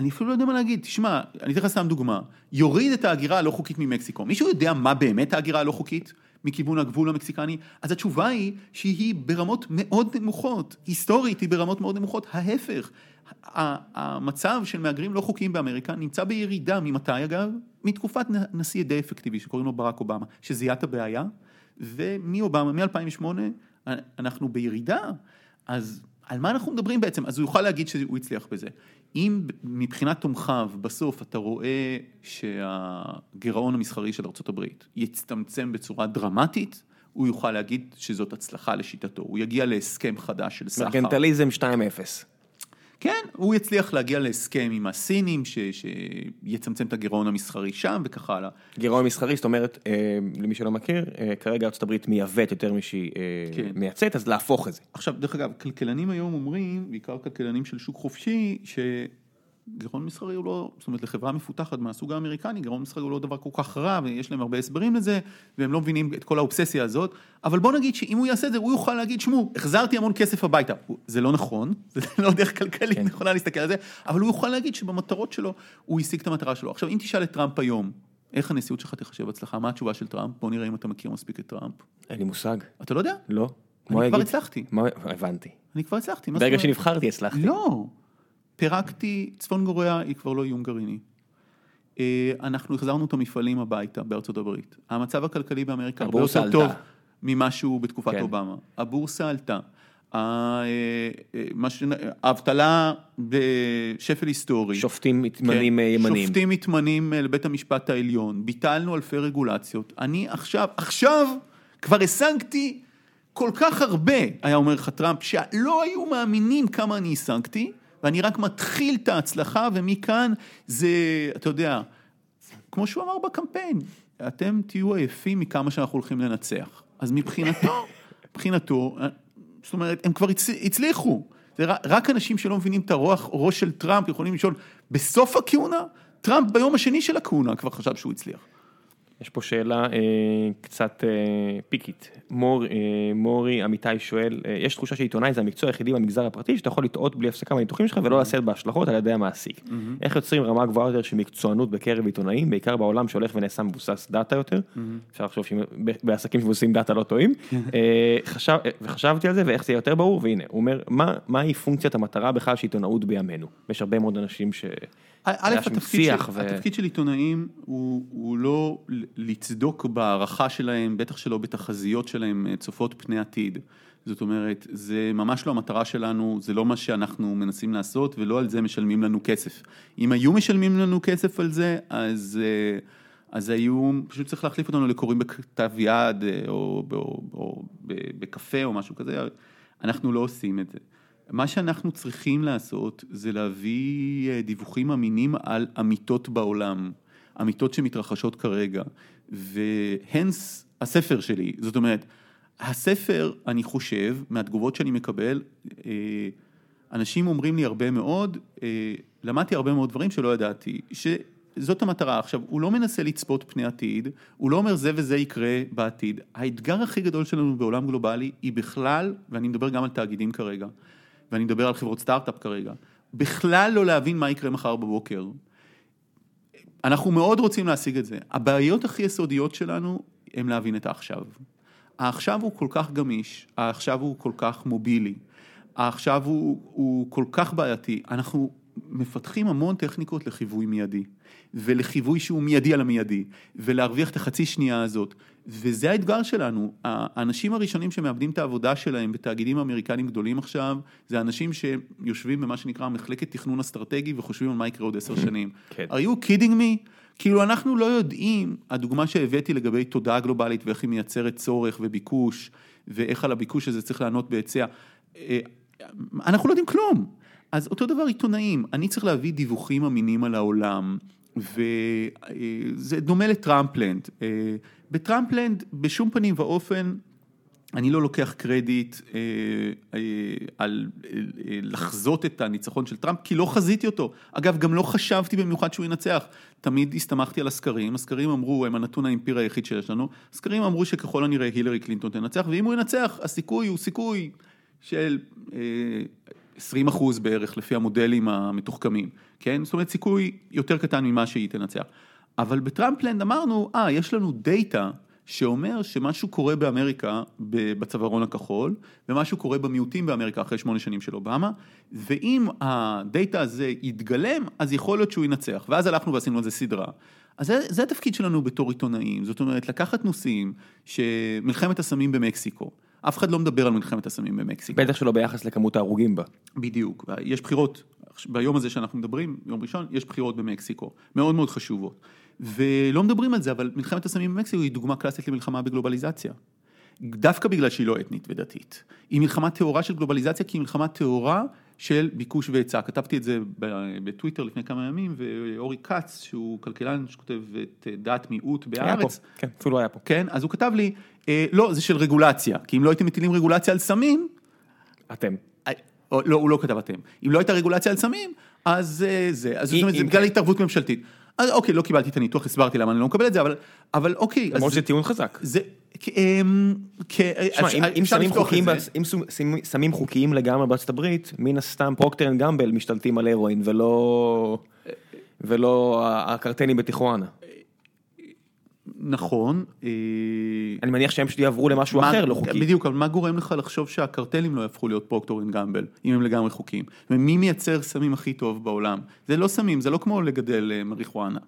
S2: אני אפילו לא יודע מה להגיד, תשמע, אני אתן לך סתם דוגמה, יוריד את ההגירה הלא חוקית ממקסיקו, מישהו יודע מה באמת ההגירה הלא חוקית מכיוון הגבול המקסיקני? אז התשובה היא שהיא ברמות מאוד נמוכות, היסטורית היא ברמות מאוד נמוכות, ההפך, המצב של מהגרים לא חוקיים באמריקה נמצא בירידה, ממתי אגב? מתקופת נשיא די אפקטיבי שקוראים לו ברק אובמה, שזיהה את הבעיה, ומאובמה, מ-2008, אנחנו בירידה, אז על מה אנחנו מדברים בעצם? אז הוא יוכל להגיד שהוא הצליח בזה. אם מבחינת תומכיו בסוף אתה רואה שהגירעון המסחרי של ארה"ב יצטמצם בצורה דרמטית, הוא יוכל להגיד שזאת הצלחה לשיטתו, הוא יגיע להסכם חדש של סחר.
S1: מרגנטליזם 2-0.
S2: כן, הוא יצליח להגיע להסכם עם הסינים, ש, שיצמצם את הגירעון המסחרי שם וכך הלאה.
S1: גירעון מסחרי, זאת אומרת, אה, למי שלא מכיר, אה, כרגע הברית מייבאת יותר משהיא אה,
S2: כן.
S1: מייצאת, אז להפוך את זה.
S2: עכשיו, דרך אגב, כלכלנים היום אומרים, בעיקר כלכלנים של שוק חופשי, גירעון מסחרי הוא לא, זאת אומרת לחברה מפותחת מהסוג האמריקני, גירעון מסחרי הוא לא דבר כל כך רע, ויש להם הרבה הסברים לזה, והם לא מבינים את כל האובססיה הזאת, אבל בוא נגיד שאם הוא יעשה את זה, הוא יוכל להגיד, שמעו, החזרתי המון כסף הביתה. זה לא נכון, זה לא דרך כלכלית כן. נכונה להסתכל על זה, אבל הוא יוכל להגיד שבמטרות שלו, הוא השיג את המטרה שלו. עכשיו, אם תשאל את טראמפ היום, איך הנשיאות שלך תחשב הצלחה? מה התשובה של טראמפ? בוא נראה אם אתה מכיר מספיק את טראמפ.
S1: אין לי מושג.
S2: אתה לא יודע?
S1: לא.
S2: אני כבר הצלחתי.
S1: מה, הבנתי.
S2: אני כבר הצלחתי.
S1: ברגע שנבחרתי הצלחתי.
S2: לא. פירקתי, צפון גוריאה היא כבר לא איום גרעיני. אה, אנחנו החזרנו את המפעלים הביתה בארצות הברית. המצב הכלכלי באמריקה הרבה יותר טוב ממה שהוא בתקופת כן. אובמה. הבורסה עלתה. אה, אה, האבטלה בשפל היסטורי.
S1: שופטים מתמנים כן, ימנים.
S2: שופטים מתמנים לבית המשפט העליון. ביטלנו אלפי רגולציות. אני עכשיו, עכשיו כבר השגתי כל כך הרבה, היה אומר לך טראמפ, שלא היו מאמינים כמה אני השגתי. ואני רק מתחיל את ההצלחה, ומכאן זה, אתה יודע, כמו שהוא אמר בקמפיין, אתם תהיו עייפים מכמה שאנחנו הולכים לנצח. אז מבחינתו, מבחינתו, זאת אומרת, הם כבר הצליחו. רק אנשים שלא מבינים את הרוח, ראש של טראמפ יכולים לשאול, בסוף הכהונה? טראמפ ביום השני של הכהונה כבר חשב שהוא הצליח.
S1: יש פה שאלה אה, קצת אה, פיקית. מור, אה, מורי אמיתי שואל, אה, יש תחושה שעיתונאי זה המקצוע היחידי במגזר הפרטי שאתה יכול לטעות בלי הפסקה מהניתוחים שלך ולא לשאת בהשלכות על ידי המעסיק. Mm-hmm. איך יוצרים רמה גבוהה יותר של מקצוענות בקרב עיתונאים, בעיקר בעולם שהולך ונעשה מבוסס דאטה יותר. Mm-hmm. אפשר לחשוב שבעסקים שמבוססים דאטה לא טועים. אה, אה, וחשבתי על זה ואיך זה יותר ברור, והנה, הוא אומר, מה, מהי פונקציית המטרה בכלל של עיתונאות בימינו? יש הרבה מאוד אנשים ש...
S2: א', התפקיד, של, ו... התפקיד של עיתונאים הוא לא לצדוק בהערכה שלהם, בטח שלא בתחזיות שלהם אה, צופות פני עתיד. זאת אומרת, זה ממש לא המטרה שלנו, זה לא מה שאנחנו מנסים לעשות ולא על זה משלמים לנו כסף. אם היו משלמים לנו כסף על זה, אז, אה, אז היו, פשוט צריך להחליף אותנו לקוראים בכתב יד אה, או, או, או, או בקפה או משהו כזה, אנחנו לא עושים את זה. מה שאנחנו צריכים לעשות זה להביא דיווחים אמינים על אמיתות בעולם, אמיתות שמתרחשות כרגע, והנס הספר שלי, זאת אומרת, הספר, אני חושב, מהתגובות שאני מקבל, אה, אנשים אומרים לי הרבה מאוד, אה, למדתי הרבה מאוד דברים שלא ידעתי, שזאת המטרה. עכשיו, הוא לא מנסה לצפות פני עתיד, הוא לא אומר זה וזה יקרה בעתיד. האתגר הכי גדול שלנו בעולם גלובלי היא בכלל, ואני מדבר גם על תאגידים כרגע, ואני מדבר על חברות סטארט-אפ כרגע, בכלל לא להבין מה יקרה מחר בבוקר. אנחנו מאוד רוצים להשיג את זה. הבעיות הכי יסודיות שלנו הם להבין את העכשיו. העכשיו הוא כל כך גמיש, העכשיו הוא כל כך מובילי, העכשיו הוא, הוא כל כך בעייתי. אנחנו מפתחים המון טכניקות לחיווי מיידי, ולחיווי שהוא מיידי על המיידי, ולהרוויח את החצי שנייה הזאת, וזה האתגר שלנו. האנשים הראשונים שמאבדים את העבודה שלהם בתאגידים אמריקנים גדולים עכשיו, זה אנשים שיושבים במה שנקרא מחלקת תכנון אסטרטגי וחושבים על מה יקרה עוד עשר שנים. כן. are you kidding me? כאילו אנחנו לא יודעים, הדוגמה שהבאתי לגבי תודעה גלובלית ואיך היא מייצרת צורך וביקוש, ואיך על הביקוש הזה צריך לענות בהיצע, אה, אנחנו לא יודעים כלום. אז אותו דבר עיתונאים, אני צריך להביא דיווחים אמינים על העולם, וזה דומה לטראמפלנד. אה, בטראמפלנד בשום פנים ואופן אני לא לוקח קרדיט אה, אה, על לחזות את הניצחון של טראמפ, כי לא חזיתי אותו. אגב, גם לא חשבתי במיוחד שהוא ינצח. תמיד הסתמכתי על הסקרים, הסקרים אמרו, הם הנתון האמפיר היחיד שיש לנו, הסקרים אמרו שככל הנראה הילרי קלינטון תנצח, ואם הוא ינצח, הסיכוי הוא סיכוי של 20 אחוז בערך לפי המודלים המתוחכמים, כן? זאת אומרת סיכוי יותר קטן ממה שהיא תנצח. אבל בטראמפלנד אמרנו, אה, יש לנו דאטה שאומר שמשהו קורה באמריקה בצווארון הכחול, ומשהו קורה במיעוטים באמריקה אחרי שמונה שנים של אובמה, ואם הדאטה הזה יתגלם, אז יכול להיות שהוא ינצח. ואז הלכנו ועשינו על זה סדרה. אז זה, זה התפקיד שלנו בתור עיתונאים, זאת אומרת, לקחת נושאים שמלחמת הסמים במקסיקו, אף אחד לא מדבר על מלחמת הסמים במקסיקו.
S1: בטח שלא ביחס לכמות ההרוגים בה.
S2: בדיוק, יש בחירות, ביום הזה שאנחנו מדברים, יום ראשון, יש בחירות במקסיקו, מאוד מאוד חשובות. ולא מדברים על זה, אבל מלחמת הסמים במקסיקו היא דוגמה קלאסית למלחמה בגלובליזציה. דווקא בגלל שהיא לא אתנית ודתית. היא מלחמה טהורה של גלובליזציה, כי היא מלחמה טהורה של ביקוש והיצע. כתבתי את זה בטוויטר לפני כמה ימים, ואורי כץ, שהוא כלכלן שכותב את דעת מיעוט בארץ.
S1: היה פה, כן, אפילו היה פה.
S2: כן, אז הוא כתב לי, אה, לא, זה של רגולציה, כי אם לא הייתם מטילים רגולציה על סמים...
S1: אתם.
S2: אה, לא, הוא לא כתב אתם. אם לא הייתה רגולציה על סמים, אז אה, זה, אז זאת אומרת, זה בגלל
S1: כן.
S2: התערבות ממשלתית. אז אוקיי, לא קיבלתי את הניתוח, הסברתי למה אני לא מקבל את זה, אבל, אבל אוקיי.
S1: למרות שזה טיעון חזק.
S2: זה, אמ, אפשר-
S1: אם- סמים חוקיים לגמרי בארצות הברית, מן הסתם פרוקטר אנד גמבל משתלטים על הרואין ולא ולא הקרטלים בטיחואנה.
S2: נכון. אה,
S1: אני מניח שהם פשוט יעברו למשהו
S2: מה-
S1: אחר לא חוקי.
S2: בדיוק, אבל מה גורם לך לחשוב שהקרטלים לא יהפכו להיות פרוקטר אנד גמבל, אם הם לגמרי חוקיים? ומי מייצר סמים הכי טוב בעולם? זה לא סמים, זה לא כמו לגדל אה, מריחואנה,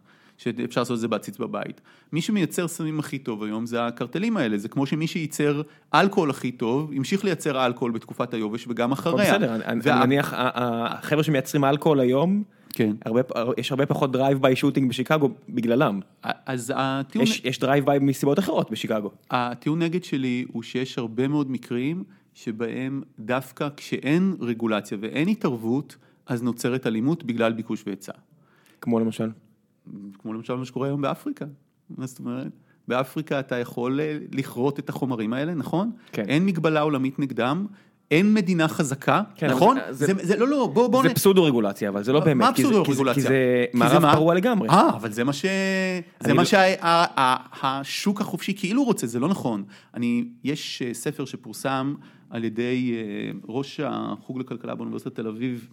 S2: שאפשר לעשות את זה בעציץ בבית. מי שמייצר סמים הכי טוב היום זה הקרטלים האלה, זה כמו שמי שייצר אלכוהול הכי טוב, המשיך לייצר אלכוהול בתקופת היובש וגם אחריה.
S1: בסדר,
S2: וה-
S1: אני מניח החבר'ה שמייצרים אלכוהול היום,
S2: כן.
S1: הרבה יש הרבה פחות drive-by shooting בשיקגו בגללם.
S2: אז הטיעון...
S1: יש יש drive-by מסיבות אחרות בשיקגו.
S2: הטיעון נגד שלי הוא שיש הרבה מאוד מקרים שבהם דווקא כשאין רגולציה ואין התערבות, אז נוצרת אלימות בגלל ביקוש והיצע.
S1: כמו למשל.
S2: כמו למשל מה שקורה היום באפריקה. מה זאת אומרת? באפריקה אתה יכול אה, לכרות את החומרים האלה, נכון?
S1: כן.
S2: אין מגבלה עולמית נגדם, אין מדינה חזקה,
S1: כן,
S2: נכון?
S1: זה-
S2: זה, זה, לא, לא, בוא, בוא...
S1: זה
S2: נ-
S1: פסודו רגולציה, אבל זה לא באמת.
S2: מה
S1: זה-
S2: פסודו
S1: זה-
S2: רגולציה?
S1: כי זה
S2: כי
S1: מערב? פרוע לגמרי.
S2: אה, אבל זה מה ש... זה מה
S1: לא-
S2: שהשוק החופשי כאילו רוצה, זה לא נכון. אני, יש אה, ספר שפורסם על ידי אה, ראש החוג לכלכלה באוניברסיטת תל אביב,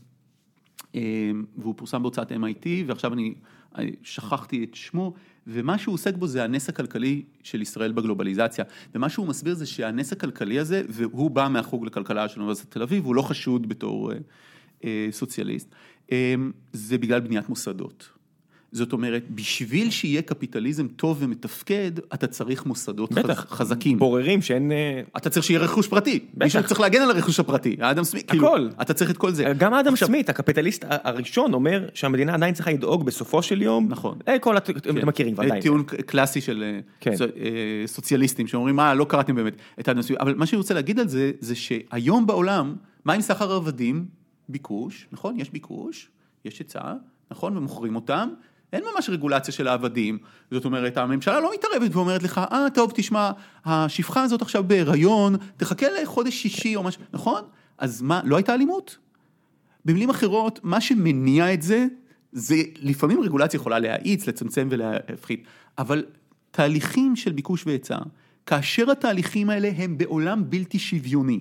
S2: והוא פורסם בהוצאת MIT, ועכשיו אני אה, שכחתי את שמו, ומה שהוא עוסק בו זה הנס הכלכלי של ישראל בגלובליזציה. ומה שהוא מסביר זה שהנס הכלכלי הזה, והוא בא מהחוג לכלכלה של אוניברסיטת תל אביב, הוא לא חשוד בתור אה, אה, סוציאליסט, אה, זה בגלל בניית מוסדות. זאת אומרת, בשביל שיהיה קפיטליזם טוב ומתפקד, אתה צריך מוסדות
S1: בטח.
S2: חז, חזקים.
S1: בוררים שאין... אה,
S2: אתה צריך שיהיה רכוש פרטי. מישהו צריך להגן על הרכוש הפרטי. האדם סמית, כאילו,
S1: הכל.
S2: אתה צריך את כל זה.
S1: גם אדם
S2: עכשיו,
S1: סמית, הקפיטליסט הראשון, אומר שהמדינה עדיין צריכה לדאוג בסופו של יום.
S2: נכון.
S1: אה, כל הת... אתם מכירים
S2: אה,
S1: ודאי.
S2: טיעון קלאסי של אה,
S1: כן.
S2: סו- אה, סוציאליסטים שאומרים, מה, לא קראתם באמת את האדם סמית. אבל מה שאני רוצה להגיד על זה, זה שהיום בעולם, מה עם סחר עבדים? ביקוש, נכון? יש ביקוש, יש היצע, נכון? ומוכרים אותם. אין ממש רגולציה של העבדים, זאת אומרת, הממשלה לא מתערבת ואומרת לך, אה, טוב, תשמע, השפחה הזאת עכשיו בהיריון, תחכה לחודש שישי או משהו, נכון? אז מה, לא הייתה אלימות? במילים אחרות, מה שמניע את זה, זה לפעמים רגולציה יכולה להאיץ, לצמצם ולהפחית, אבל תהליכים של ביקוש והיצע, כאשר התהליכים האלה הם בעולם בלתי שוויוני,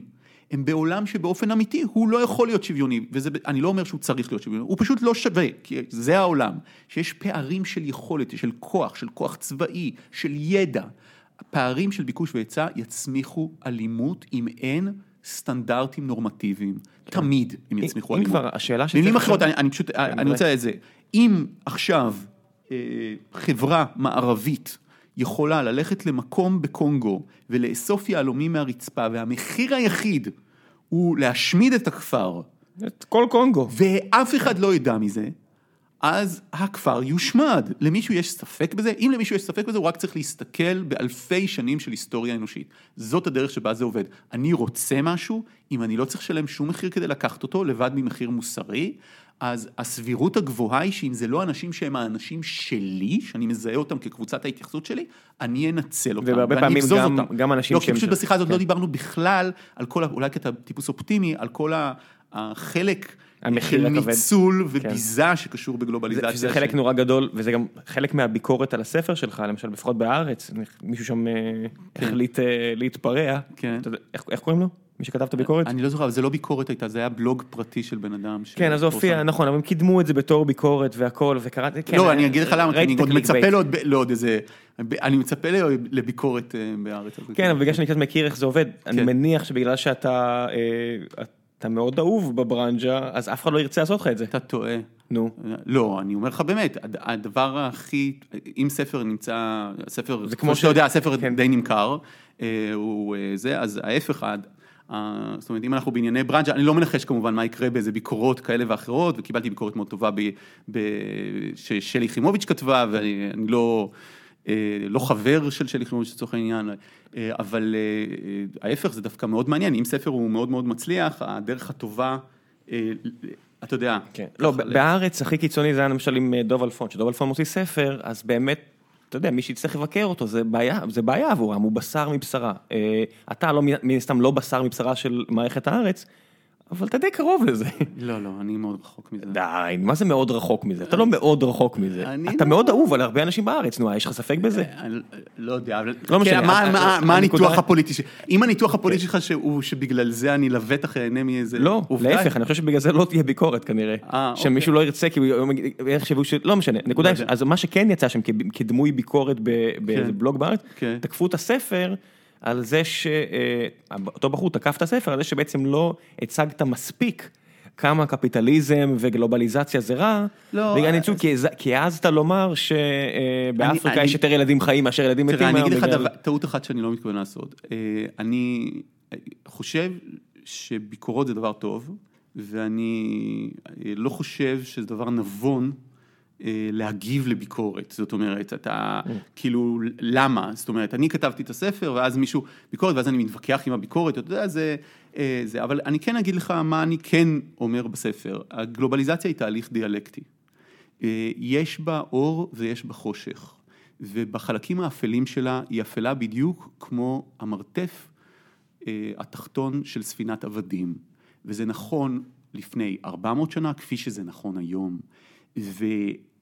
S2: הם בעולם שבאופן אמיתי הוא לא יכול להיות שוויוני, ואני לא אומר שהוא צריך להיות שוויוני, הוא פשוט לא שווה, כי זה העולם, שיש פערים של יכולת, של כוח, של כוח צבאי, של ידע. פערים של ביקוש והיצע יצמיחו אלימות אם אין סטנדרטים נורמטיביים, תמיד הם יצמיחו
S1: אם
S2: אלימות.
S1: כבר, השאלה
S2: במילים
S1: שצריך-
S2: אחרות, אני, אני פשוט, אני רוצה את זה, אם עכשיו אה, חברה מערבית יכולה ללכת למקום בקונגו ולאסוף יהלומים מהרצפה והמחיר היחיד הוא להשמיד את הכפר
S1: את כל קונגו.
S2: ואף אחד לא ידע מזה, אז הכפר יושמד. למישהו יש ספק בזה? אם למישהו יש ספק בזה, הוא רק צריך להסתכל באלפי שנים של היסטוריה אנושית. זאת הדרך שבה זה עובד. אני רוצה משהו, אם אני לא צריך לשלם שום מחיר כדי לקחת אותו, לבד ממחיר מוסרי, אז הסבירות הגבוהה היא שאם זה לא אנשים שהם האנשים שלי, שאני מזהה אותם כקבוצת ההתייחסות שלי, אני אנצל אותם,
S1: ובהרבה פעמים גם-
S2: אותם.
S1: גם אנשים
S2: לא, כי
S1: שהם
S2: פשוט
S1: שם.
S2: בשיחה הזאת
S1: כן.
S2: לא דיברנו בכלל על כל, ה- אולי כי אתה טיפוס אופטימי, על כל ה- החלק
S1: המחיר
S2: של
S1: הכבד. כן.
S2: ניצול וביזה שקשור
S1: זה,
S2: בגלובליזציה.
S1: זה חלק
S2: ש-
S1: נורא גדול, וזה גם חלק מהביקורת על הספר שלך, למשל לפחות בארץ, מישהו שם אה, החליט אה, להתפרע.
S2: כן.
S1: אתה איך איך קוראים לו? מי שכתב את הביקורת?
S2: אני לא זוכר, אבל זה לא ביקורת הייתה, זה היה בלוג פרטי של בן אדם.
S1: כן, אז זה הופיע. נכון, אבל הם קידמו את זה בתור ביקורת והכל, וקראתי, כן.
S2: לא,
S1: אה,
S2: אני אגיד לך למה, כי
S1: ראיתי
S2: אני עוד. מצפה לעוד, איזה, אני מצפה לביקורת אה, בארץ.
S1: כן, אבל בגלל שאני קצת מכיר איך זה עובד, אני
S2: כן.
S1: מניח שבגלל שאתה אה, אתה מאוד אהוב בברנז'ה, אז אף אחד לא ירצה לעשות לך את זה.
S2: אתה טועה.
S1: נו.
S2: לא, אני אומר לך באמת, הד- הדבר הכי, אם ספר נמצא, ספר,
S1: זה כמו
S2: שאתה יודע, הספר
S1: כן.
S2: די נמכר, אה, הוא אה, זה, אז ההפך, זאת אומרת, אם אנחנו בענייני ברנז'ה, אני לא מנחש כמובן מה יקרה באיזה ביקורות כאלה ואחרות, וקיבלתי ביקורת מאוד טובה ב- ב- ששלי יחימוביץ' כתבה, ואני אני לא... אה, לא חבר של שלי יחימוביץ' לצורך העניין, אה, אבל אה, ההפך זה דווקא מאוד מעניין, אם ספר הוא מאוד מאוד מצליח, הדרך הטובה, אתה יודע,
S1: כן. לא, בארץ הכי קיצוני זה היה למשל עם דוב אלפון, שדוב אלפון מוציא ספר, אז באמת, אתה יודע, מי שיצטרך לבקר אותו, זה בעיה, זה בעיה עבורם, הוא בשר מבשרה. אה, אתה לא, מן הסתם לא בשר מבשרה של מערכת הארץ, אבל אתה די קרוב לזה.
S2: לא, לא, אני מאוד רחוק מזה.
S1: די, מה זה מאוד רחוק מזה? אתה לא מאוד רחוק מזה. אתה
S2: לא-
S1: מאוד אהוב על הרבה אנשים בארץ, נו, יש לך ספק בזה?
S2: אני לא יודע, אבל...
S1: לא משנה,
S2: כן, מה-
S1: ה-
S2: מה-
S1: ה-
S2: מה
S1: הנקודה-
S2: הניתוח הפוליטי ש... אם הניתוח הפוליטי שלך שהוא שבגלל זה אני לבטח אענה מאיזה...
S1: לא, להפך, אני חושב שבגלל זה לא תהיה ביקורת כנראה.
S2: אה,
S1: שמישהו לא ירצה, כי הוא יחשבו ש... לא משנה, נקודה,
S2: לא.
S1: אז מה שכן יצא שם כדמוי ביקורת באיזה בלוג בארץ,
S2: כן.
S1: תקפו את הספר על זה שאותו בחור תקף את הספר על זה שבעצם לא הצגת מספיק. כמה קפיטליזם וגלובליזציה זה רע,
S2: לא,
S1: בגלל
S2: אז-
S1: ניצול, כי הז- כי העזת לומר שבאפריקה
S2: אני-
S1: יש יותר ילדים חיים מאשר ילדים מתים
S2: תראה, אני
S1: היום
S2: אגיד לך
S1: בגלל-
S2: טעות אחת שאני לא מתכוון לעשות. אה, אני חושב שביקורות זה דבר טוב, ואני אה, לא חושב שזה דבר נבון. אה, להגיב לביקורת, זאת אומרת, אתה כאילו, למה? זאת אומרת, אני כתבתי את הספר ואז מישהו, ביקורת, ואז אני מתווכח עם הביקורת, אתה יודע, זה, אה, זה, אבל אני כן אגיד לך מה אני כן אומר בספר, הגלובליזציה היא תהליך דיאלקטי. אה, יש בה אור ויש בה חושך, ובחלקים האפלים שלה היא אפלה בדיוק כמו המרתף התחתון של ספינת עבדים, וזה נכון לפני 400 שנה כפי שזה נכון היום,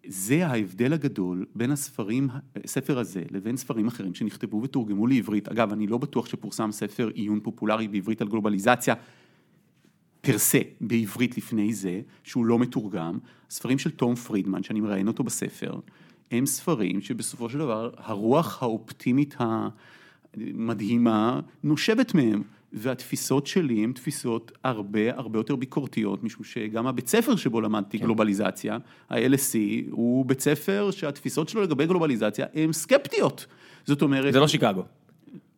S2: וזה ההבדל הגדול בין הספרים, הספר הזה לבין ספרים אחרים שנכתבו ותורגמו לעברית. אגב, אני לא בטוח שפורסם ספר עיון פופולרי בעברית על גלובליזציה. פרסה בעברית לפני זה, שהוא לא מתורגם, ספרים של תום פרידמן, שאני מראיין אותו בספר, הם ספרים שבסופו של דבר הרוח האופטימית המדהימה נושבת מהם, והתפיסות שלי הן תפיסות הרבה הרבה יותר ביקורתיות, משום שגם הבית ספר שבו למדתי גלובליזציה, ה-LSE, הוא בית ספר שהתפיסות שלו לגבי גלובליזציה הן סקפטיות. זאת אומרת,
S1: זה לא שיקגו.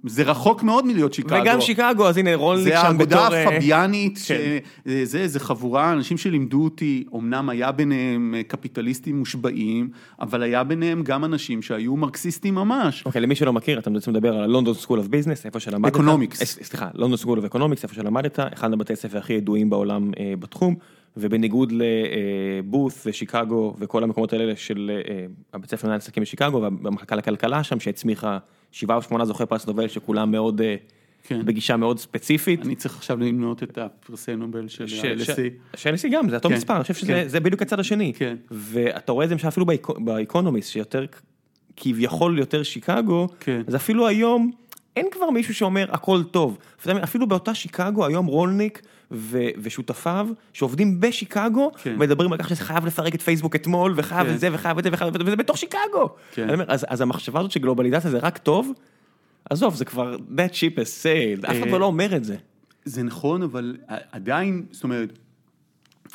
S2: זה רחוק מאוד מלהיות שיקגו.
S1: וגם שיקגו, אז הנה רולניק
S2: זה
S1: שם
S2: האגודה
S1: בתור... אה,
S2: הפביאנית,
S1: כן.
S2: שזה, זה חבורה, אנשים שלימדו אותי, אמנם היה ביניהם אה, קפיטליסטים מושבעים, אבל היה ביניהם גם אנשים שהיו מרקסיסטים ממש.
S1: אוקיי, למי שלא מכיר, אתה בעצם מדבר על הלונדון סקול אוף ביזנס, איפה שלמדת. אה, סליחה, London School of Economics, איפה שלמדת, אחד הבתי ספר הכי ידועים בעולם אה, בתחום, ובניגוד ל Booth ושיקגו וכל המקומות האלה של אה, הבית ספר למנהל עסקים בשיקגו, והמחלקה לכלכלה שם, שהצמיחה שבעה או שמונה זוכי פרס נובל, שכולם מאוד, אה,
S2: כן.
S1: בגישה מאוד ספציפית.
S2: אני צריך עכשיו למנות את הפרסי נובל של
S1: ש-
S2: ה-LSE.
S1: של NSE גם, זה אותו
S2: כן,
S1: מספר, אני חושב שזה
S2: כן.
S1: זה בדיוק הצד השני.
S2: כן.
S1: ואתה רואה את זה למשל אפילו באקונומיסט, שיותר, כביכול יותר שיקגו,
S2: כן.
S1: אז אפילו היום אין כבר מישהו שאומר הכל טוב. אפילו באותה שיקגו היום רולניק ושותפיו שעובדים בשיקגו,
S2: כן.
S1: מדברים על כך שזה חייב לפרק את פייסבוק אתמול, וחייב
S2: כן.
S1: את זה, וחייב את זה, וחייב את זה, וזה בתוך שיקגו.
S2: כן.
S1: אומר, אז, אז המחשבה הזאת שגלובליזציה זה רק טוב, עזוב, זה כבר that ship has sailed, אף אחד
S2: אה,
S1: לא אומר את זה.
S2: זה נכון, אבל עדיין, זאת אומרת,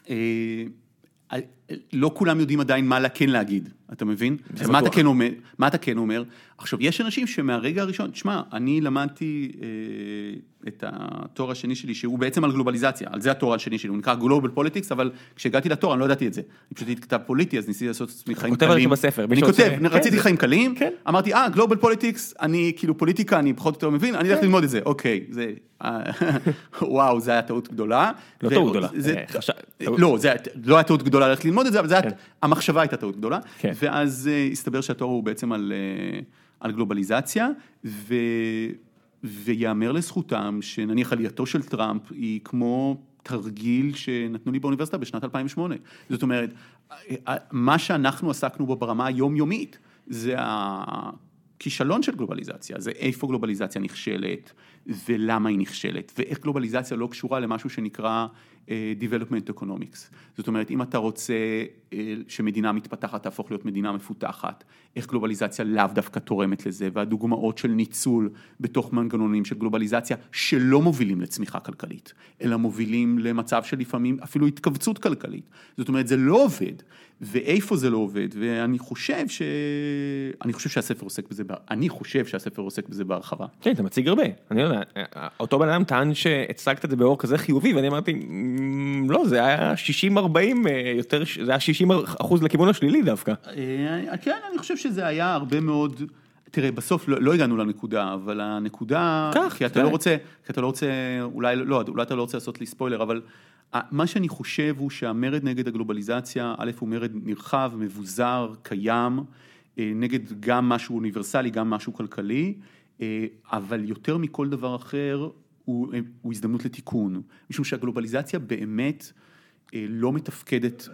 S2: אה, לא כולם יודעים עדיין מה כן להגיד, אתה מבין? אז מה אתה. כן אומר? מה אתה כן אומר? עכשיו, יש אנשים שמהרגע הראשון, תשמע, אני למדתי אה, את התואר השני שלי, שהוא בעצם על גלובליזציה, על זה התואר השני שלי, הוא נקרא Global Politics, אבל כשהגעתי לתואר אני לא ידעתי את זה. אני פשוט הייתי כתב פוליטי, אז ניסיתי לעשות לעצמי חיים
S1: כותב על זה
S2: קלים.
S1: בספר,
S2: אני כותב,
S1: כן,
S2: רציתי חיים קלים,
S1: כן.
S2: אמרתי, אה, Global Politics, אני כאילו פוליטיקה, אני פחות או יותר מבין, אני הולך
S1: כן.
S2: ללמוד את זה, אוקיי, זה, אה, וואו, זה היה טעות גדולה.
S1: לא טעות גדולה, אה,
S2: לא, היה- לא היה טעות גדולה ללכת ללמוד את זה, אבל זה
S1: כן.
S2: המחשבה הייתה טעות גדולה.
S1: כן.
S2: ואז אה, הסתבר שהתואר הוא בעצם על אה, על גלובליזציה, ו... ויאמר לזכותם שנניח עלייתו של טראמפ היא כמו תרגיל שנתנו לי באוניברסיטה בשנת 2008. זאת אומרת, מה שאנחנו עסקנו בו ברמה היומיומית, זה הכישלון של גלובליזציה, זה איפה גלובליזציה נכשלת ולמה היא נכשלת, ואיך גלובליזציה לא קשורה למשהו שנקרא אה, Development Economics. זאת אומרת, אם אתה רוצה אה, שמדינה מתפתחת תהפוך להיות מדינה מפותחת, איך גלובליזציה לאו דווקא תורמת לזה, והדוגמאות של ניצול בתוך מנגנונים של גלובליזציה שלא מובילים לצמיחה כלכלית, אלא מובילים למצב של לפעמים אפילו התכווצות כלכלית. זאת אומרת, זה לא עובד, ואיפה זה לא עובד, ואני חושב ש... אני חושב שהספר עוסק בזה, אני חושב שהספר עוסק בזה בהרחבה.
S1: כן, אתה מציג הרבה, אני לא יודע, אותו בן אדם טען שהצגת את זה באור כזה חיובי, ואני אמרתי, "מ, לא, זה היה 60-40 אה, יותר, זה היה 60 אחוז לכיוון השלילי דווקא.
S2: אה, כן, אני חושב שזה היה הרבה מאוד, תראה, בסוף לא, לא הגענו לנקודה, אבל הנקודה,
S1: קח,
S2: כי אתה
S1: די.
S2: לא רוצה, כי אתה לא רוצה, אולי לא, אולי אתה לא רוצה לעשות לי ספוילר, אבל מה שאני חושב הוא שהמרד נגד הגלובליזציה, א' הוא מרד נרחב, מבוזר, קיים, אה, נגד גם משהו אוניברסלי, גם משהו כלכלי, אבל יותר מכל דבר אחר, הוא, הוא הזדמנות לתיקון, משום שהגלובליזציה באמת אה, לא מתפקדת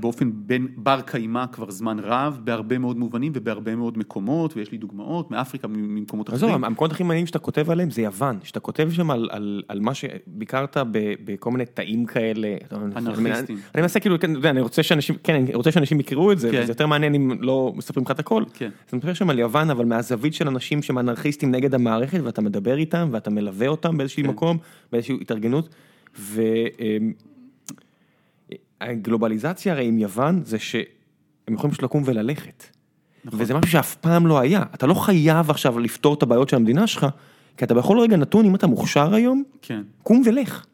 S2: באופן בין בר קיימא כבר זמן רב, בהרבה מאוד מובנים ובהרבה מאוד מקומות, ויש לי דוגמאות מאפריקה, ממקומות אחרים.
S1: עזוב, המקומות הכי מעניינים שאתה כותב עליהם זה יוון, שאתה כותב שם על, על, על מה שביקרת בכל מיני תאים כאלה.
S2: אנרכיסטים.
S1: אני מנסה כאילו, כן, אני רוצה שאנשים, כן, אני רוצה שאנשים יקראו את זה, כן. וזה יותר מעניין אם לא מספרים לך את הכל. כן. אז אני מדבר שם על יוון, אבל מהזווית של אנשים שהם אנרכיסטים נגד המערכת, ואתה מדבר איתם, ואתה מלווה אותם באיזשהו כן. מקום, באיזושהי התארגנות. ו... הגלובליזציה הרי עם יוון זה שהם יכולים פשוט לקום וללכת. נכון. וזה משהו שאף פעם לא היה, אתה לא חייב עכשיו לפתור את הבעיות של המדינה שלך, כי אתה בכל רגע נתון, אם אתה מוכשר היום,
S2: כן.
S1: קום ולך.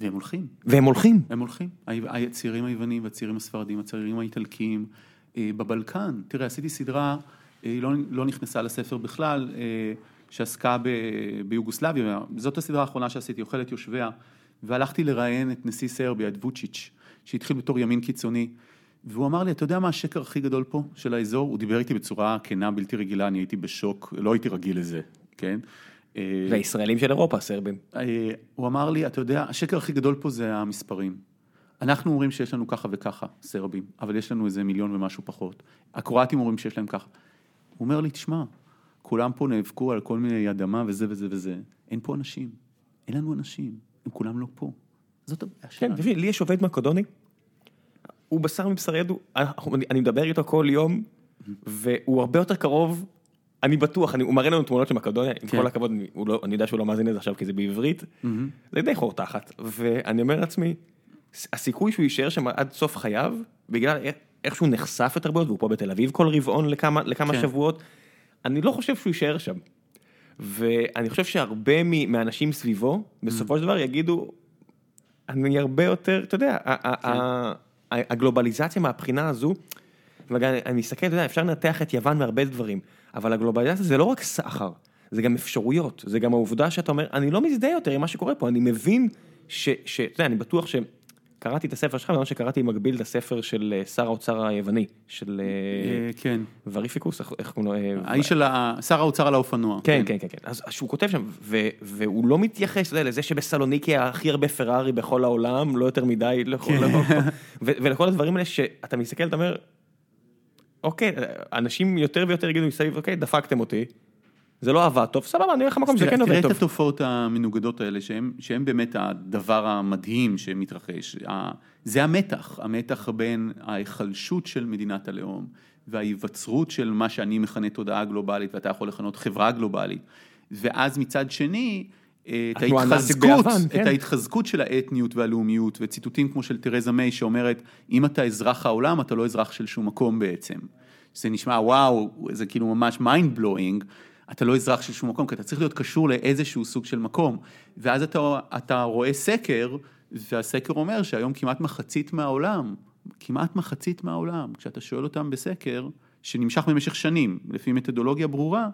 S2: והם הולכים.
S1: והם הולכים.
S2: הם הולכים. הצעירים היוונים והצעירים הספרדים, הצעירים האיטלקיים, אה, בבלקן, תראה, עשיתי סדרה, אה, היא לא, לא נכנסה לספר בכלל, אה, שעסקה ביוגוסלביה, זאת הסדרה האחרונה שעשיתי, אוכלת יושביה, והלכתי לראיין את נשיא סרביה, את ווצ'יץ'. שהתחיל בתור ימין קיצוני, והוא אמר לי, אתה יודע מה השקר הכי גדול פה של האזור? הוא דיבר איתי בצורה כנה, בלתי רגילה, אני הייתי בשוק, לא הייתי רגיל לזה, כן?
S1: והישראלים של אירופה, סרבים.
S2: אה, הוא אמר לי, אתה יודע, השקר הכי גדול פה זה המספרים. אנחנו אומרים שיש לנו ככה וככה, סרבים, אבל יש לנו איזה מיליון ומשהו פחות. הקרואטים אומרים שיש להם ככה. הוא אומר לי, תשמע, כולם פה נאבקו על כל מיני אדמה וזה וזה וזה, אין פה אנשים, אין לנו אנשים, הם כולם לא פה. זאת הבעיה
S1: שלנו. כן, לי יש עובד מקדוני, הוא בשר מבשר ידו, אני מדבר איתו כל יום, והוא הרבה יותר קרוב, אני בטוח, הוא מראה לנו תמונות של מקדוניה, עם כן. כל הכבוד, לא- אני יודע שהוא לא מאזין לזה עכשיו כי זה בעברית, זה די חור תחת, ואני אומר לעצמי, הסיכוי שהוא יישאר שם עד סוף חייו, בגלל איך שהוא נחשף יותר מאוד, והוא פה בתל אביב כל רבעון לכמה כן. שבועות, אני לא חושב שהוא יישאר שם. ואני חושב שהרבה מהאנשים סביבו, בסופו של דבר יגידו, אני הרבה יותר, אתה יודע, כן. הגלובליזציה מהבחינה הזו, ואני מסתכל, אתה יודע, אפשר לנתח את יוון מהרבה דברים, אבל הגלובליזציה זה לא רק סחר, זה גם אפשרויות, זה גם העובדה שאתה אומר, אני לא מזדהה יותר עם מה שקורה פה, אני מבין שאתה יודע, אני בטוח ש... קראתי את הספר שלך, בזמן שקראתי במקביל את הספר של אה, שר האוצר היווני, של...
S2: אה, אה, כן.
S1: וריפיקוס, איך קוראים לו?
S2: האיש של שר האוצר על האופנוע.
S1: כן, כן, כן, כן. אז שהוא כותב שם, והוא לא מתייחס, אתה יודע, לזה שבסלוניקי הכי הרבה פרארי בכל העולם, לא יותר מדי, כן. ולכל הדברים האלה שאתה מסתכל, אתה אומר, אוקיי, אנשים יותר ויותר יגידו מסביב, אוקיי, דפקתם אותי. זה לא עבד טוב, סבבה, אני הולך למקום שזה כן עובד טוב.
S2: תראה את התופעות המנוגדות האלה, שהן באמת הדבר המדהים שמתרחש. זה המתח, המתח בין ההיחלשות של מדינת הלאום וההיווצרות של מה שאני מכנה תודעה גלובלית ואתה יכול לכנות חברה גלובלית. ואז מצד שני, את ההתחזקות, כן. את ההתחזקות של האתניות והלאומיות וציטוטים כמו של תרזה מיי שאומרת, אם אתה אזרח העולם, אתה לא אזרח של שום מקום בעצם. זה נשמע וואו, זה כאילו ממש mind blowing. אתה לא אזרח של שום מקום, כי אתה צריך להיות קשור לאיזשהו סוג של מקום. ואז אתה, אתה רואה סקר, והסקר אומר שהיום כמעט מחצית מהעולם, כמעט מחצית מהעולם, כשאתה שואל אותם בסקר, שנמשך במשך שנים, לפי מתודולוגיה ברורה,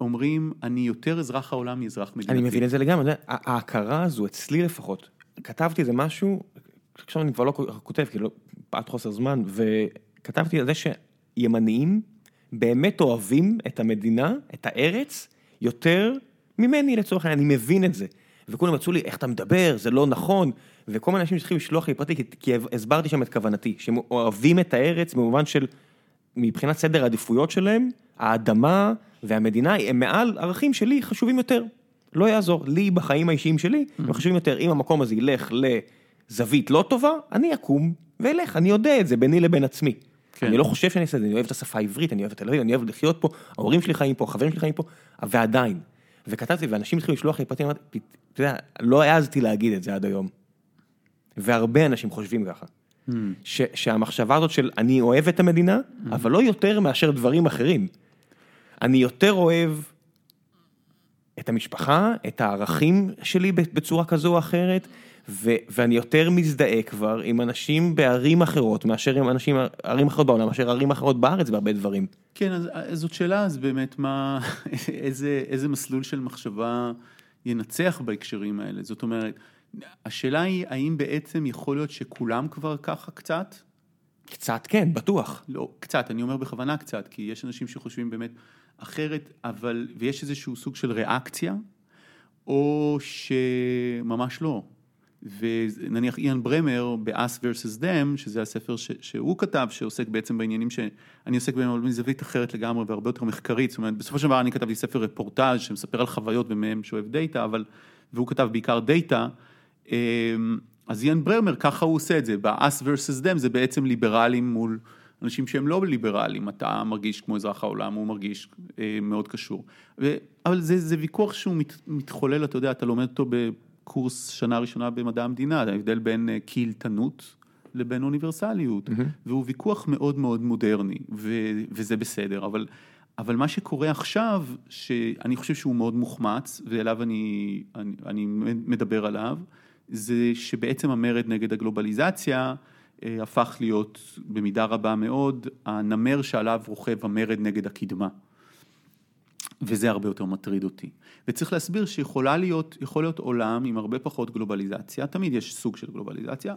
S2: אומרים, אני יותר אזרח העולם מאזרח מדינתי.
S1: אני מבין את זה לגמרי, ההכרה הזו, אצלי לפחות, כתבתי איזה משהו, עכשיו אני כבר לא כותב, כי לא, פעט חוסר זמן, וכתבתי על זה שימניים, באמת אוהבים את המדינה, את הארץ, יותר ממני לצורך העניין, אני מבין את זה. וכולם רצו לי, איך אתה מדבר, זה לא נכון, וכל מיני אנשים צריכים לשלוח לי פרטי, כי הסברתי שם את כוונתי, שהם אוהבים את הארץ במובן של, מבחינת סדר העדיפויות שלהם, האדמה והמדינה הם מעל ערכים שלי חשובים יותר. לא יעזור, לי בחיים האישיים שלי, הם mm-hmm. חשובים יותר, אם המקום הזה ילך לזווית לא טובה, אני אקום ואלך, אני יודע את זה ביני לבין עצמי. כן. אני לא חושב שאני אעשה את זה, אני אוהב את השפה העברית, אני אוהב את תל אביב, אני אוהב לחיות פה, ההורים שלי חיים פה, החברים שלי חיים פה, ועדיין. וכתבתי, ואנשים התחילו לשלוח לי פרטים, אמרתי, אתה יודע, לא העזתי להגיד את זה עד היום. והרבה אנשים חושבים ככה. Mm. ש, שהמחשבה הזאת של אני אוהב את המדינה, mm. אבל לא יותר מאשר דברים אחרים. אני יותר אוהב את המשפחה, את הערכים שלי בצורה כזו או אחרת, ואני יותר מזדהה כבר עם אנשים בערים אחרות מאשר עם אנשים, ערים אחרות בעולם, מאשר ערים אחרות בארץ בהרבה דברים.
S2: כן, אז, אז זאת שאלה, אז באמת מה, איזה, איזה מסלול של מחשבה ינצח בהקשרים האלה? זאת אומרת, השאלה היא, האם בעצם יכול להיות שכולם כבר ככה קצת?
S1: קצת כן, בטוח.
S2: לא, קצת, אני אומר בכוונה קצת, כי יש אנשים שחושבים באמת אחרת, אבל, ויש איזשהו סוג של ריאקציה, או שממש לא. ונניח איאן ברמר ב-Us vs. Them, שזה הספר ש, שהוא כתב, שעוסק בעצם בעניינים שאני עוסק בהם, אבל מזווית אחרת לגמרי והרבה יותר מחקרית, זאת אומרת, בסופו של דבר אני כתבתי ספר רפורטאז' שמספר על חוויות ומהם שאוהב data, אבל, והוא כתב בעיקר data, אמ, אז איאן ברמר, ככה הוא עושה את זה, ב-Us vs. Them זה בעצם ליברלים מול אנשים שהם לא ליברלים, אתה מרגיש כמו אזרח העולם, הוא מרגיש אה, מאוד קשור. ו, אבל זה, זה ויכוח שהוא מת, מתחולל, אתה יודע, אתה לומד אותו בקורס שנה ראשונה במדע המדינה, ההבדל בין אה, קהילתנות לבין אוניברסליות, mm-hmm. והוא ויכוח מאוד מאוד מודרני, ו, וזה בסדר, אבל... אבל מה שקורה עכשיו, שאני חושב שהוא מאוד מוחמץ, ואליו אני, אני, אני מדבר עליו, זה שבעצם המרד נגד הגלובליזציה אה, הפך להיות במידה רבה מאוד הנמר שעליו רוכב המרד נגד הקדמה. וזה הרבה יותר מטריד אותי. וצריך להסביר שיכולה להיות, יכול להיות עולם עם הרבה פחות גלובליזציה, תמיד יש סוג של גלובליזציה,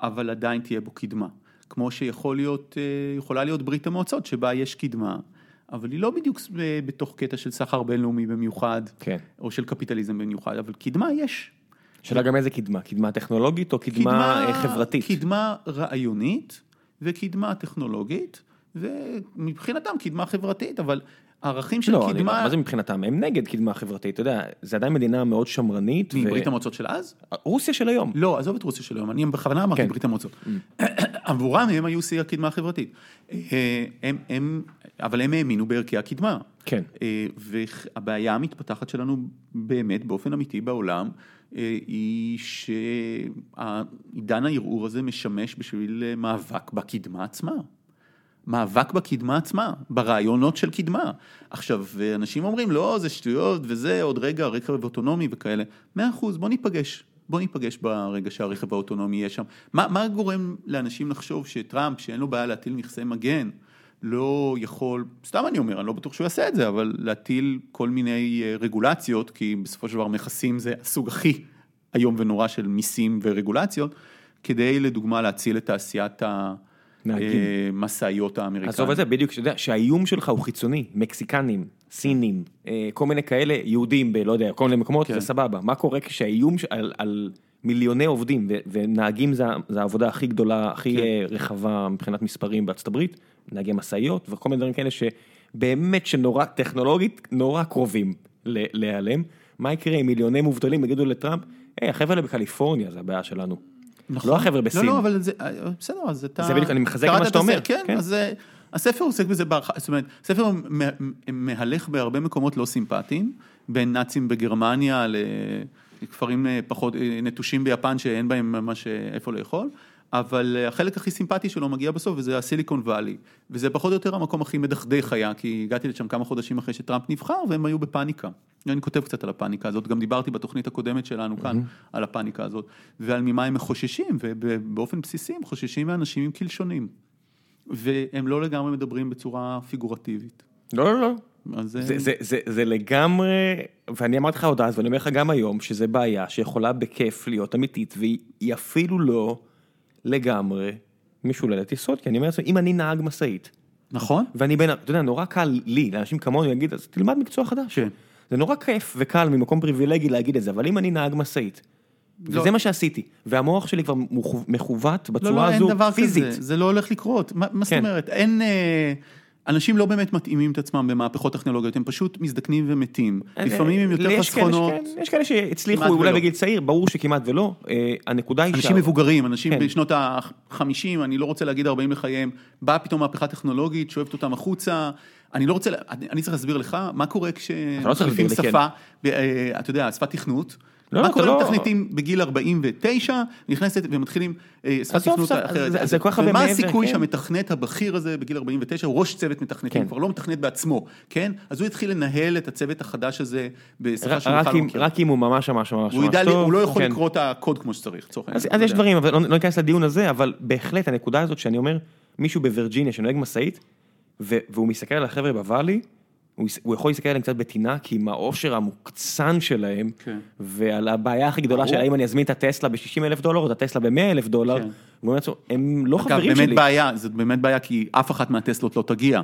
S2: אבל עדיין תהיה בו קדמה. כמו שיכול להיות, אה, יכולה להיות ברית המועצות שבה יש קדמה, אבל היא לא בדיוק בתוך קטע של סחר בינלאומי במיוחד, כן. או של קפיטליזם במיוחד, אבל קדמה יש.
S1: שאלה גם איזה קדמה, קדמה טכנולוגית או קדמה, קדמה אה, חברתית?
S2: קדמה רעיונית וקדמה טכנולוגית, ומבחינתם קדמה חברתית, אבל ערכים של
S1: לא,
S2: קדמה...
S1: לא, מה זה מבחינתם? הם נגד קדמה חברתית, אתה יודע, זה עדיין מדינה מאוד שמרנית.
S2: מברית ו... המועצות של אז?
S1: רוסיה של היום.
S2: לא, עזוב את רוסיה של היום, אני בכוונה אמרתי כן. ברית המועצות. Mm. עבורם הם היו שיא הקדמה החברתית. אה, הם, הם, אבל הם האמינו בערכי הקדמה.
S1: כן.
S2: אה, והבעיה המתפתחת שלנו באמת, באופן אמיתי בעולם, אה, היא שעידן הערעור הזה משמש בשביל מאבק בקדמה עצמה. מאבק בקדמה עצמה, ברעיונות של קדמה. עכשיו, אנשים אומרים, לא, זה שטויות וזה, עוד רגע רכב אוטונומי וכאלה. מאה אחוז, בוא ניפגש. בוא ניפגש ברגע שהרכב האוטונומי יהיה שם. מה, מה גורם לאנשים לחשוב שטראמפ, שאין לו בעיה להטיל נכסי מגן, לא יכול, סתם אני אומר, אני לא בטוח שהוא יעשה את זה, אבל להטיל כל מיני אה, רגולציות, כי בסופו של דבר מכסים זה הסוג הכי איום ונורא של מיסים ורגולציות, כדי לדוגמה להציל את תעשיית המשאיות האמריקאיות.
S1: עזוב את זה, בדיוק, שאתה יודע, שהאיום שלך הוא חיצוני, מקסיקנים, סינים, אה, כל מיני כאלה, יהודים ב... לא יודע, כל מיני מקומות, כן. זה סבבה. מה קורה כשהאיום על, על מיליוני עובדים, ונהגים זה, זה העבודה הכי גדולה, הכי כן. אה, רחבה מבחינת מספרים בארצות הברית, נהגי משאיות וכל מיני דברים כאלה שבאמת שנורא, טכנולוגית, נורא קרובים להיעלם. מה יקרה אם מיליוני מובטלים יגידו לטראמפ, היי, החבר'ה האלה בקליפורניה זה הבעיה שלנו. נכון. לא החבר'ה בסין.
S2: לא, לא, אבל זה, בסדר, אז אתה...
S1: זה בדיוק, אני מחזק את מה שאתה אומר.
S2: כן, כן, אז הספר עוסק בזה בהרחבה, זאת אומרת, הספר מהלך בהרבה מקומות לא סימפטיים, בין נאצים בגרמניה לכפרים אה, פחות אה, נטושים ביפן שאין בהם ממש אה, איפה לאכול. אבל החלק הכי סימפטי שלו מגיע בסוף, וזה הסיליקון וואלי. וזה פחות או יותר המקום הכי מדכדך היה, כי הגעתי לשם כמה חודשים אחרי שטראמפ נבחר, והם היו בפאניקה. אני כותב קצת על הפאניקה הזאת, גם דיברתי בתוכנית הקודמת שלנו כאן mm-hmm. על הפאניקה הזאת, ועל ממה הם חוששים, ובאופן בסיסי הם חוששים מאנשים עם קלשונים. והם לא לגמרי מדברים בצורה פיגורטיבית.
S1: לא, לא, לא. זה, זה, זה, זה, זה לגמרי, ואני אמרתי לך עוד אז, ואני אומר לך גם היום, שזה בעיה שיכולה בכיף להיות אמיתית, והיא אפילו לא לגמרי משוללת יסוד, כי אני אומר לעצמי, אם אני נהג משאית,
S2: נכון.
S1: ואני בין, אתה יודע, נורא קל לי, לאנשים כמוני להגיד, אז תלמד מקצוע חדש. כן. זה נורא כיף וקל ממקום פריבילגי להגיד את זה, אבל אם אני נהג משאית, לא. וזה מה שעשיתי, והמוח שלי כבר מכוות בצורה לא, לא, הזו, פיזית. לא, לא, אין דבר כזה,
S2: זה לא הולך לקרות, מה, מה כן. זאת אומרת, אין... אה... אנשים לא באמת מתאימים את עצמם במהפכות טכנולוגיות, הם פשוט מזדקנים ומתים. אה, לפעמים הם יותר חסכונות.
S1: יש כאלה שהצליחו אולי בגיל צעיר, ברור שכמעט ולא. אה, הנקודה היא...
S2: אנשים מבוגרים, אנשים כן. בשנות ה-50, אני לא רוצה להגיד 40 לחייהם, באה פתאום מהפכה טכנולוגית, שואבת אותם החוצה. אני לא רוצה, אני צריך להסביר לך מה קורה כשמחליפים לא שפה, כן. אה, אתה יודע, שפת תכנות. לא, מה קורה לא... מתכנתים בגיל 49, נכנסת ומתחילים אה, שפת תכנות אחרת. זה, זה כל כך הרבה מעבר, ומה הסיכוי כן. שהמתכנת הבכיר הזה בגיל 49 הוא ראש צוות מתכנתים, כן. כבר לא מתכנת בעצמו, כן? אז הוא התחיל לנהל את הצוות החדש הזה בשפה שהוא בכלל לא מכיר.
S1: רק אם הוא ממש ממש ממש
S2: טוב. הוא לא יכול כן. לקרוא את הקוד כמו שצריך, לצורך
S1: העניין. אז יש דברים, אבל לא, לא ניכנס לדיון הזה, אבל בהחלט הנקודה הזאת שאני אומר, מישהו בווירג'יניה שנוהג משאית, והוא מסתכל על החבר'ה בוואלי, הוא יכול להסתכל עליהם קצת בטינה, כי עם העושר המוקצן שלהם, כן. ועל הבעיה הכי גדולה של האם אני אזמין את הטסלה ב-60 אלף דולר, או את הטסלה ב-100 אלף דולר, כן. הם לא חברים שלי.
S2: אגב, באמת בעיה, זאת באמת בעיה, כי אף אחת מהטסלות לא תגיע.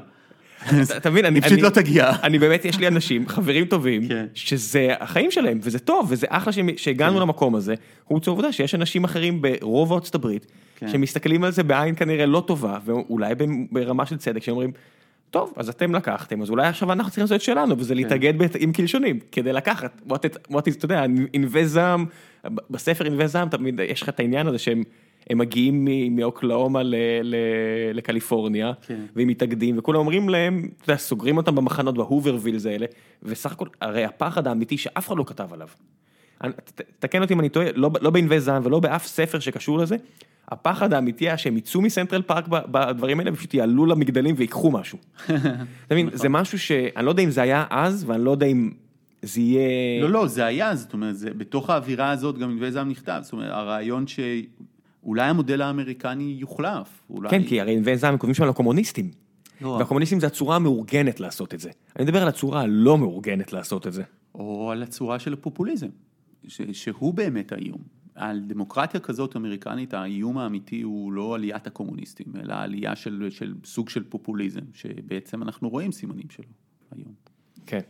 S1: אתה- מבין, אני...
S2: פשוט לא תגיע.
S1: אני באמת, יש לי אנשים, חברים טובים,
S2: כן.
S1: שזה החיים שלהם, וזה טוב, וזה אחלה שהגענו למקום הזה, חוץ העובדה שיש אנשים אחרים ברוב ארצות הברית,
S2: כן.
S1: שמסתכלים על זה בעין כנראה לא טובה, ואולי ברמה של צדק, שאומרים, טוב, אז אתם לקחתם, אז אולי עכשיו אנחנו צריכים לעשות את שלנו, וזה להתאגד בת- עם קלשונים, כדי לקחת, is, אתה יודע, ענבי זעם, בספר ענבי זעם תמיד יש לך את העניין הזה שהם... הם מגיעים מאוקלאומה ל- ל- לקליפורניה,
S2: כן.
S1: והם מתאגדים, וכולם אומרים להם, אתה יודע, סוגרים אותם במחנות ב Hoovervilles האלה, וסך הכל, הרי הפחד האמיתי שאף אחד לא כתב עליו. תקן אותי אם אני טועה, לא, לא בענבי זעם ולא באף ספר שקשור לזה, הפחד האמיתי היה שהם יצאו מסנטרל פארק בדברים האלה, ופשוט יעלו למגדלים ויקחו משהו. אתה מבין,
S2: נכון.
S1: זה משהו שאני לא יודע אם זה היה אז, ואני לא יודע אם זה יהיה...
S2: לא, לא, זה היה, זאת אומרת, זה, בתוך האווירה הזאת גם ענבי זעם נכתב, זאת אומרת, הרעיון שאולי המודל האמריקני יוחלף, אולי...
S1: כן, כי הרי ענבי זעם הם כותבים שם על הקומוניסטים.
S2: לא.
S1: והקומוניסטים זה הצורה המאורגנת לעשות את זה. אני מדבר על הצורה הלא מאורגנת לעשות את זה.
S2: או על הצורה של הפופוליזם, ש, שהוא באמת האיום. על דמוקרטיה כזאת אמריקנית, האיום האמיתי הוא לא עליית הקומוניסטים, אלא עלייה של, של סוג של פופוליזם, שבעצם אנחנו רואים סימנים שלו היום.
S1: כן.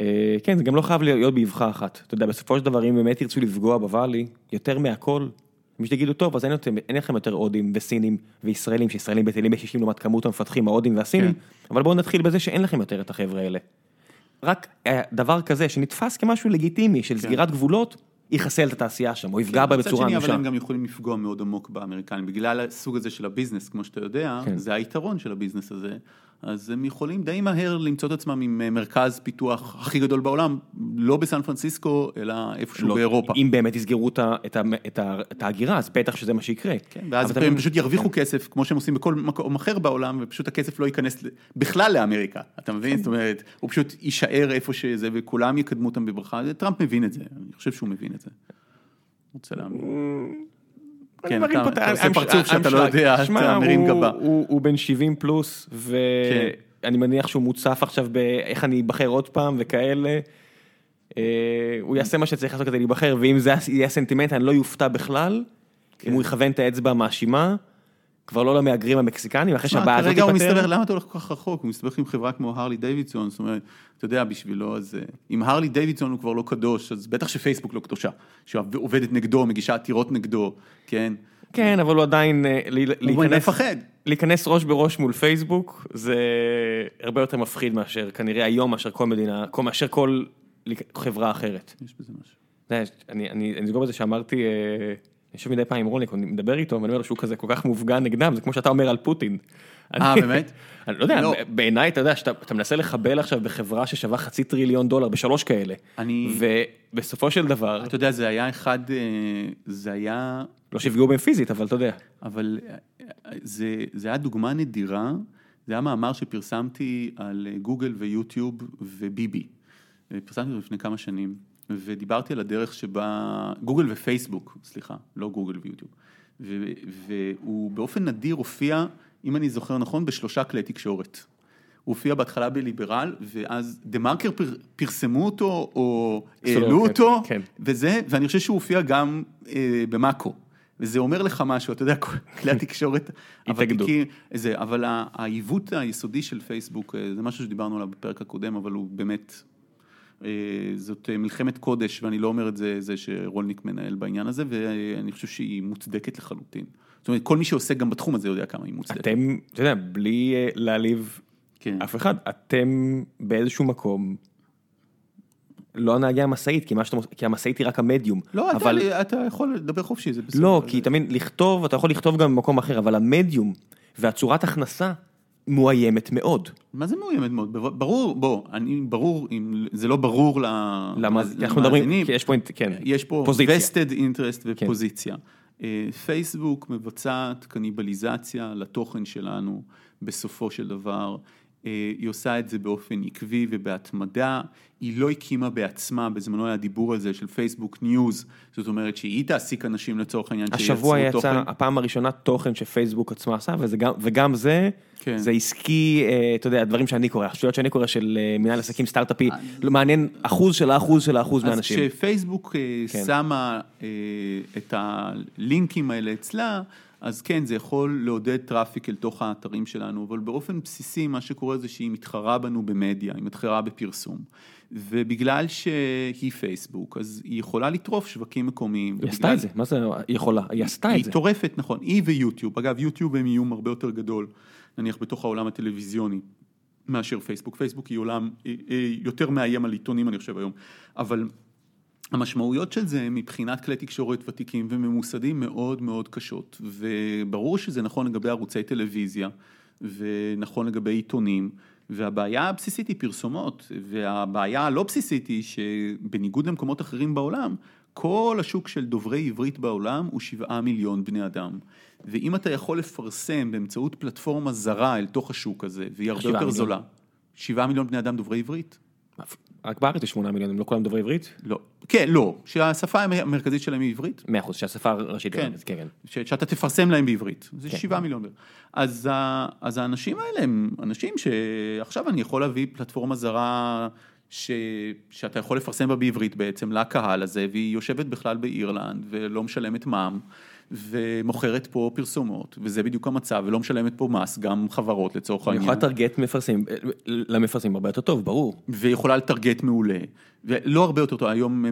S1: אה, כן, זה גם לא חייב להיות באבחה אחת. אתה יודע, בסופו של דבר, אם באמת ירצו לפגוע בוואלי, יותר מהכל, מי שתגידו, טוב, אז אין, יותר, אין לכם יותר הודים וסינים וישראלים, שישראלים בטלים ב-60 לעומת כמות המפתחים, ההודים והסינים,
S2: כן.
S1: אבל בואו נתחיל בזה שאין לכם יותר את החבר'ה האלה. רק אה, דבר כזה שנתפס כמשהו לגיטימי של סגירת גבולות, יחסל את התעשייה שם, או יפגע בה
S2: מצד
S1: בצורה
S2: שני, אבל
S1: אנושה.
S2: הם גם יכולים לפגוע מאוד עמוק באמריקנים, בגלל הסוג הזה של ה business, כמו שאתה יודע,
S1: כן.
S2: זה היתרון של ה business הזה, אז הם יכולים די מהר למצוא את עצמם עם אה, מרכז פיתוח הכי גדול בעולם, לא בסן פרנסיסקו, אלא איפשהו
S1: לא,
S2: באירופה.
S1: אם באמת יסגרו את ההגירה, אז בטח שזה מה שיקרה.
S2: כן, ואז הם פשוט ירוויחו כסף, כמו שהם עושים בכל מקום אחר בעולם, ופשוט הכסף לא ייכנס בכלל לאמריקה, אתה מבין? זאת אומרת, הוא פשוט יישאר איפה שזה, וכולם יקדמו אותם בברכה, טראמפ מבין את זה, אני חושב שהוא מבין את זה. רוצה להאמין. כן, אתה- עושה פרצוף שאתה לא. יודע, אתה מרים גבה.
S1: הוא הוא בן 70 פלוס, ואני מניח שהוא מוצף עכשיו באיך אני אבחר עוד פעם וכאלה. אה, הוא יעשה מה שצריך לעשות כדי להיבחר, ואם זה יהיה סנטימנט, אני לא יופתע בכלל,
S2: כן.
S1: אם הוא יכוון את האצבע המאשימה, כבר לא למהגרים המקסיקנים, אחרי שהבעיה הזאת
S2: כרגע הוא
S1: תיפתר.
S2: מסתבך, למה אתה הולך כל כך רחוק? הוא מסתבך עם חברה כמו הרלי דיווידסון, זאת אומרת, אתה יודע, בשבילו, אז אה, אם הרלי דיווידסון הוא כבר לא קדוש, אז בטח שפייסבוק לא קדושה, שעובדת נגדו, מגישה עתירות נגדו, כן?
S1: כן, אבל הוא עדיין, אה, להיכנס,
S2: מפחד.
S1: להיכנס ראש בראש מול פייסבוק, זה הרבה יותר מפחיד מאשר, כנראה היום, מאשר כל מדינה, מאשר כל חברה אחרת.
S2: יש בזה משהו.
S1: יודע, אני, זוכר בזה שאמרתי, אה, יושב מדי פעם עם רוניק, אני מדבר איתו, ואני אומר לו שהוא כזה כל כך מופגן נגדם, זה כמו שאתה אומר על פוטין.
S2: אה, באמת?
S1: אני לא יודע,
S2: לא.
S1: בעיניי, אתה יודע, שאתה אתה מנסה לחבל עכשיו בחברה ששווה חצי טריליון דולר בשלוש כאלה,
S2: אני-
S1: ובסופו של דבר,
S2: אתה יודע, זה היה אחד, אה, זה היה,
S1: לא שיפגעו בהם פיזית, אבל אתה יודע.
S2: אבל אה, זה, זה היה דוגמה נדירה, זה היה מאמר שפרסמתי על אה, גוגל ויוטיוב וביבי. פרסמתי אותו לפני כמה שנים, ודיברתי על הדרך שבה, גוגל ופייסבוק, סליחה, לא גוגל ויוטיוב. ו, והוא באופן נדיר הופיע, אם אני זוכר נכון, בשלושה כלי תקשורת. הוא הופיע בהתחלה בליברל, ואז דה מרקר פר, פרסמו אותו, או העלו
S1: כן,
S2: אותו,
S1: כן.
S2: וזה, ואני חושב שהוא הופיע גם אה, במאקו. וזה אומר לך משהו, אתה יודע, כל כלי התקשורת. הוותיקים, זה, אבל העיוות היסודי של פייסבוק, אה, זה משהו שדיברנו עליו בפרק הקודם, אבל הוא באמת, זאת אה, מלחמת קודש, ואני לא אומר את זה, זה שרולניק מנהל בעניין הזה, ואני חושב שהיא מוצדקת לחלוטין. זאת אומרת, כל מי שעוסק גם בתחום הזה יודע כמה היא מוצדקת.
S1: אתם, אתה יודע, בלי אה, להעליב
S2: כן.
S1: אף אחד, אתם באיזשהו מקום, לא נהגי המשאית, כי, עושים- כי המשאית היא רק המדיום.
S2: לא,
S1: אבל,
S2: אתה, אתה יכול לדבר חופשי, זה בסדר.
S1: לא, כי תמיד לכתוב, אתה יכול לכתוב גם במקום אחר, אבל המדיום והצורת הכנסה מאוימת מאוד.
S2: מה זה מאוימת מאוד? ברור, בוא, אני, ברור, אם זה לא ברור למאזינים,
S1: אנחנו מדברים, כי יש פה, כן,
S2: יש פה
S1: פוזיציה.
S2: vested interest ופוזיציה. אה, פייסבוק מבצעת קניבליזציה לתוכן שלנו בסופו של דבר. אה, היא עושה את זה באופן עקבי ובהתמדה, היא לא הקימה בעצמה, בזמנו היה דיבור על זה של פייסבוק ניוז, זאת אומרת שהיא תעסיק אנשים לצורך העניין
S1: השבוע
S2: שייצרו
S1: יצא
S2: תוכן.
S1: הפעם הראשונה תוכן שפייסבוק עצמה עשה, וזה גם, וגם זה,
S2: כן.
S1: זה עסקי, אה, אתה יודע, דברים שאני קורא, השטויות שאני קורא של אה, מנהל עסקים סטארט-אפי, לא מעניין אחוז של האחוז של האחוז
S2: אז
S1: מהאנשים.
S2: כשפייסבוק אה,
S1: כן.
S2: שמה את הלינקים האלה אצלה, אז כן, זה יכול לעודד traffic אל תוך האתרים שלנו, אבל באופן בסיסי מה שקורה זה שהיא מתחרה בנו במדיה, היא מתחרה בפרסום. ובגלל שהיא פייסבוק, אז היא יכולה לטרוף שווקים מקומיים.
S1: היא עשתה את זה, מה זה היא יכולה? היא עשתה את זה.
S2: היא טורפת, נכון, היא ויוטיוב. אגב, יוטיוב הם איום הרבה יותר גדול, נניח בתוך העולם הטלוויזיוני. מאשר פייסבוק, פייסבוק היא עולם יותר מאיים על עיתונים אני חושב היום, אבל המשמעויות של זה מבחינת כלי תקשורת ותיקים וממוסדים מאוד מאוד קשות. וברור שזה נכון לגבי ערוצי טלוויזיה ונכון לגבי עיתונים והבעיה הבסיסית היא פרסומות והבעיה הלא בסיסית היא שבניגוד למקומות אחרים בעולם כל השוק של דוברי עברית בעולם הוא שבעה מיליון בני אדם. ואם אתה יכול לפרסם באמצעות פלטפורמה זרה אל תוך השוק הזה והיא הרבה יותר זולה, שבעה מיליון בני אדם דוברי עברית
S1: רק בארץ יש שמונה מיליון, הם לא כולם דוברי עברית?
S2: לא, כן, לא, שהשפה המרכזית שלהם היא עברית.
S1: מאה אחוז, שהשפה הראשית,
S2: כן, כן, כן. שאתה תפרסם להם בעברית, זה כן. שבעה מיליון. אז, אז האנשים האלה הם אנשים שעכשיו אני יכול להביא פלטפורמה זרה ש, שאתה יכול לפרסם בה בעברית בעצם לקהל הזה, והיא יושבת בכלל באירלנד ולא משלמת מע"מ. ומוכרת פה פרסומות, וזה בדיוק המצב, ולא משלמת פה מס, גם חברות לצורך העניין.
S1: היא יכולה לטרגט מפרסמים, למפרסמים הרבה יותר טוב, ברור.
S2: ויכולה לטרגט מעולה, ולא הרבה יותר טוב, היום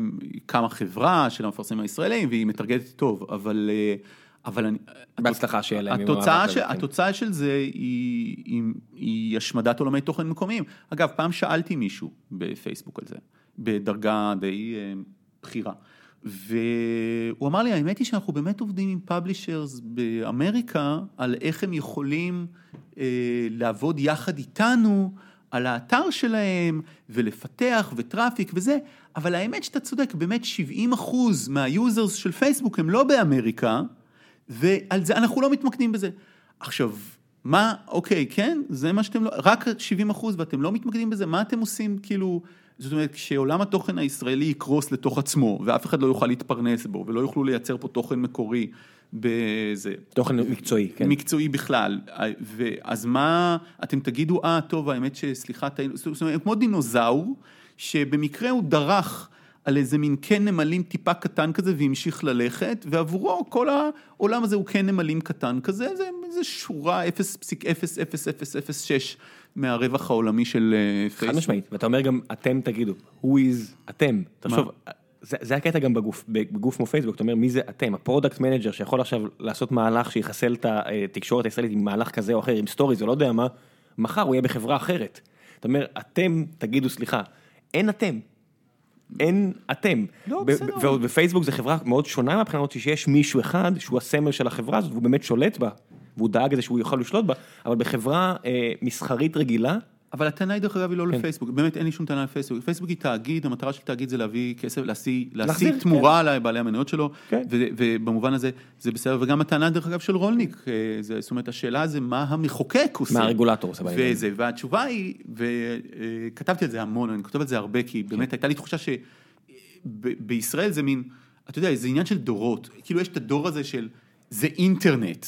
S2: קמה חברה של המפרסמים הישראלים, והיא מטרגטת טוב, אבל... אבל אני...
S1: בהצלחה שיהיה להם.
S2: התוצאה, ש... כן. התוצאה של זה היא, היא, היא השמדת עולמי תוכן מקומיים. אגב, פעם שאלתי מישהו בפייסבוק על זה, בדרגה די אה, בכירה. והוא אמר לי, האמת היא שאנחנו באמת עובדים עם פאבלישרס באמריקה, על איך הם יכולים אה, לעבוד יחד איתנו על האתר שלהם, ולפתח ו traffic וזה, אבל האמת שאתה צודק, באמת 70 אחוז מה users של פייסבוק הם לא באמריקה, ועל זה אנחנו לא מתמקדים בזה. עכשיו, מה, אוקיי, כן, זה מה שאתם לא, רק 70 אחוז ואתם לא מתמקדים בזה, מה אתם עושים, כאילו... זאת אומרת, כשעולם התוכן הישראלי יקרוס לתוך עצמו, ואף אחד לא יוכל להתפרנס בו, ולא יוכלו לייצר פה תוכן מקורי בזה.
S1: תוכן מקצועי, כן.
S2: מקצועי בכלל. אז מה, אתם תגידו, אה, טוב, האמת שסליחה, טעינו, זאת אומרת, כמו דינוזאור, שבמקרה הוא דרך. על איזה מין קן נמלים טיפה קטן כזה והמשיך ללכת, ועבורו כל העולם הזה הוא קן נמלים קטן כזה, זה, זה שורה 0.00006 מהרווח העולמי של פייסבוק.
S1: חד משמעית, ואתה אומר גם אתם תגידו, who is אתם, תחשוב, זה, זה הקטע גם בגוף, בגוף כמו פייסבוק, אתה אומר מי זה אתם, ה product manager שיכול עכשיו לעשות מהלך שיחסל את התקשורת הישראלית עם מהלך כזה או אחר, עם stories או לא יודע מה, מחר הוא יהיה בחברה אחרת. אתה אומר, אתם תגידו סליחה, אין אתם. אין אתם.
S2: לא, בסדר. ועוד
S1: בפייסבוק זה חברה מאוד שונה מהבחינה הזאת שיש מישהו אחד שהוא הסמל של החברה הזאת והוא באמת שולט בה. והוא דאג לזה שהוא יוכל לשלוט בה, אבל בחברה אה, מסחרית רגילה.
S2: אבל הטענה היא דרך אגב היא לא כן. לפייסבוק, באמת אין לי שום טענה לפייסבוק, פייסבוק היא תאגיד, המטרה של תאגיד זה להביא כסף, להשיא, להשיא תמורה כן. לבעלי המניות שלו, כן. ו, ובמובן הזה זה בסדר, וגם הטענה דרך אגב של רולניק, אה, זה, זאת אומרת השאלה זה מה המחוקק עושה.
S1: מה הרגולטור עושה
S2: בעניין. וזה, והתשובה היא, וכתבתי על זה המון, אני כותב על זה הרבה, כי באמת כן. הייתה לי תחושה שבישראל זה מין, אתה יודע, זה עניין של דורות, כאילו יש את הדור הזה של, זה אינטרנט.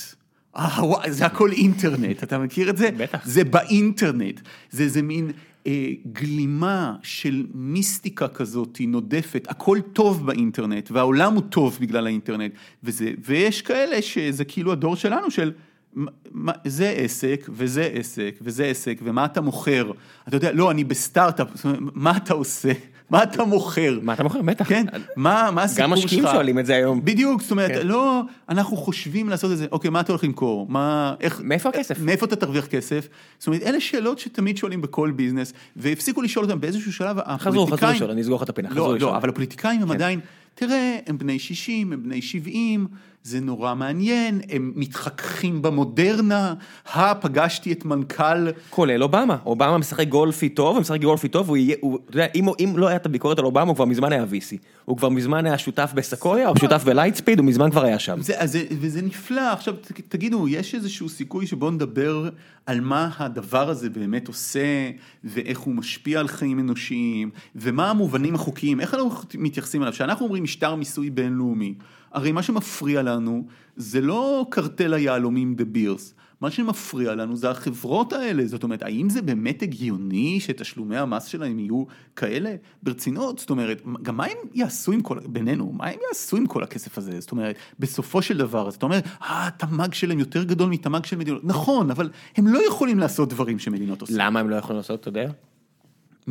S2: אה, וואי, זה הכל אינטרנט, אתה מכיר את זה?
S1: בטח.
S2: זה באינטרנט. זה איזה מין אה, גלימה של מיסטיקה כזאת, היא נודפת, הכל טוב באינטרנט, והעולם הוא טוב בגלל האינטרנט. וזה, ויש כאלה שזה כאילו הדור שלנו של... מה, זה עסק, וזה עסק, וזה עסק, ומה אתה מוכר? אתה יודע, לא, אני בסטארט-אפ, מה אתה עושה? מה אתה מוכר?
S1: מה אתה מוכר? בטח.
S2: כן, מה, הסיפור
S1: שלך? גם משקיעים שואלים את זה היום.
S2: בדיוק, זאת אומרת, כן. לא, אנחנו חושבים לעשות את זה, אוקיי, מה אתה הולך למכור? מה, איך...
S1: מאיפה הכסף?
S2: מאיפה אתה תרוויח כסף? זאת אומרת, אלה שאלות שתמיד שואלים בכל ביזנס, והפסיקו לשאול אותם באיזשהו שלב,
S1: הפוליטיקאים... חזרו, חזרו לשאול, אני אסגור לך את הפינה,
S2: חזרו לא, לשאול. לא, אבל הפוליטיקאים הם כן. עדיין... תראה, הם בני 60, הם בני 70, זה נורא מעניין, הם מתחככים במודרנה, הא, פגשתי את מנכ"ל...
S1: כולל אובמה, אובמה משחק גולפי טוב, הוא משחק גולפי טוב, הוא יהיה, הוא, אתה יודע, אם, אם לא הייתה ביקורת על אובמה, הוא כבר מזמן היה ויסי. הוא כבר מזמן היה שותף בסקויה, או שותף בלייטספיד, הוא מזמן כבר היה שם.
S2: זה, זה, וזה נפלא, עכשיו תגידו, יש איזשהו סיכוי שבואו נדבר על מה הדבר הזה באמת עושה, ואיך הוא משפיע על חיים אנושיים, ומה המובנים החוקיים, איך אנחנו מתייחסים אליו, כשאנחנו אומרים משטר מיסוי בינלאומי, הרי מה שמפריע לנו זה לא קרטל היהלומים דה בירס, מה שמפריע לנו זה החברות האלה, זאת אומרת, האם זה באמת הגיוני שתשלומי המס שלהם יהיו כאלה? ברצינות, זאת אומרת, גם מה הם יעשו עם כל, בינינו, מה הם יעשו עם כל הכסף הזה? זאת אומרת, בסופו של דבר, זאת אומרת, אה, התמ"ג שלהם יותר גדול מתמ"ג של מדינות, נכון, אבל הם לא יכולים לעשות דברים שמדינות עושות.
S1: למה הם לא יכולים לעשות, אתה יודע?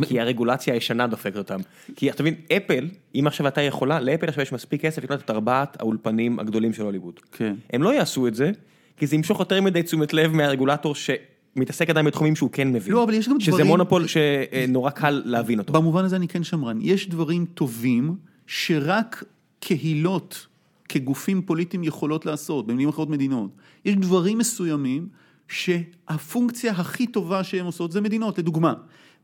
S1: כי הרגולציה הישנה דופקת אותם. כי אתה מבין, אפל, אם עכשיו אתה יכולה, לאפל עכשיו יש מספיק כסף לקנות את ארבעת האולפנים הגדולים של הוליווד.
S2: כן.
S1: הם לא יעשו את זה, כי זה ימשוך יותר מדי תשומת לב מהרגולטור שמתעסק עדיין בתחומים שהוא כן מבין.
S2: לא, אבל יש גם
S1: שזה
S2: דברים-
S1: מונופול שנורא קל להבין אותו.
S2: במובן הזה אני כן שמרן. יש דברים טובים שרק קהילות כגופים פוליטיים יכולות לעשות, במילים אחרות מדינות. יש דברים מסוימים שהפונקציה הכי טובה שהן עושות זה מדינות, לדוגמה.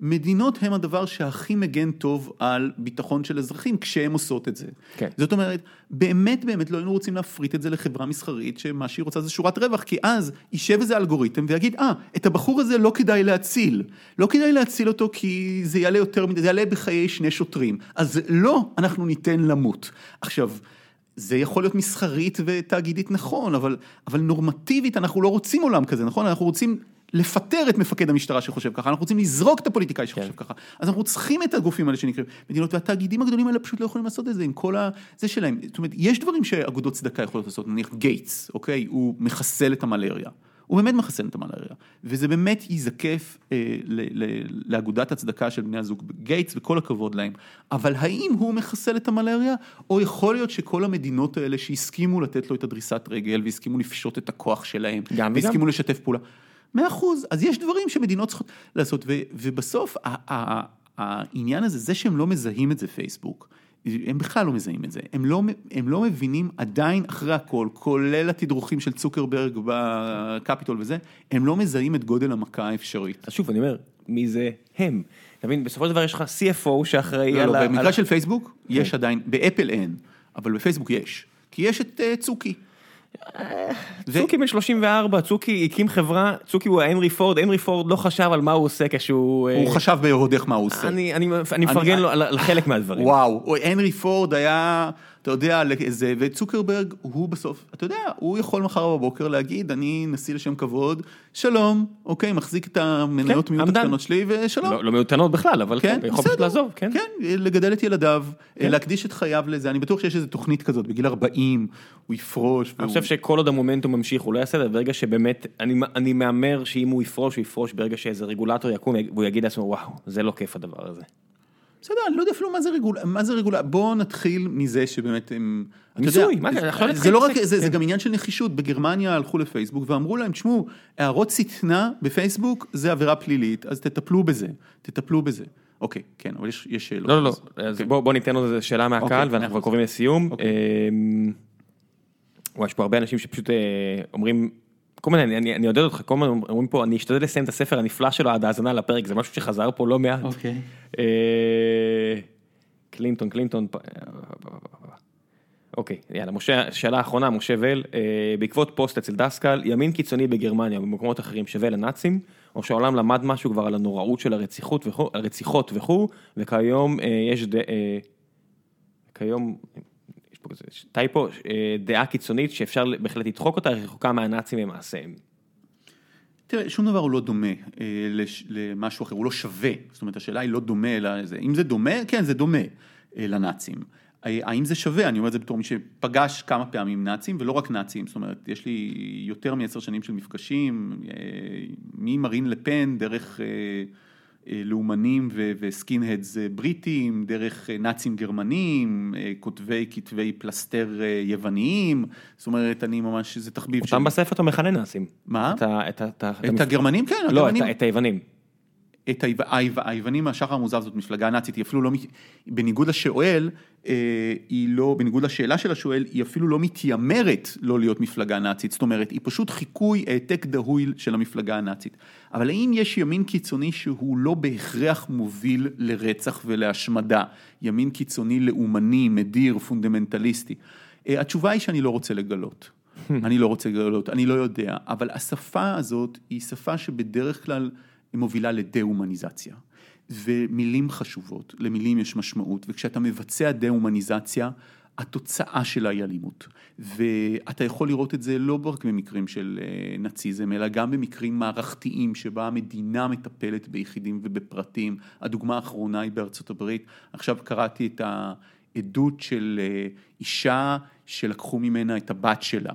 S2: מדינות הם הדבר שהכי מגן טוב על ביטחון של אזרחים כשהן עושות את זה.
S1: כן.
S2: זאת אומרת, באמת באמת לא היינו רוצים להפריט את זה לחברה מסחרית שמה שהיא רוצה זה שורת רווח, כי אז יישב איזה אלגוריתם ויגיד, אה, את הבחור הזה לא כדאי להציל. לא כדאי להציל אותו כי זה יעלה יותר מדי, זה יעלה בחיי שני שוטרים. אז לא, אנחנו ניתן למות. עכשיו, זה יכול להיות מסחרית ותאגידית נכון, אבל, אבל נורמטיבית אנחנו לא רוצים עולם כזה, נכון? אנחנו רוצים לפטר את מפקד המשטרה שחושב ככה, אנחנו רוצים לזרוק את הפוליטיקאי שחושב
S1: כן.
S2: ככה, אז אנחנו צריכים את הגופים האלה שנקראים מדינות, והתאגידים הגדולים האלה פשוט לא יכולים לעשות את זה עם כל ה... זה שלהם. זאת אומרת, יש דברים שאגודות צדקה יכולות לעשות, נניח גייטס, אוקיי? הוא מחסל את המלריה. הוא באמת מחסל את המלריה, וזה באמת ייזקף אה, לאגודת הצדקה של בני הזוג גייטס, וכל הכבוד להם. אבל האם הוא מחסל את המלריה, או יכול להיות שכל המדינות האלה שהסכימו לתת לו את הדריסת רגל, והסכימו לפשוט את הכוח שלהם,
S1: גם וגם.
S2: והסכימו לשתף פעולה. מאה אחוז, אז יש דברים שמדינות צריכות לעשות, ו- ובסוף העניין הזה, זה שהם לא מזהים את זה פייסבוק, הם בכלל לא מזהים את זה, הם לא, הם לא מבינים עדיין אחרי הכל, כולל התדרוכים של צוקרברג בקפיטול וזה, הם לא מזהים את גודל המכה האפשרית.
S1: אז שוב, אני אומר, מי זה הם? אתה מבין, בסופו של דבר יש לך CFO שאחראי
S2: לא,
S1: על...
S2: לא,
S1: ה-
S2: במקרה
S1: על-
S2: של פייסבוק, יש עדיין, באפל אין, אבל בפייסבוק יש, כי יש את אה, צוקי.
S1: צוקי בן 34, צוקי הקים חברה, צוקי הוא ההנרי פורד, הנרי פורד לא חשב על מה הוא עושה כשהוא... אה,
S2: הוא חשב בהוד איך מה הוא עושה.
S1: אני, מפרגן לו על, חלק מהדברים.
S2: וואו, או הנרי פורד היה, אתה יודע, זה, וצוקרברג, הוא בסוף, אתה יודע, הוא יכול מחר בבוקר להגיד, אני נשיא לשם כבוד, שלום, אוקיי, מחזיק את המניות
S1: כן,
S2: מיעוט. הקטנות שלי, ושלום.
S1: לא, לא מעודכנות בכלל, אבל
S2: כן,
S1: כן, יכול פשוט לעזוב, כן.
S2: כן, לגדל את ילדיו,
S1: כן.
S2: להקדיש את חייו לזה, אני בטוח שיש איזו תוכנית כזאת, בגיל 40, הוא יפרוש.
S1: אני
S2: והוא-
S1: חושב שכל עוד המומנטום ממשיך הוא לא יעשה את זה, ברגע שבאמת, אני, אני מהמר שאם הוא יפרוש, הוא יפרוש ברגע שאיזה רגולטור יקום והוא יגיד לעצמו, וואו, זה לא כיף הדבר הזה.
S2: בסדר, אני לא יודע אפילו מה זה רגולציה, מה זה רגולציה, בואו נתחיל מזה שבאמת הם...
S1: מיסוי,
S2: יודע,
S1: מה זה, אנחנו לא
S2: זה לא רק, זה, זה
S1: כן.
S2: גם עניין של נחישות, בגרמניה הלכו לפייסבוק ואמרו להם, תשמעו, הערות שטנה בפייסבוק זה עבירה פלילית, אז תטפלו בזה, תטפלו בזה. אוקיי, כן, אבל יש, יש שאלות.
S1: לא, לא, לא,
S2: אז-
S1: אז
S2: כן.
S1: בוא, בוא ניתן עוד איזה שאלה מהקהל
S2: אוקיי,
S1: ואנחנו כבר. קרובים לסיום.
S2: אוקיי.
S1: אמ, וואי, יש פה הרבה אנשים שפשוט אה, אומרים, כל מיני, אני- אני אני עודד אותך, כל הזמן אומרים פה, אני אשתדל לסיים את הספר הנפלא שלו עד האזנה לפרק, זה משהו שחזר פה לא מעט.
S2: אוקיי.
S1: אה, קלינטון, קלינטון. פ- אוקיי, יאללה, משה, שאלה אחרונה, משה ול, אה, בעקבות פוסט אצל דסקל, ימין קיצוני בגרמניה ובמקומות אחרים שווה לנאצים, או שהעולם למד משהו כבר על הנוראות של הרציחות וכו', וכו', וכיום אה, יש, ד... אה, כיום, פה טייפו, אה, דעה קיצונית שאפשר בהחלט לדחוק אותה, רחוקה מהנאצים ממעשיהם.
S2: תראה, שום דבר הוא לא דומה אה, לש, למשהו אחר, הוא לא שווה. זאת אומרת, השאלה היא לא דומה לזה. אם זה דומה, כן, זה דומה אה, לנאצים. אה, האם זה שווה? אני אומר את זה בתור מי שפגש כמה פעמים נאצים, ולא רק נאצים. זאת אומרת, יש לי יותר מעשר שנים של מפגשים, אה, ממרין לפן, דרך אה, לאומנים ו- ו skinheads אה, בריטים, דרך אה, נאצים גרמנים, אה, כותבי כתבי פלסתר אה, יווניים. זאת אומרת, אני ממש, זה תחביב
S1: אותם בספר אתה מכנה נאצים.
S2: מה?
S1: את ה- את ה- את ה- את
S2: את
S1: המפ-
S2: הגרמנים כן,
S1: לא,
S2: הגרמנים,
S1: ה- את היוונים.
S2: את היו- היו- היוונים מהשחר המוזר זאת מפלגה נאצית, היא אפילו לא, בניגוד לשואל, אה, היא לא, בניגוד לשאלה של השואל, היא אפילו לא מתיימרת לא להיות מפלגה נאצית, זאת אומרת, היא פשוט חיקוי העתק דהוי של המפלגה הנאצית. אבל האם יש ימין קיצוני שהוא לא בהכרח מוביל לרצח ולהשמדה? ימין קיצוני לאומני, מדיר, פונדמנטליסטי. אה, התשובה היא שאני לא רוצה לגלות. אני לא רוצה לגלות, אני לא יודע, אבל השפה הזאת היא שפה שבדרך כלל מובילה לדה-הומניזציה. ומילים חשובות, למילים יש משמעות, וכשאתה מבצע דה-הומניזציה, התוצאה שלה היא אלימות. ואתה יכול לראות את זה לא רק במקרים של אה, נאציזם, אלא גם במקרים מערכתיים שבה המדינה מטפלת ביחידים ובפרטים. הדוגמה האחרונה היא בארצות הברית. עכשיו קראתי את העדות של אה, אישה שלקחו ממנה את הבת שלה,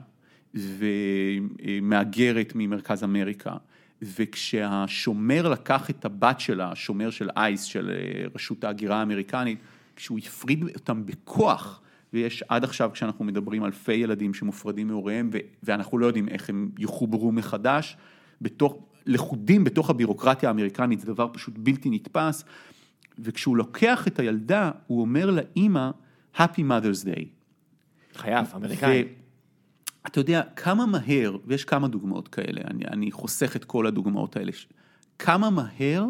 S2: ומהגרת ממרכז אמריקה. וכשהשומר לקח את הבת שלה, השומר של אייס, של אה, רשות ההגירה האמריקנית, כשהוא הפריד אותם בכוח, ויש עד עכשיו כשאנחנו מדברים אלפי ילדים שמופרדים מהוריהם ואנחנו לא יודעים איך הם יחוברו מחדש, בתוך, לכודים בתוך הבירוקרטיה האמריקנית, זה דבר פשוט בלתי נתפס, וכשהוא לוקח את הילדה, הוא אומר לאימא, Happy Mother's Day.
S1: חייב, אמריקאי.
S2: אתה יודע, כמה מהר, ויש כמה דוגמאות כאלה, אני, אני חוסך את כל הדוגמאות האלה, כמה מהר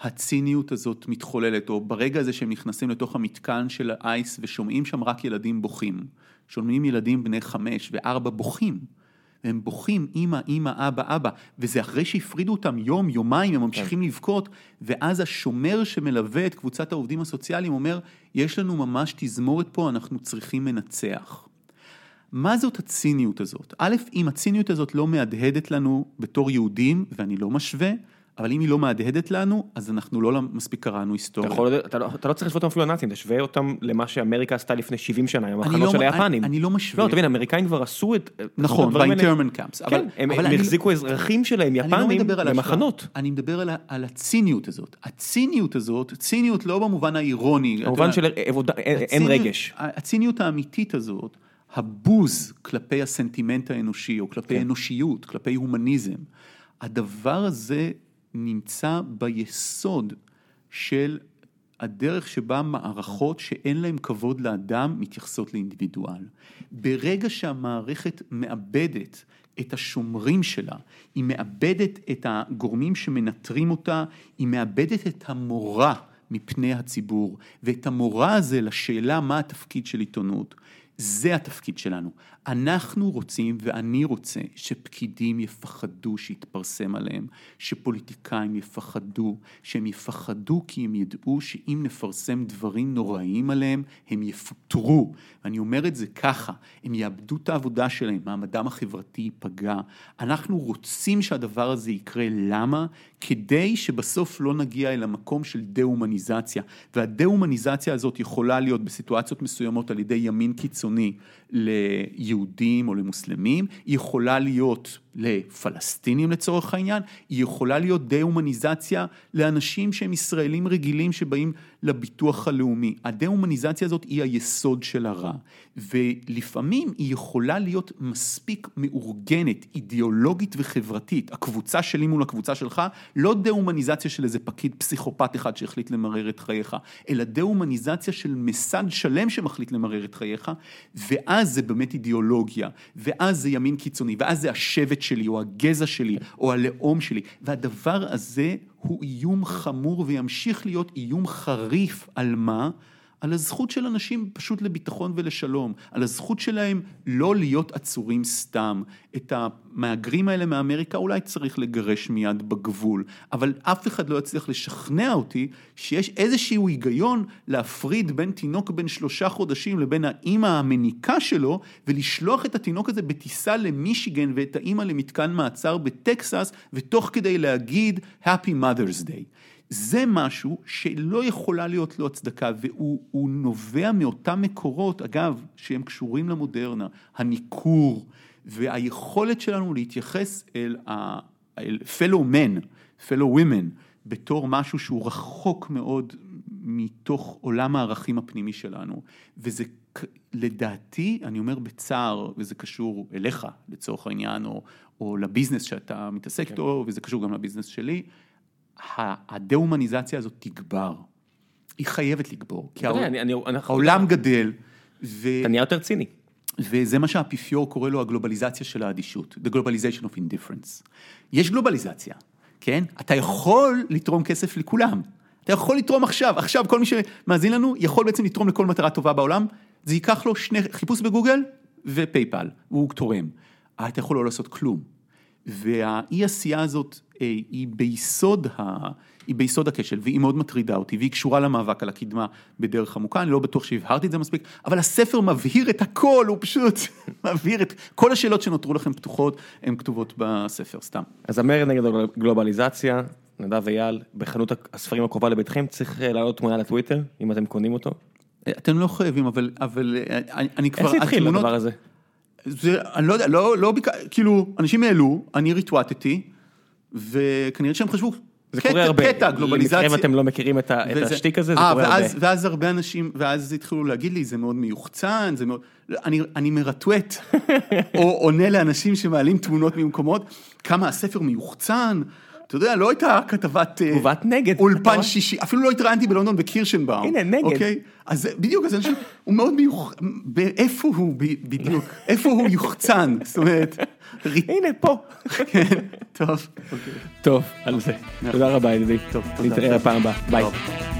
S2: הציניות הזאת מתחוללת, או ברגע הזה שהם נכנסים לתוך המתקן של האייס ושומעים שם רק ילדים בוכים, שומעים ילדים בני חמש וארבע בוכים, והם בוכים, אמא, אמא, אבא, אבא, וזה אחרי שהפרידו אותם יום, יומיים, הם ממשיכים כן. לבכות, ואז השומר שמלווה את קבוצת העובדים הסוציאליים אומר, יש לנו ממש תזמורת פה, אנחנו צריכים מנצח. מה זאת הציניות הזאת? א', אם הציניות הזאת לא מהדהדת לנו בתור יהודים, ואני לא משווה, אבל אם היא לא מהדהדת לנו, אז אנחנו לא מספיק קראנו היסטוריה.
S1: אתה, יכול, אתה, לא, אתה לא צריך לשווה אותם אפילו לנאצים, תשווה אותם למה שאמריקה עשתה לפני 70 שנה, עם המחנות לא, של היפנים.
S2: אני, אני לא משווה.
S1: לא, תבין, האמריקאים כבר עשו את...
S2: נכון, באינטרמן קאמפס.
S1: כן, הם, הם החזיקו אזרחים שלהם, יפנים,
S2: לא
S1: במחנות.
S2: אני מדבר על, על הציניות הזאת. הציניות הזאת, ציניות לא במובן האירוני.
S1: במובן של אין רגש.
S2: הציניות האמיתית הזאת, הבוז כלפי הסנטימנט האנושי, או כלפי כן. אנושיות, כלפי הומניזם, הדבר הזה נמצא ביסוד של הדרך שבה מערכות שאין להן כבוד לאדם מתייחסות לאינדיבידואל. ברגע שהמערכת מאבדת את השומרים שלה, היא מאבדת את הגורמים שמנטרים אותה, היא מאבדת את המורא מפני הציבור, ואת המורא הזה לשאלה מה התפקיד של עיתונות. זה התפקיד שלנו. אנחנו רוצים ואני רוצה שפקידים יפחדו שיתפרסם עליהם, שפוליטיקאים יפחדו, שהם יפחדו כי הם ידעו שאם נפרסם דברים נוראים עליהם, הם יפוטרו. ואני אומר את זה ככה, הם יאבדו את העבודה שלהם, מעמדם החברתי ייפגע. אנחנו רוצים שהדבר הזה יקרה, למה? כדי שבסוף לא נגיע אל המקום של דה-הומניזציה. והדה-הומניזציה הזאת יכולה להיות בסיטואציות מסוימות על ידי ימין קיצוני ליהודים או למוסלמים, היא יכולה להיות לפלסטינים לצורך העניין, היא יכולה להיות דה-הומניזציה לאנשים שהם ישראלים רגילים שבאים לביטוח הלאומי. הדה-הומניזציה הזאת היא היסוד של הרע, ולפעמים היא יכולה להיות מספיק מאורגנת, אידיאולוגית וחברתית, הקבוצה שלי מול הקבוצה שלך, לא דה-הומניזציה של איזה פקיד פסיכופת אחד שהחליט למרר את חייך, אלא דה-הומניזציה של מסד שלם שמחליט למרר את חייך, ואז זה באמת אידיאולוגיה, ואז זה ימין קיצוני, ואז זה השבט שלי, או הגזע שלי, או הלאום שלי, והדבר הזה הוא איום חמור וימשיך להיות איום חריף על מה? על הזכות של אנשים פשוט לביטחון ולשלום, על הזכות שלהם לא להיות עצורים סתם. את המהגרים האלה מאמריקה אולי צריך לגרש מיד בגבול, אבל אף אחד לא יצליח לשכנע אותי שיש איזשהו היגיון להפריד בין תינוק בן שלושה חודשים לבין האימא המניקה שלו, ולשלוח את התינוק הזה בטיסה למישיגן ואת האימא למתקן מעצר בטקסס, ותוך כדי להגיד Happy Mother's Day. זה משהו שלא יכולה להיות לו הצדקה והוא נובע מאותם מקורות, אגב, שהם קשורים למודרנה, הניכור והיכולת שלנו להתייחס אל, ה, אל fellow men, fellow women, בתור משהו שהוא רחוק מאוד מתוך עולם הערכים הפנימי שלנו, וזה לדעתי, אני אומר בצער, וזה קשור אליך לצורך העניין, או, או לביזנס שאתה מתעסק איתו, כן. וזה קשור גם לביזנס שלי, הדה-הומניזציה הזאת תגבר. היא חייבת לגבור. כי העולם גדל.
S1: אתה נהיה יותר ציני.
S2: וזה מה שהאפיפיור קורא לו הגלובליזציה של האדישות, the globalization of indifference. יש גלובליזציה, כן? אתה יכול לתרום כסף לכולם. אתה יכול לתרום עכשיו, עכשיו כל מי שמאזין לנו יכול בעצם לתרום לכל מטרה טובה בעולם, זה ייקח לו שני, חיפוש בגוגל ופייפל, והוא תורם. אתה יכול לא לעשות כלום. והאי עשייה הזאת אה, היא ביסוד, ה... היא ביסוד הכשל והיא מאוד מטרידה אותי והיא קשורה למאבק על הקדמה בדרך עמוקה, אני לא בטוח שהבהרתי את זה מספיק, אבל הספר מבהיר את הכל, הוא פשוט מבהיר את כל השאלות שנותרו לכם פתוחות, הן כתובות בספר, סתם.
S1: אז המרד נגד הגלובליזציה, נדב אייל, בחנות הספרים הקרובה לביתכם, צריך לעלות תמונה לטוויטר, אם אתם קונים אותו.
S2: אתם לא חייבים, אבל, אבל אני כבר,
S1: איך זה התחיל הדבר הזה?
S2: זה, אני לא יודע, לא, לא, כאילו, אנשים העלו, אני ריטואטתי, וכנראה שהם חשבו,
S1: זה קטע, קורה הרבה,
S2: קטע גלובליזציה.
S1: אם אתם לא מכירים את וזה, השטיק הזה, זה
S2: 아,
S1: קורה
S2: ואז,
S1: הרבה.
S2: ואז הרבה אנשים, ואז התחילו להגיד לי, זה מאוד מיוחצן, זה מאוד, אני, אני מרטווט, או עונה לאנשים שמעלים תמונות ממקומות, כמה הספר מיוחצן, אתה יודע, לא הייתה כתבת...
S1: תגובת נגד.
S2: אולפן שישי, אפילו לא התראיינתי בלונדון בקירשנבאום.
S1: הנה, נגד.
S2: אוקיי? אז בדיוק, אז אנשים, הוא מאוד מיוחד, איפה הוא בדיוק? איפה הוא יוחצן? זאת אומרת...
S1: הנה, פה.
S2: כן, טוב.
S1: טוב, על זה. תודה רבה, ידידי.
S2: טוב,
S1: נתראה בפעם הבאה. ביי.